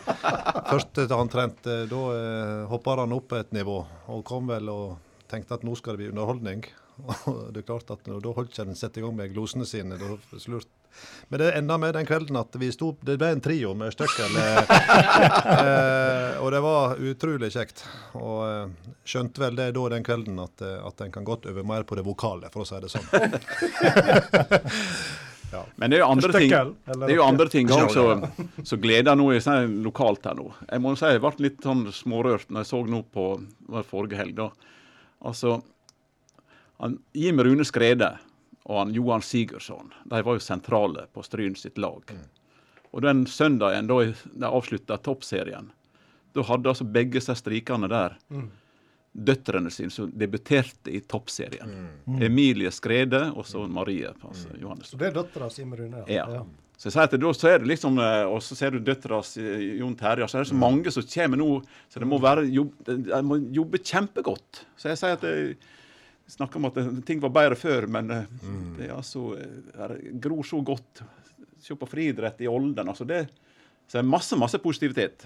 først han trente, da uh, hoppa han opp et nivå og kom vel og tenkte at nå skal det bli underholdning. Og [LAUGHS] det er klart at Da holdt ikke den sette i gang med glosene sine. Da slurt. Men det enda med den kvelden at vi sto Det ble en trio med Støkkel. Eh, [LAUGHS] eh, og det var utrolig kjekt. Og eh, skjønte vel det da den kvelden at, eh, at en kan godt øve mer på det vokale, for å si det sånn. [LAUGHS] ja. Men det er jo andre ting Det er jo andre ting som gleder nå sånn lokalt her nå. Jeg må si jeg ble litt sånn smårørt når jeg så nå på forrige helg. da. Altså, han, Jim Rune Skrede og han Johan Sigurdsson de var jo sentrale på Stryn sitt lag. Og den søndagen da de avslutta toppserien, da hadde altså begge disse strikene der Mm. døtrene sine som debuterte i toppserien. Emilie Skrede og så Marie altså, Johannes. Så det er dattera Jim Rune, Ja. Så jeg sier at da så er det liksom, eh, Og så ser du døtra hans Jon Terje. Så er det så mange som kommer nå. Så det må være jobb, de må jobbe kjempegodt. Så jeg sier at jeg snakker om at ting var bedre før, men mm. det er altså eh, gror så godt. Se på friidrett i Olden. altså det så det er masse, masse positivitet.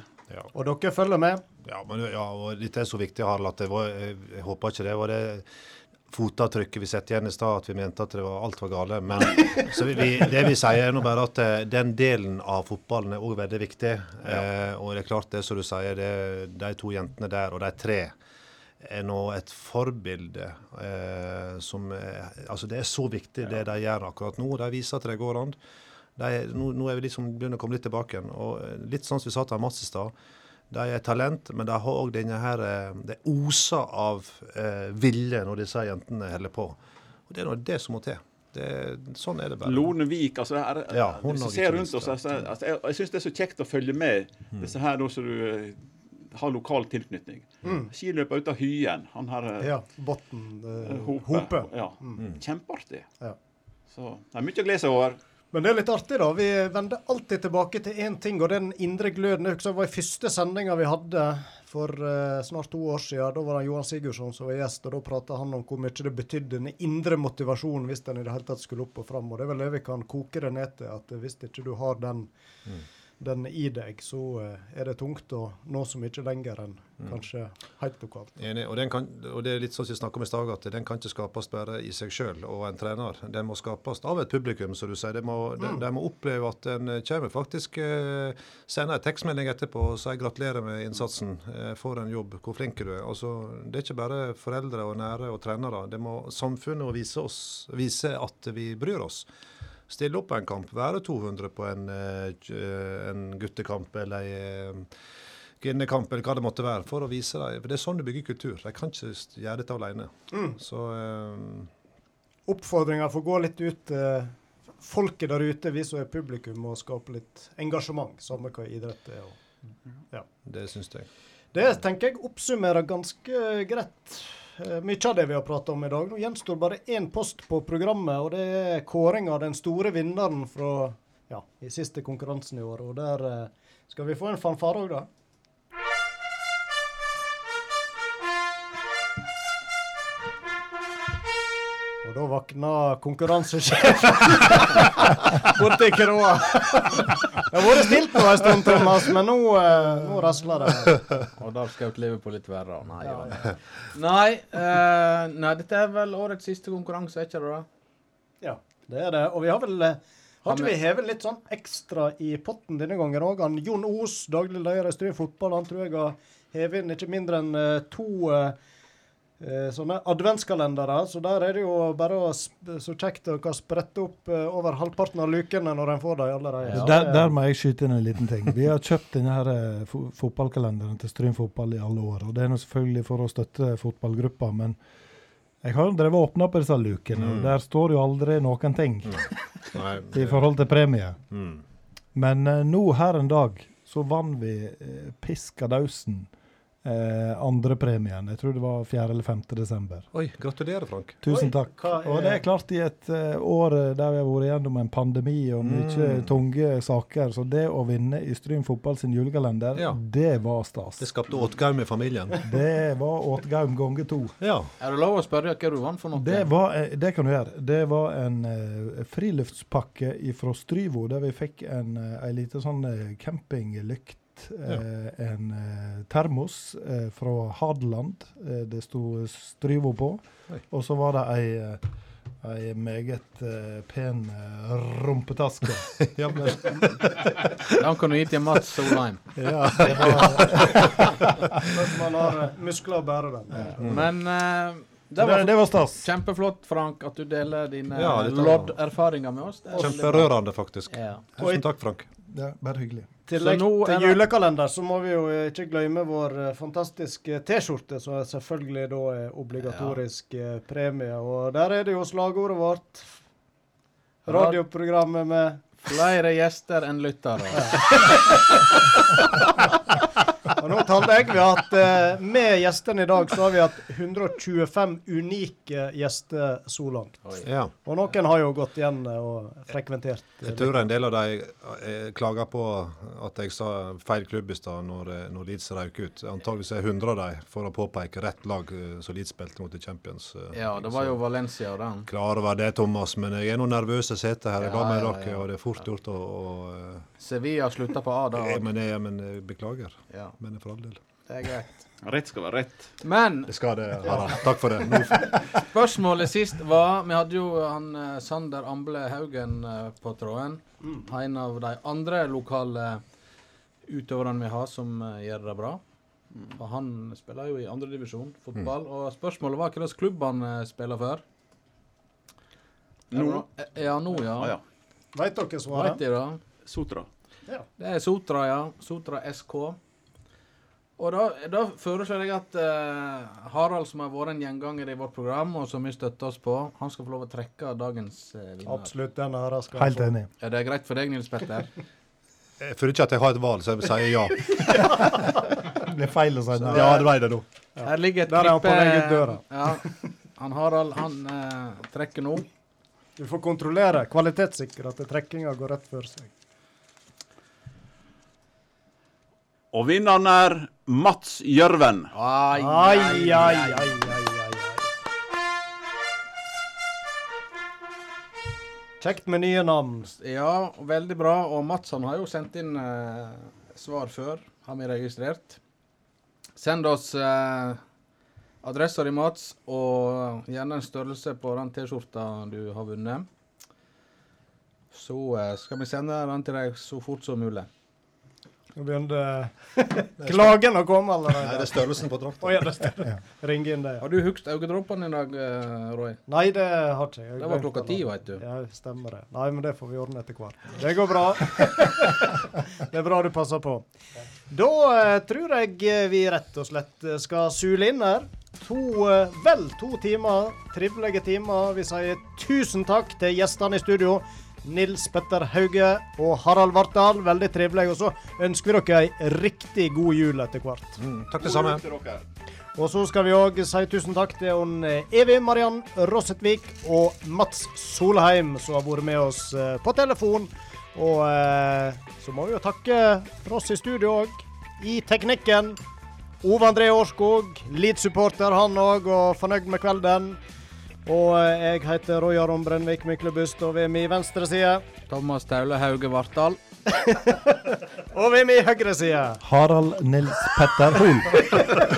Og dere følger med? Ja, men, ja, og dette er så viktig, Harald, at det var, jeg, jeg håper ikke det var det fotavtrykket vi setter igjen i stad, at vi mente at det var alt var gale. Men [LAUGHS] så vi, vi, det vi sier, er nå bare at eh, den delen av fotballen er òg veldig viktig. Eh, og det er klart, det som du sier, det, de to jentene der, og de tre, er nå et forbilde eh, som er, Altså, det er så viktig, det de gjør akkurat nå. De viser at det går an. De, nå, nå er vi liksom begynner å komme litt tilbake igjen. og eh, Litt sånn som vi sa til Mats i stad. De er talent, men de har òg denne her eh, Det oser av eh, vilje når disse jentene holder på. Og Det er nå det som må til. Det, sånn er det bare. Lone Vik altså det her, Ja, hun Hvis du ser rundt oss, altså, altså, jeg, jeg syns det er så kjekt å følge med disse her da som du eh, har lokal tilknytning. Mm. Skiløper ut av Hyen. Han her eh, Ja. Botten. uh, Hope. Hope. Ja. Mm. Kjempeartig. Ja. Så det er mye å glede seg over. Men det er litt artig, da. Vi vender alltid tilbake til én ting, og den indre gløden. Jeg husker det var i første sendinga vi hadde for uh, snart to år siden. Da var det Johan Sigurdsson som var gjest, og da prata han om hvor mye det betydde den indre motivasjonen hvis den i det hele tatt skulle opp og fram. Og det er vel det vi kan koke det ned til, at hvis ikke du har den, den i deg, så eh, er det tungt å nå så mye lenger enn kanskje helt lokalt. Enig. Og, den kan, og det er litt sånn som vi snakket om i stad, at den kan ikke skapes bare i seg sjøl og en trener. Den må skapes av et publikum, som du sier. De må, de, de må oppleve at en kommer faktisk eh, sender en tekstmelding etterpå og sier gratulerer med innsatsen, eh, for en jobb, hvor flink du er. Altså, det er ikke bare foreldre og nære og trenere. Det må samfunnet vise, oss, vise at vi bryr oss. Stille opp på en kamp, være 200 på en, eh, en guttekamp eller en kvinnekamp eller hva det måtte være, for å vise dem. For det er sånn du bygger kultur. De kan ikke gjøre dette alene. Mm. Så um, Oppfordringa får gå litt ut Uh, folket der ute, vi som er publikum, må skape litt engasjement, samme hva idrett er. Og, ja. Det syns jeg. Det tenker jeg oppsummerer ganske greit eh, mye av det vi har prata om i dag. Nå gjenstår bare én post på programmet, og det er kåring av den store vinneren fra ja, i siste konkurransen i år. Og der eh, skal vi få en fanfare òg, da. Og da våkna konkurransesjefen [LAUGHS] borti kroa. Det har vært stilt nå en stund, Thomas, men nå, eh, nå rasler det. Og da skjøt Liverpool litt verre. Nei, ja. nei, eh, nei, dette er vel årets siste konkurranse, er ikke det? da? Ja, det er det. Og vi har vel eh, Har ikke vi hevet litt sånn ekstra i potten denne gangen òg? Jon Os, daglig leder i Stryn fotball, han tror jeg har hevet inn ikke mindre enn to eh, sånne adventskalendere. Så der er det jo bare å så kjekt å kan sprette opp eh, over halvparten av lukene når en får dem allerede. Ja, der, der må jeg skyte inn en liten ting. Vi har kjøpt denne her eh, fotballkalenderen til Stryn fotball i alle år. og Det er nå selvfølgelig for å støtte fotballgruppa, men jeg har drevet og åpna på disse lukene, og Mm. der står jo aldri noen ting Nei, [LAUGHS] i forhold til premie. Mm. Men eh, nå her en dag så vant vi eh, Piskadausen. Eh, andre premien. Jeg tror det var 4. eller 5. desember. Oi, gratulerer, Frank. Tusen Oi, takk. hva Og det er- er klart, i et uh, år eh, der vi har vært gjennom en pandemi og mye Mm. tunge saker, så det å vinne i Stryn fotball sin julekalender, Ja. det var stas. Det skapte åtgaum i familien. Det var Åtgaum ganger to. Ja. Er det lov å spørre hva du vant for noe? Det, var, eh, det kan du gjøre. Det var en eh, friluftspakke fra Stryvo, der vi fikk en, uh, lita sånn eh, campinglykt. Eh, en eh, termos eh, fra Hadeland. Eh, det sto Stryvo på. Og så var det ei, ei meget eh, pen rumpetaske. [LAUGHS] ja men, Den kan du gi til Mats Solheim. ja, [LAUGHS] Hvis man har muskler å bære den. Men eh, det var det var stas. kjempeflott, Frank, at du deler dine Ja, lodderfaringer med oss. Er kjemperørende, faktisk. Ja. Tusen takk, Frank. Ja, bare hyggelig. Tillegg Så nå er til julekalender så må vi jo eh, ikke glemme vår eh, fantastiske T-skjorte, som er selvfølgelig da er obligatorisk ja. premie. Og der er det jo slagordet vårt. Radioprogrammet med Flere gjester enn lyttere. [LAUGHS] [LAUGHS] Og nå talte jeg vi at eh, Med gjestene i dag så har vi hatt 125 unike gjester så langt. Ja. Og noen har jo gått igjen og frekventert. Jeg tror en del av de eh, klager på at jeg sa feil klubb i stad når, eh, når Leeds røk ut. Antakeligvis er 100 av dem for å påpeke rett lag som Leeds spilte mot i Champions. Ja, det var jo Valencia og den. Klar over det, Thomas, men jeg er nå nervøs i setet her. Jeg Ja, ga meg ja, dere, ja. og det er fort gjort å, Sevilla slutta på A da. Ja, men, jeg, men jeg beklager. Ja, Men for all del. det er greit. Rett skal være rett. Men Det skal det, Harald. Takk for det. Nå, [LAUGHS] spørsmålet sist var Vi hadde jo han eh, Sander Amble Haugen eh, på tråden. En av de andre lokale utøverne vi har som eh, gjør det bra. Og han spiller jo i andredivisjon fotball. Og spørsmålet var hvilken klubb han spiller for. Nå? Eh, Ja, nå, ja. Ah, ja. Vet dere Vet de da? Sotra. Det er Sotra, ja. Sotra SK. Og da, da foreslår jeg at uh, Harald, som har vært en gjenganger i vårt program, og som vi støtter oss på, han skal få lov å trekke dagens uh, vinner. Absolutt. Den her skal Helt enig. Er det greit for deg, Nils Petter? jeg føler ikke at jeg har et valg, så jeg sier ja. [LAUGHS] Det blir feil å si nei. Ja, det ble det nå. Her ligger et Der er han på klippe- vei ut døra. [LAUGHS] Ja. Han Harald, han uh, trekker nå. Du får kontrollere, kvalitetssikre at trekkinga går rett før seg. Og vinneren er Mats Gjørven. Ai, Ai, ai, ai, ai, ai, ai. Kjekt med nye navn. Ja, veldig bra. Og Mats han har jo sendt inn eh, svar før, har vi registrert. Send oss eh, adressa di, Mats, og gjerne en størrelse på den T-skjorta du har vunnet. Så eh, skal vi sende den til deg så fort som mulig. Nå begynte [LAUGHS] klagen å komme Nei, det er størrelsen på drakta. Oh, ja. Ring inn det. Har du hugst øyedråpene i dag, eh, Roy? Nei, det har ikke jeg. Det var klokka ti, veit du. Ja, stemmer det. Nei, men det får vi ordne etter hvert. Det går bra. [LAUGHS] det er bra du passer på. Da eh, tror jeg eh, vi rett og slett eh, skal sule inn her. To, vel to timer, trivelige timer. Vi sier tusen takk til gjestene i studio. Nils Petter Hauge og Harald Vartdal. Veldig trivelig. Og så ønsker vi dere ei riktig god jul etter hvert. takk det samme. Og så skal vi òg si tusen takk til hun Evy Mariann Rossetvik og Mats Solheim, som har vært med oss eh, på telefon. Og eh, så må vi jo takke for oss i studio òg. I teknikken. Ove André Årskog, Leeds-supporter han òg, og fornøyd med kvelden. Og eh, jeg heter Roy Aron Brennvik Myklebust, og ved min venstre side Thomas Taule Hauge Vartdal. [LAUGHS] Og ved min høyre side Harald Nils Petter Hoel.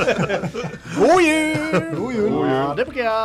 [LAUGHS] God jul! God jul! Ha det bra.